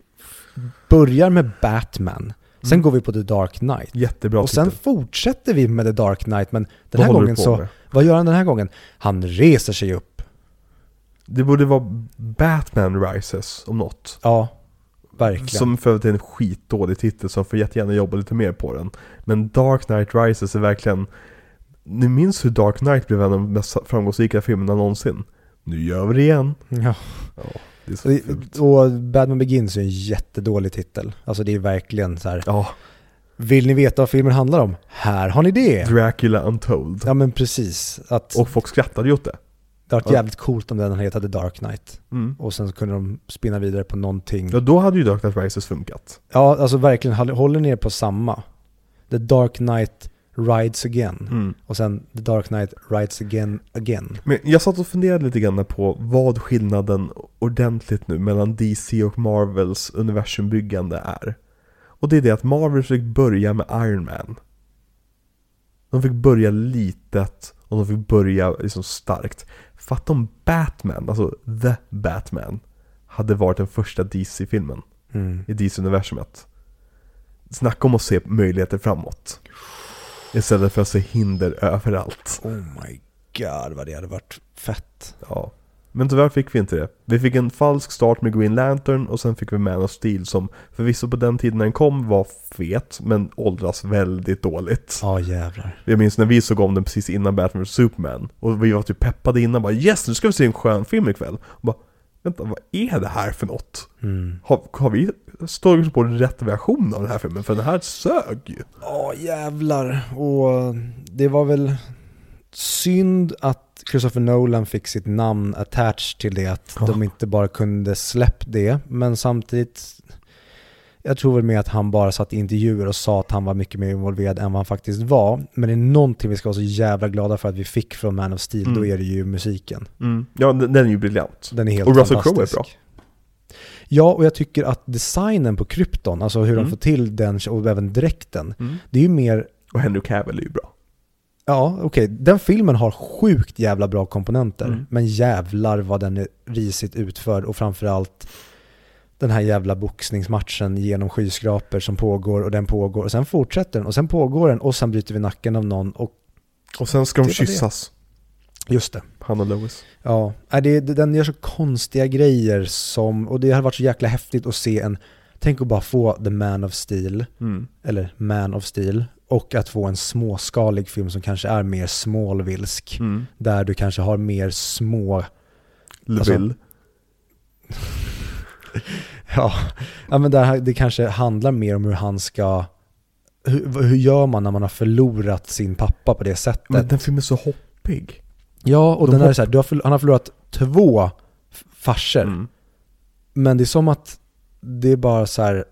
börjar med Batman, sen Mm. går vi på The Dark Knight. Jättebra och sen titel. fortsätter vi med The Dark Knight, men den Vad här gången så, med? vad gör han den här gången? Han reser sig upp. Det borde vara Batman Rises om något. Ja, verkligen. Som för övrigt är en skitdålig titel så får jättegärna jobba lite mer på den. Men Dark Knight Rises är verkligen... Ni minns hur Dark Knight blev en av de mest framgångsrika filmerna någonsin? Nu gör vi det igen. Ja. Ja, det Och- Batman Begins är en jättedålig titel. Alltså det är verkligen så här. Ja, vill ni veta vad filmen handlar om? Här har ni det! Dracula Untold. Ja men precis. Att Och folk skrattade ju åt det. det hade varit jävligt coolt om den hade hetat The Dark Knight. Mm. Och sen så kunde de spinna vidare på någonting. Ja, då hade ju Dark Knight Rises funkat. Ja, alltså verkligen, håll- håller ni er på samma? The Dark Knight Rides Again. Mm. Och sen The Dark Knight Rides Again Again. Men jag satt och funderade lite grann på vad skillnaden ordentligt nu mellan DC och Marvels universumbyggande är. Och det är det att Marvel fick börja med Iron Man. De fick börja litet och de fick börja liksom starkt. Fatta om Batman, alltså The Batman, hade varit den första DC-filmen Mm. i DC-universumet. Snacka om att se möjligheter framåt. Istället för att se hinder överallt. Oh my god vad det hade varit fett. Ja. Men tyvärr fick vi inte det. Vi fick en falsk start med Green Lantern och sen fick vi Man of Steel som förvisso på den tiden när den kom var fet men åldras väldigt dåligt. Ja jävlar. Jag minns när vi såg om den precis innan Batman vs Superman och vi var typ peppade innan bara yes nu ska vi se en skön film ikväll. Och bara vänta vad är det här för något? Mm. Har, har vi stått på rätt version av den här filmen? För den här sög ju. Ja jävlar. Och det var väl synd att Christopher Nolan fick sitt namn attached till det. Att Ja. de inte bara kunde släppt det. Men samtidigt, jag tror väl med att han bara satt i intervjuer och sa att han var mycket mer involverad än vad han faktiskt var. Men det är någonting vi ska vara så jävla glada för att vi fick från Man of Steel, Mm. då är det ju musiken. Ja den, är ju briljant. Den är helt Och Russell Crowe är bra. Ja, och jag tycker att designen på krypton, alltså hur Mm. de får till den och även dräkten, Mm. det är ju mer Och Henry Cavill är ju bra. Ja, okej. Den filmen har sjukt jävla bra komponenter. Mm. Men jävlar vad den är risigt utförd och framförallt den här jävla boxningsmatchen genom skyskrapor som pågår och den pågår och sen fortsätter den och sen pågår den och sen bryter vi nacken av någon och Och sen ska de var det. kyssas. just det. Han och Lois. Ja, det, den gör så konstiga grejer som, och det har varit så jäkla häftigt att se en, tänk att bara få The Man of Steel, Mm. eller Man of Steel, och att få en småskalig film som kanske är mer smålvilsk. Mm. Där du kanske har mer små LeVille. Ja, *laughs* ja men där det kanske handlar mer om hur han ska, hur, hur gör man när man har förlorat sin pappa på det sättet? men den filmen är så hoppig. ja, och de den här är hopp- så här, du har han har förlorat två f- farsor, Mm. men det är som att det är bara så här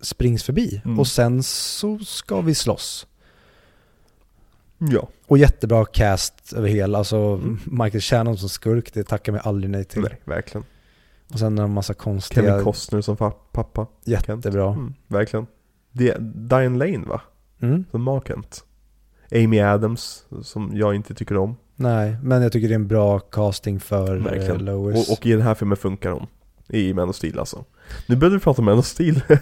springs förbi Mm. och sen så ska vi slåss. Ja. Och jättebra cast över hela, alltså Mm. Michael Shannon som skurk, det tackar mig aldrig nej till. Nej, verkligen. Och sen en massa konstiga, Kevin Costner som pappa. jättebra. Mm, verkligen. Det, Diane Lane va? Mm. Som Mark Kent. Amy Adams, som jag inte tycker om. Nej, men jag tycker det är en bra casting för eh, Verkligen. Lois. Och, och i den här filmen funkar hon. I Man of Steel alltså. Nu började vi prata om Man of Steel. *laughs*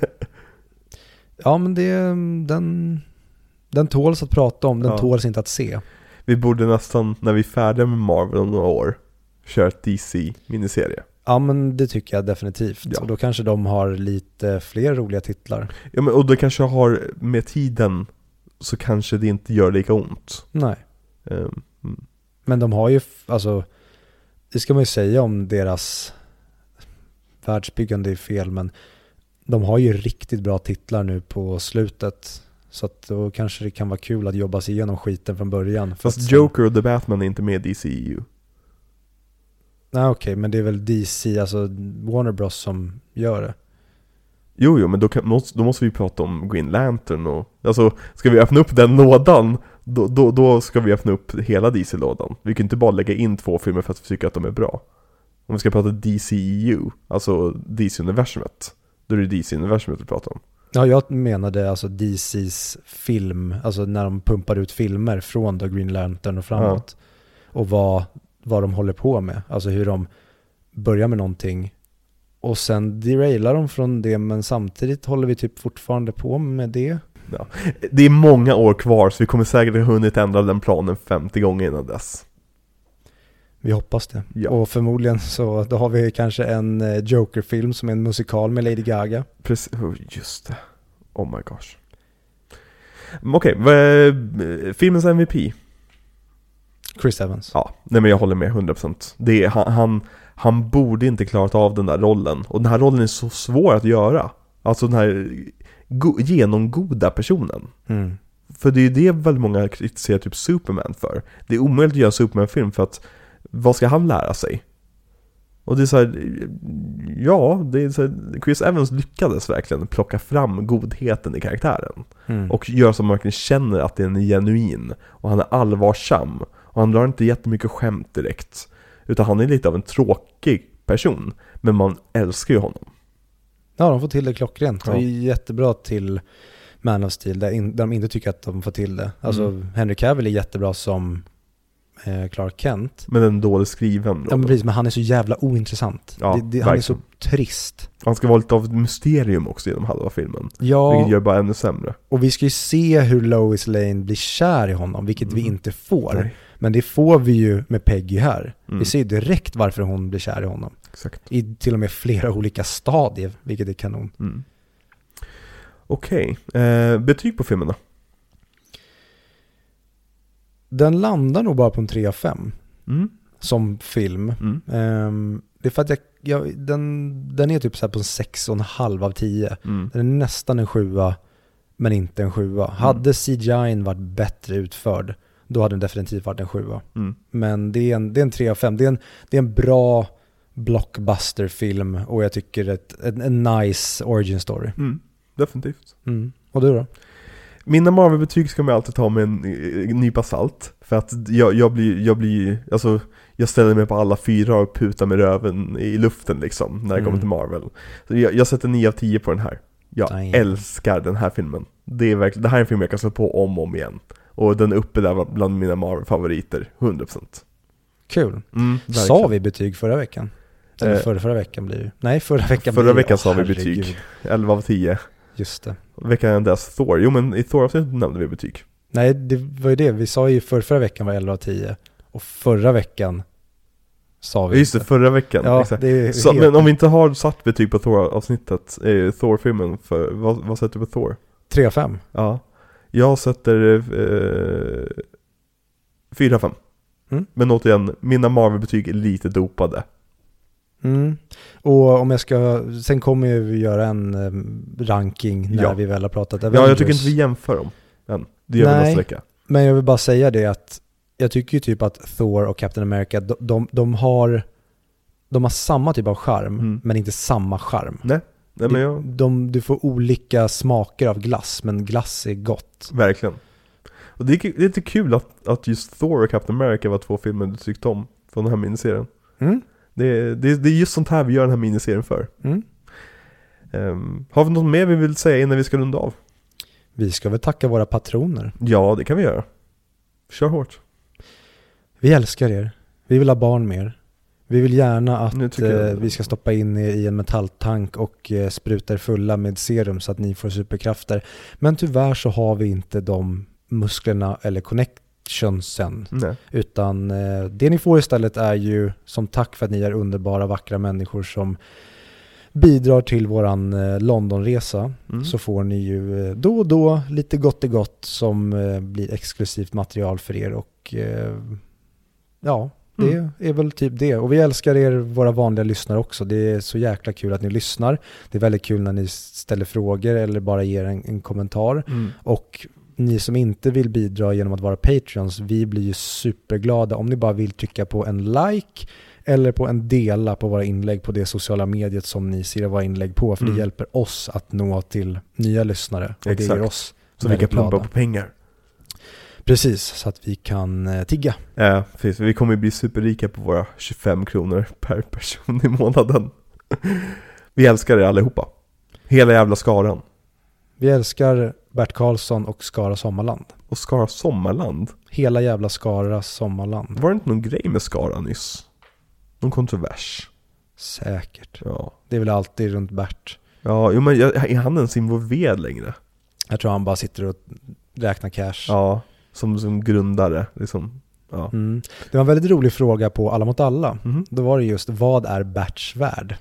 Ja, men det, den, den tåls att prata om, den Ja. tåls inte att se. vi borde nästan, när vi är färdiga med Marvel om några år, köra ett DC-miniserie. Ja, men det tycker jag definitivt. Ja. Och då kanske de har lite fler roliga titlar. Ja men och det kanske har, med tiden, så kanske det inte gör lika ont. Nej, Ehm, mm. men de har ju, alltså, det ska man ju säga om deras världsbyggande är fel, men de har ju riktigt bra titlar nu på slutet. Så att då kanske det kan vara kul att jobba sig igenom skiten från början. Fast Joker och The Batman är inte med i DCEU. Nej okej, men det är väl DC, alltså Warner Bros som gör det. Jo, jo, men då, kan, måste- då måste vi prata om Green Lantern och... Alltså, ska vi öppna upp den lådan då, då, då ska vi öppna upp hela DC-lådan. Vi kan inte bara lägga in två filmer för att vi tycker att de är bra. Om vi ska prata DCEU, alltså DC-universumet, då är det DC-universumet vi pratar om. Ja, jag menade alltså DCs film, alltså när de pumpar ut filmer från The Green Lantern och framåt. Och vad, vad de håller på med, alltså hur de börjar med någonting och sen derailar de från det men samtidigt håller vi typ fortfarande på med det. Ja. Det är många år kvar så vi kommer säkert ha hunnit ändra den planen 50 gånger innan dess. Vi hoppas det. Ja. Och förmodligen så då har vi kanske en eh, Joker-film som är en musikal med Lady Gaga. Precis, oh, just det. Oh my gosh. Okej, okay, filmens MVP? Chris Evans. Ja, nej men jag håller med 100%. Det är, han, han, han borde inte klarat av den där rollen. Och den här rollen är så svår att göra. Alltså den här go- genomgoda personen. Mm. För det är ju det väldigt många kritiserar typ Superman för. Det är omöjligt att göra en Superman-film för att vad ska han lära sig? Och det är så här, ja, det är så här, Chris Evans lyckades verkligen plocka fram godheten i karaktären. Mm. Och göra så att man verkligen känner att den är genuin. Och han är allvarsam. Och han drar inte jättemycket skämt direkt. Utan han är lite av en tråkig person. Men man älskar ju honom. Ja, de får till det klockrent. Ja. Det är jättebra till Man of Steel, där, in, där de inte tycker att de får till det. Alltså, Mm. Henry Cavill är jättebra som eh, Clark Kent. Men den är dåligt skriven. Ja, men precis, men han är så jävla ointressant. Ja, det, det, han är så trist. Han ska vara lite av ett mysterium också genom halva filmen. Ja, Vilket gör bara ännu sämre. och vi ska ju se hur Lois Lane blir kär i honom, vilket vi Mm. inte får. Nej. Men det får vi ju med Peggy här. Mm. Vi ser ju direkt varför hon blir kär i honom. Exakt. I till och med flera olika stadier, vilket är kanon. Mm. Okej, eh, betyg på filmen då? Den landar nog bara på en 3 av 5 Mm. som film. Mm. Ehm, det är för att jag, jag, den, den är typ så här på en 6,5 av 10. Mm. Den är nästan en 7 men inte en 7 Hade CGI varit bättre utförd, då hade den definitivt varit en 7 Mm. Men det är en, det är en 3 av 5. Det är en, det är en bra blockbuster-film och jag tycker ett, en, en nice origin story. Mm. Definitivt. Mm. Och du då? Mina Marvel-betyg ska man alltid ta med en nypa salt. För att jag, jag blir, jag blir, alltså jag ställer mig på alla fyra och putar med röven i luften liksom när det Mm. kommer till Marvel. Så jag, jag sätter 9 av 10 på den här. Jag Damn. älskar den här filmen. Det är verkligen, det här är en film jag kan slå på om och om igen. Och den uppe där bland mina Marvel-favoriter, 100%. Kul. Mm, Sa vi betyg förra veckan? Eller Eh, förra, förra veckan blir det Nej, förra veckan förra blir veckan sa vi betyg. 11 av 10. Just det. Veckan dess Thor. Jo men i Thor-avsnittet nämnde vi betyg. Nej, det var ju det. Vi sa ju för, förra veckan var 11 av 10. Och förra veckan sa vi Just det, förra veckan. Ja, exakt. Så, men om vi inte har satt betyg på Thor-avsnittet, eh, Thor-filmen, vad, vad sätter du på Thor? 3 av 5. Ja. Jag sätter eh, 4 5. Mm. Men återigen, mina Marvel-betyg är lite dopade. Mm. Och om jag ska, sen kommer ju vi göra en eh, ranking när Ja. vi väl har pratat Ja, Avengers. jag tycker inte vi jämför dem än. Det gör vi Nej. nästa vecka. Men jag vill bara säga det att jag tycker ju typ att Thor och Captain America, de, de, de har de har samma typ av charm, Mm. men inte samma charm. Nej, Nej men jag, de, du får olika smaker av glass, men glass är gott. verkligen. Och det är, det är lite kul att, att just Thor och Captain America var två filmer du tyckte om från den här miniserien. Mm? Det, är- det, det är just sånt här vi gör den här miniserien för. Mm. Ehm, har vi något mer vi vill säga innan vi ska runda av? Vi ska väl tacka våra patroner. Ja, det kan vi göra. Kör hårt. Vi älskar er. Vi vill ha barn med er. Vi vill gärna att eh, vi ska stoppa in er i en metalltank och eh, spruta er fulla med serum så att ni får superkrafter. Men tyvärr så har vi inte de musklerna eller connectionsen. Nej. Utan eh, det ni får istället är ju som tack för att ni är underbara, vackra människor som bidrar till våran eh, Londonresa. Mm. Så får ni ju eh, då och då lite gott och gott som eh, blir exklusivt material för er och ja, det Mm. är väl typ det. Och vi älskar er, våra vanliga lyssnare också. Det är så jäkla kul att ni lyssnar. Det är väldigt kul när ni ställer frågor eller bara ger en, en kommentar. Mm. Och ni som inte vill bidra genom att vara Patreons, vi blir ju superglada om ni bara vill trycka på en like eller på en dela på våra inlägg på det sociala mediet som ni ser våra inlägg på. För Mm. det hjälper oss att nå till nya lyssnare. Och det Exakt. gör oss Så vi kan pumpa på pengar. Precis, så att vi kan eh, tigga. Ja, precis. Vi kommer bli superrika på våra 25 kronor per person i månaden. *laughs* Vi älskar er allihopa. Hela jävla skaran. Vi älskar Bert Karlsson och Skara Sommarland. Och Skara Sommarland. Hela jävla Skara Sommarland. Var det inte någon grej med Skara nyss? Någon kontrovers? Säkert. Ja. Det är väl alltid runt Bert. Ja, jo, men är han ens involverad längre? Jag tror han bara sitter och räknar cash. Ja, som, som grundare liksom. Ja. Mm. Det var en väldigt rolig fråga på Alla mot alla. Mhm. Då var det just, vad är Berts värld?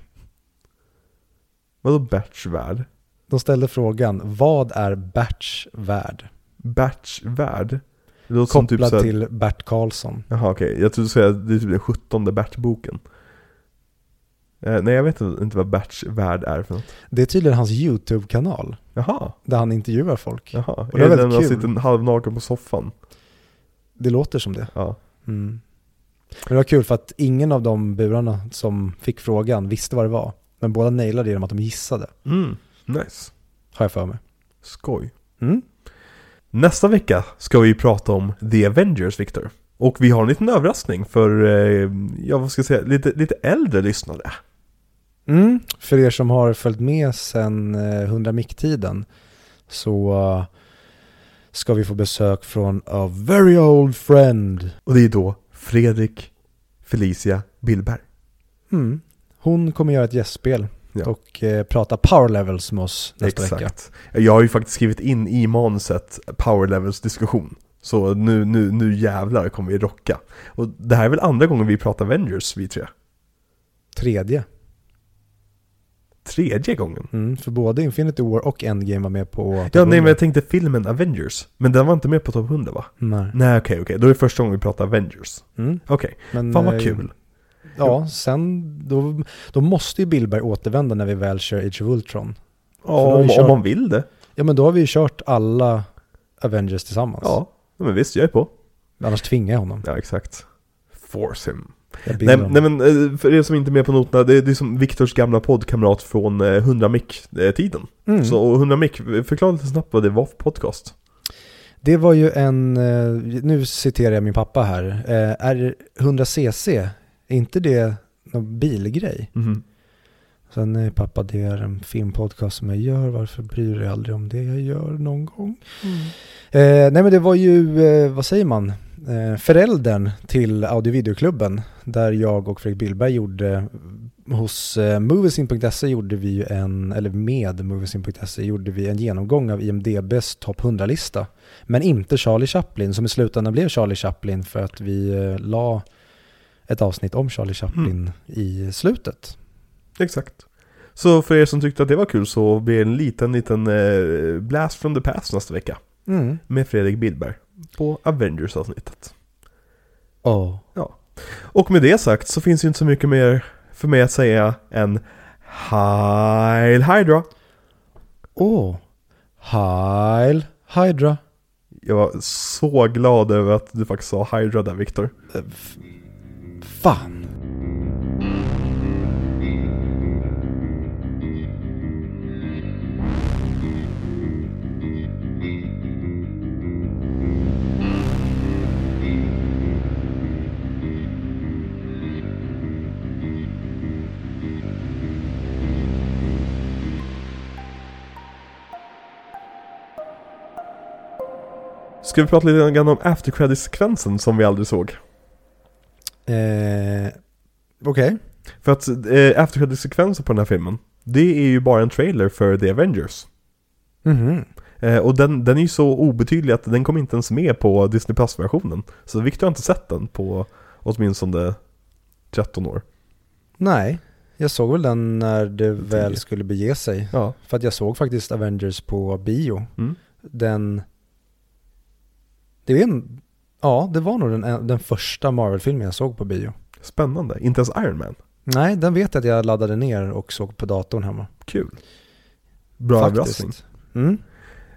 Vadå Berts värld? De ställde frågan, vad är Berts värld? Berts värld? Låter som typ såhär, till Bert Karlsson. Jaha okej, jag trodde säga att det är typ den sjuttonde Bert-boken. Eh, nej jag vet inte vad Berts värld är för något. Det är tydligen hans YouTube-kanal, Jaha, där han intervjuar folk. jaha. Och det är är det väldigt den han kul. sitter halvnaken på soffan? Det låter som det. Ja. Mm. Men det var kul för att ingen av de burarna som fick frågan visste vad det var. Men båda nailade det genom att de gissade, Mm, nice. har jag för mig. Skoj. Mm. Nästa vecka ska vi prata om The Avengers, Victor. Och vi har en liten överraskning för, eh, ja vad ska jag säga, lite, lite äldre lyssnare. Mm. För er som har följt med sedan eh, 100 mick-tiden så eh, ska vi få besök från a very old friend. Och det är då Fredrik Felicia Billberg. Mm. Hon kommer göra ett gästspel Ja. och eh, prata power levels med oss nästa vecka. Exakt. Jag har ju faktiskt skrivit in i manuset Power Levels diskussion. Så nu, nu, nu jävlar kommer vi rocka. Och det här är väl andra gången vi pratar Avengers, vi tre? Tredje. Tredje gången? Mm. För både Infinity War och Endgame var med på Ja, nej 100. men jag tänkte filmen Avengers. Men den var inte med på topp 100 va? Nej. Nej okej, okej. Då är det första gången vi pratar Avengers. Mm. Okej, Men, fan vad eh, kul. Ja, sen då, då måste ju Billberg återvända när vi väl kör Age of Ultron. Ja, om, kört- om man vill det. Ja men då har vi ju kört alla Avengers tillsammans. Ja, men visst, jag är på. Annars tvingar jag honom. Ja, exakt. Force him. Nej, nej men eh, för er som inte är med på noterna, det är, det är som Viktors gamla poddkamrat från eh, 100 mic-tiden. Mm. Så och 100 mic, förklara lite snabbt vad det var för podcast. Det var ju en, eh, nu citerar jag min pappa här, eh, är 100cc, är inte det någon bilgrej? Mhm. Sen nej pappa, det är en filmpodcast som jag gör, varför bryr du dig aldrig om det jag gör någon gång? Eh, nej men det var ju, eh, vad säger man, eh, föräldern till Audio Videoklubben där jag och Fredrik Billberg gjorde, hos eh, Moviesin.se gjorde vi en, eller med Moviesin.se gjorde vi en genomgång av IMDBs topp 100-lista. Men inte Charlie Chaplin, som i slutändan blev Charlie Chaplin för att vi eh, la ett avsnitt om Charlie Chaplin i slutet. Exakt. Så för er som tyckte att det var kul så blir det en liten, liten blast from the past nästa vecka. Mm. Med Fredrik Billberg. På Avengers-avsnittet. Oh. Och med det sagt så finns ju inte så mycket mer för mig att säga än Heil Hydra. Åh, Heil Hydra. Jag var så glad över att du faktiskt sa Hydra där Viktor. Fan. Ska vi prata lite grann om after credit-sekvensen som vi aldrig såg? Eh, Okej. För att eh, after credit-sekvensen på den här filmen, det är ju bara en trailer för The Avengers. Mhm. Eh, och den, den är ju så obetydlig att den kom inte ens med på Disney Plus-versionen. Så Victor har inte sett den på åtminstone 13 år. Nej, jag såg väl den när det väl skulle bege sig. Ja. För att jag såg faktiskt Avengers på bio. Mm. Den... Det är en... Ja, det var nog den, den första Marvel-filmen jag såg på bio. Spännande. Inte ens Iron Man. Nej, den vet jag att jag laddade ner och såg på datorn hemma. Kul. Bra överraskning. Mm.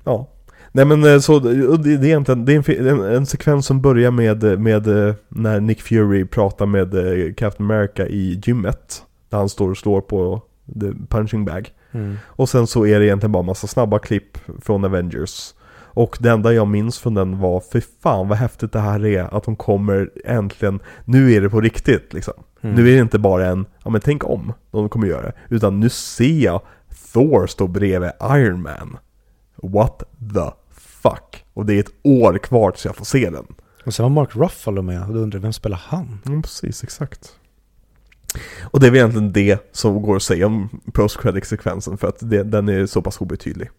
Ja. Nej men eh, så, och det, är egentligen, det är en, en, en sekvens som börjar med, med eh, när Nick Fury pratar med eh, Captain America i gymmet. Där han står och slår på the punching bag. Mm. Och sen så är det egentligen bara massa snabba klipp från Avengers. Och det enda jag minns från den var, för fan vad häftigt det här är, att de kommer äntligen, nu är det på riktigt liksom. Mm. Nu är det inte bara en, ja men tänk om, de kommer göra det. Utan nu ser jag Thor stå bredvid Iron Man. What the fuck? Och det är ett år kvar tills jag får se den. Och sen var Mark Ruffalo med och då undrar vem spelar han? Ja, precis, exakt. Och det är väl egentligen det som går att säga om post credit sekvensen för att det, den är så pass obetydlig.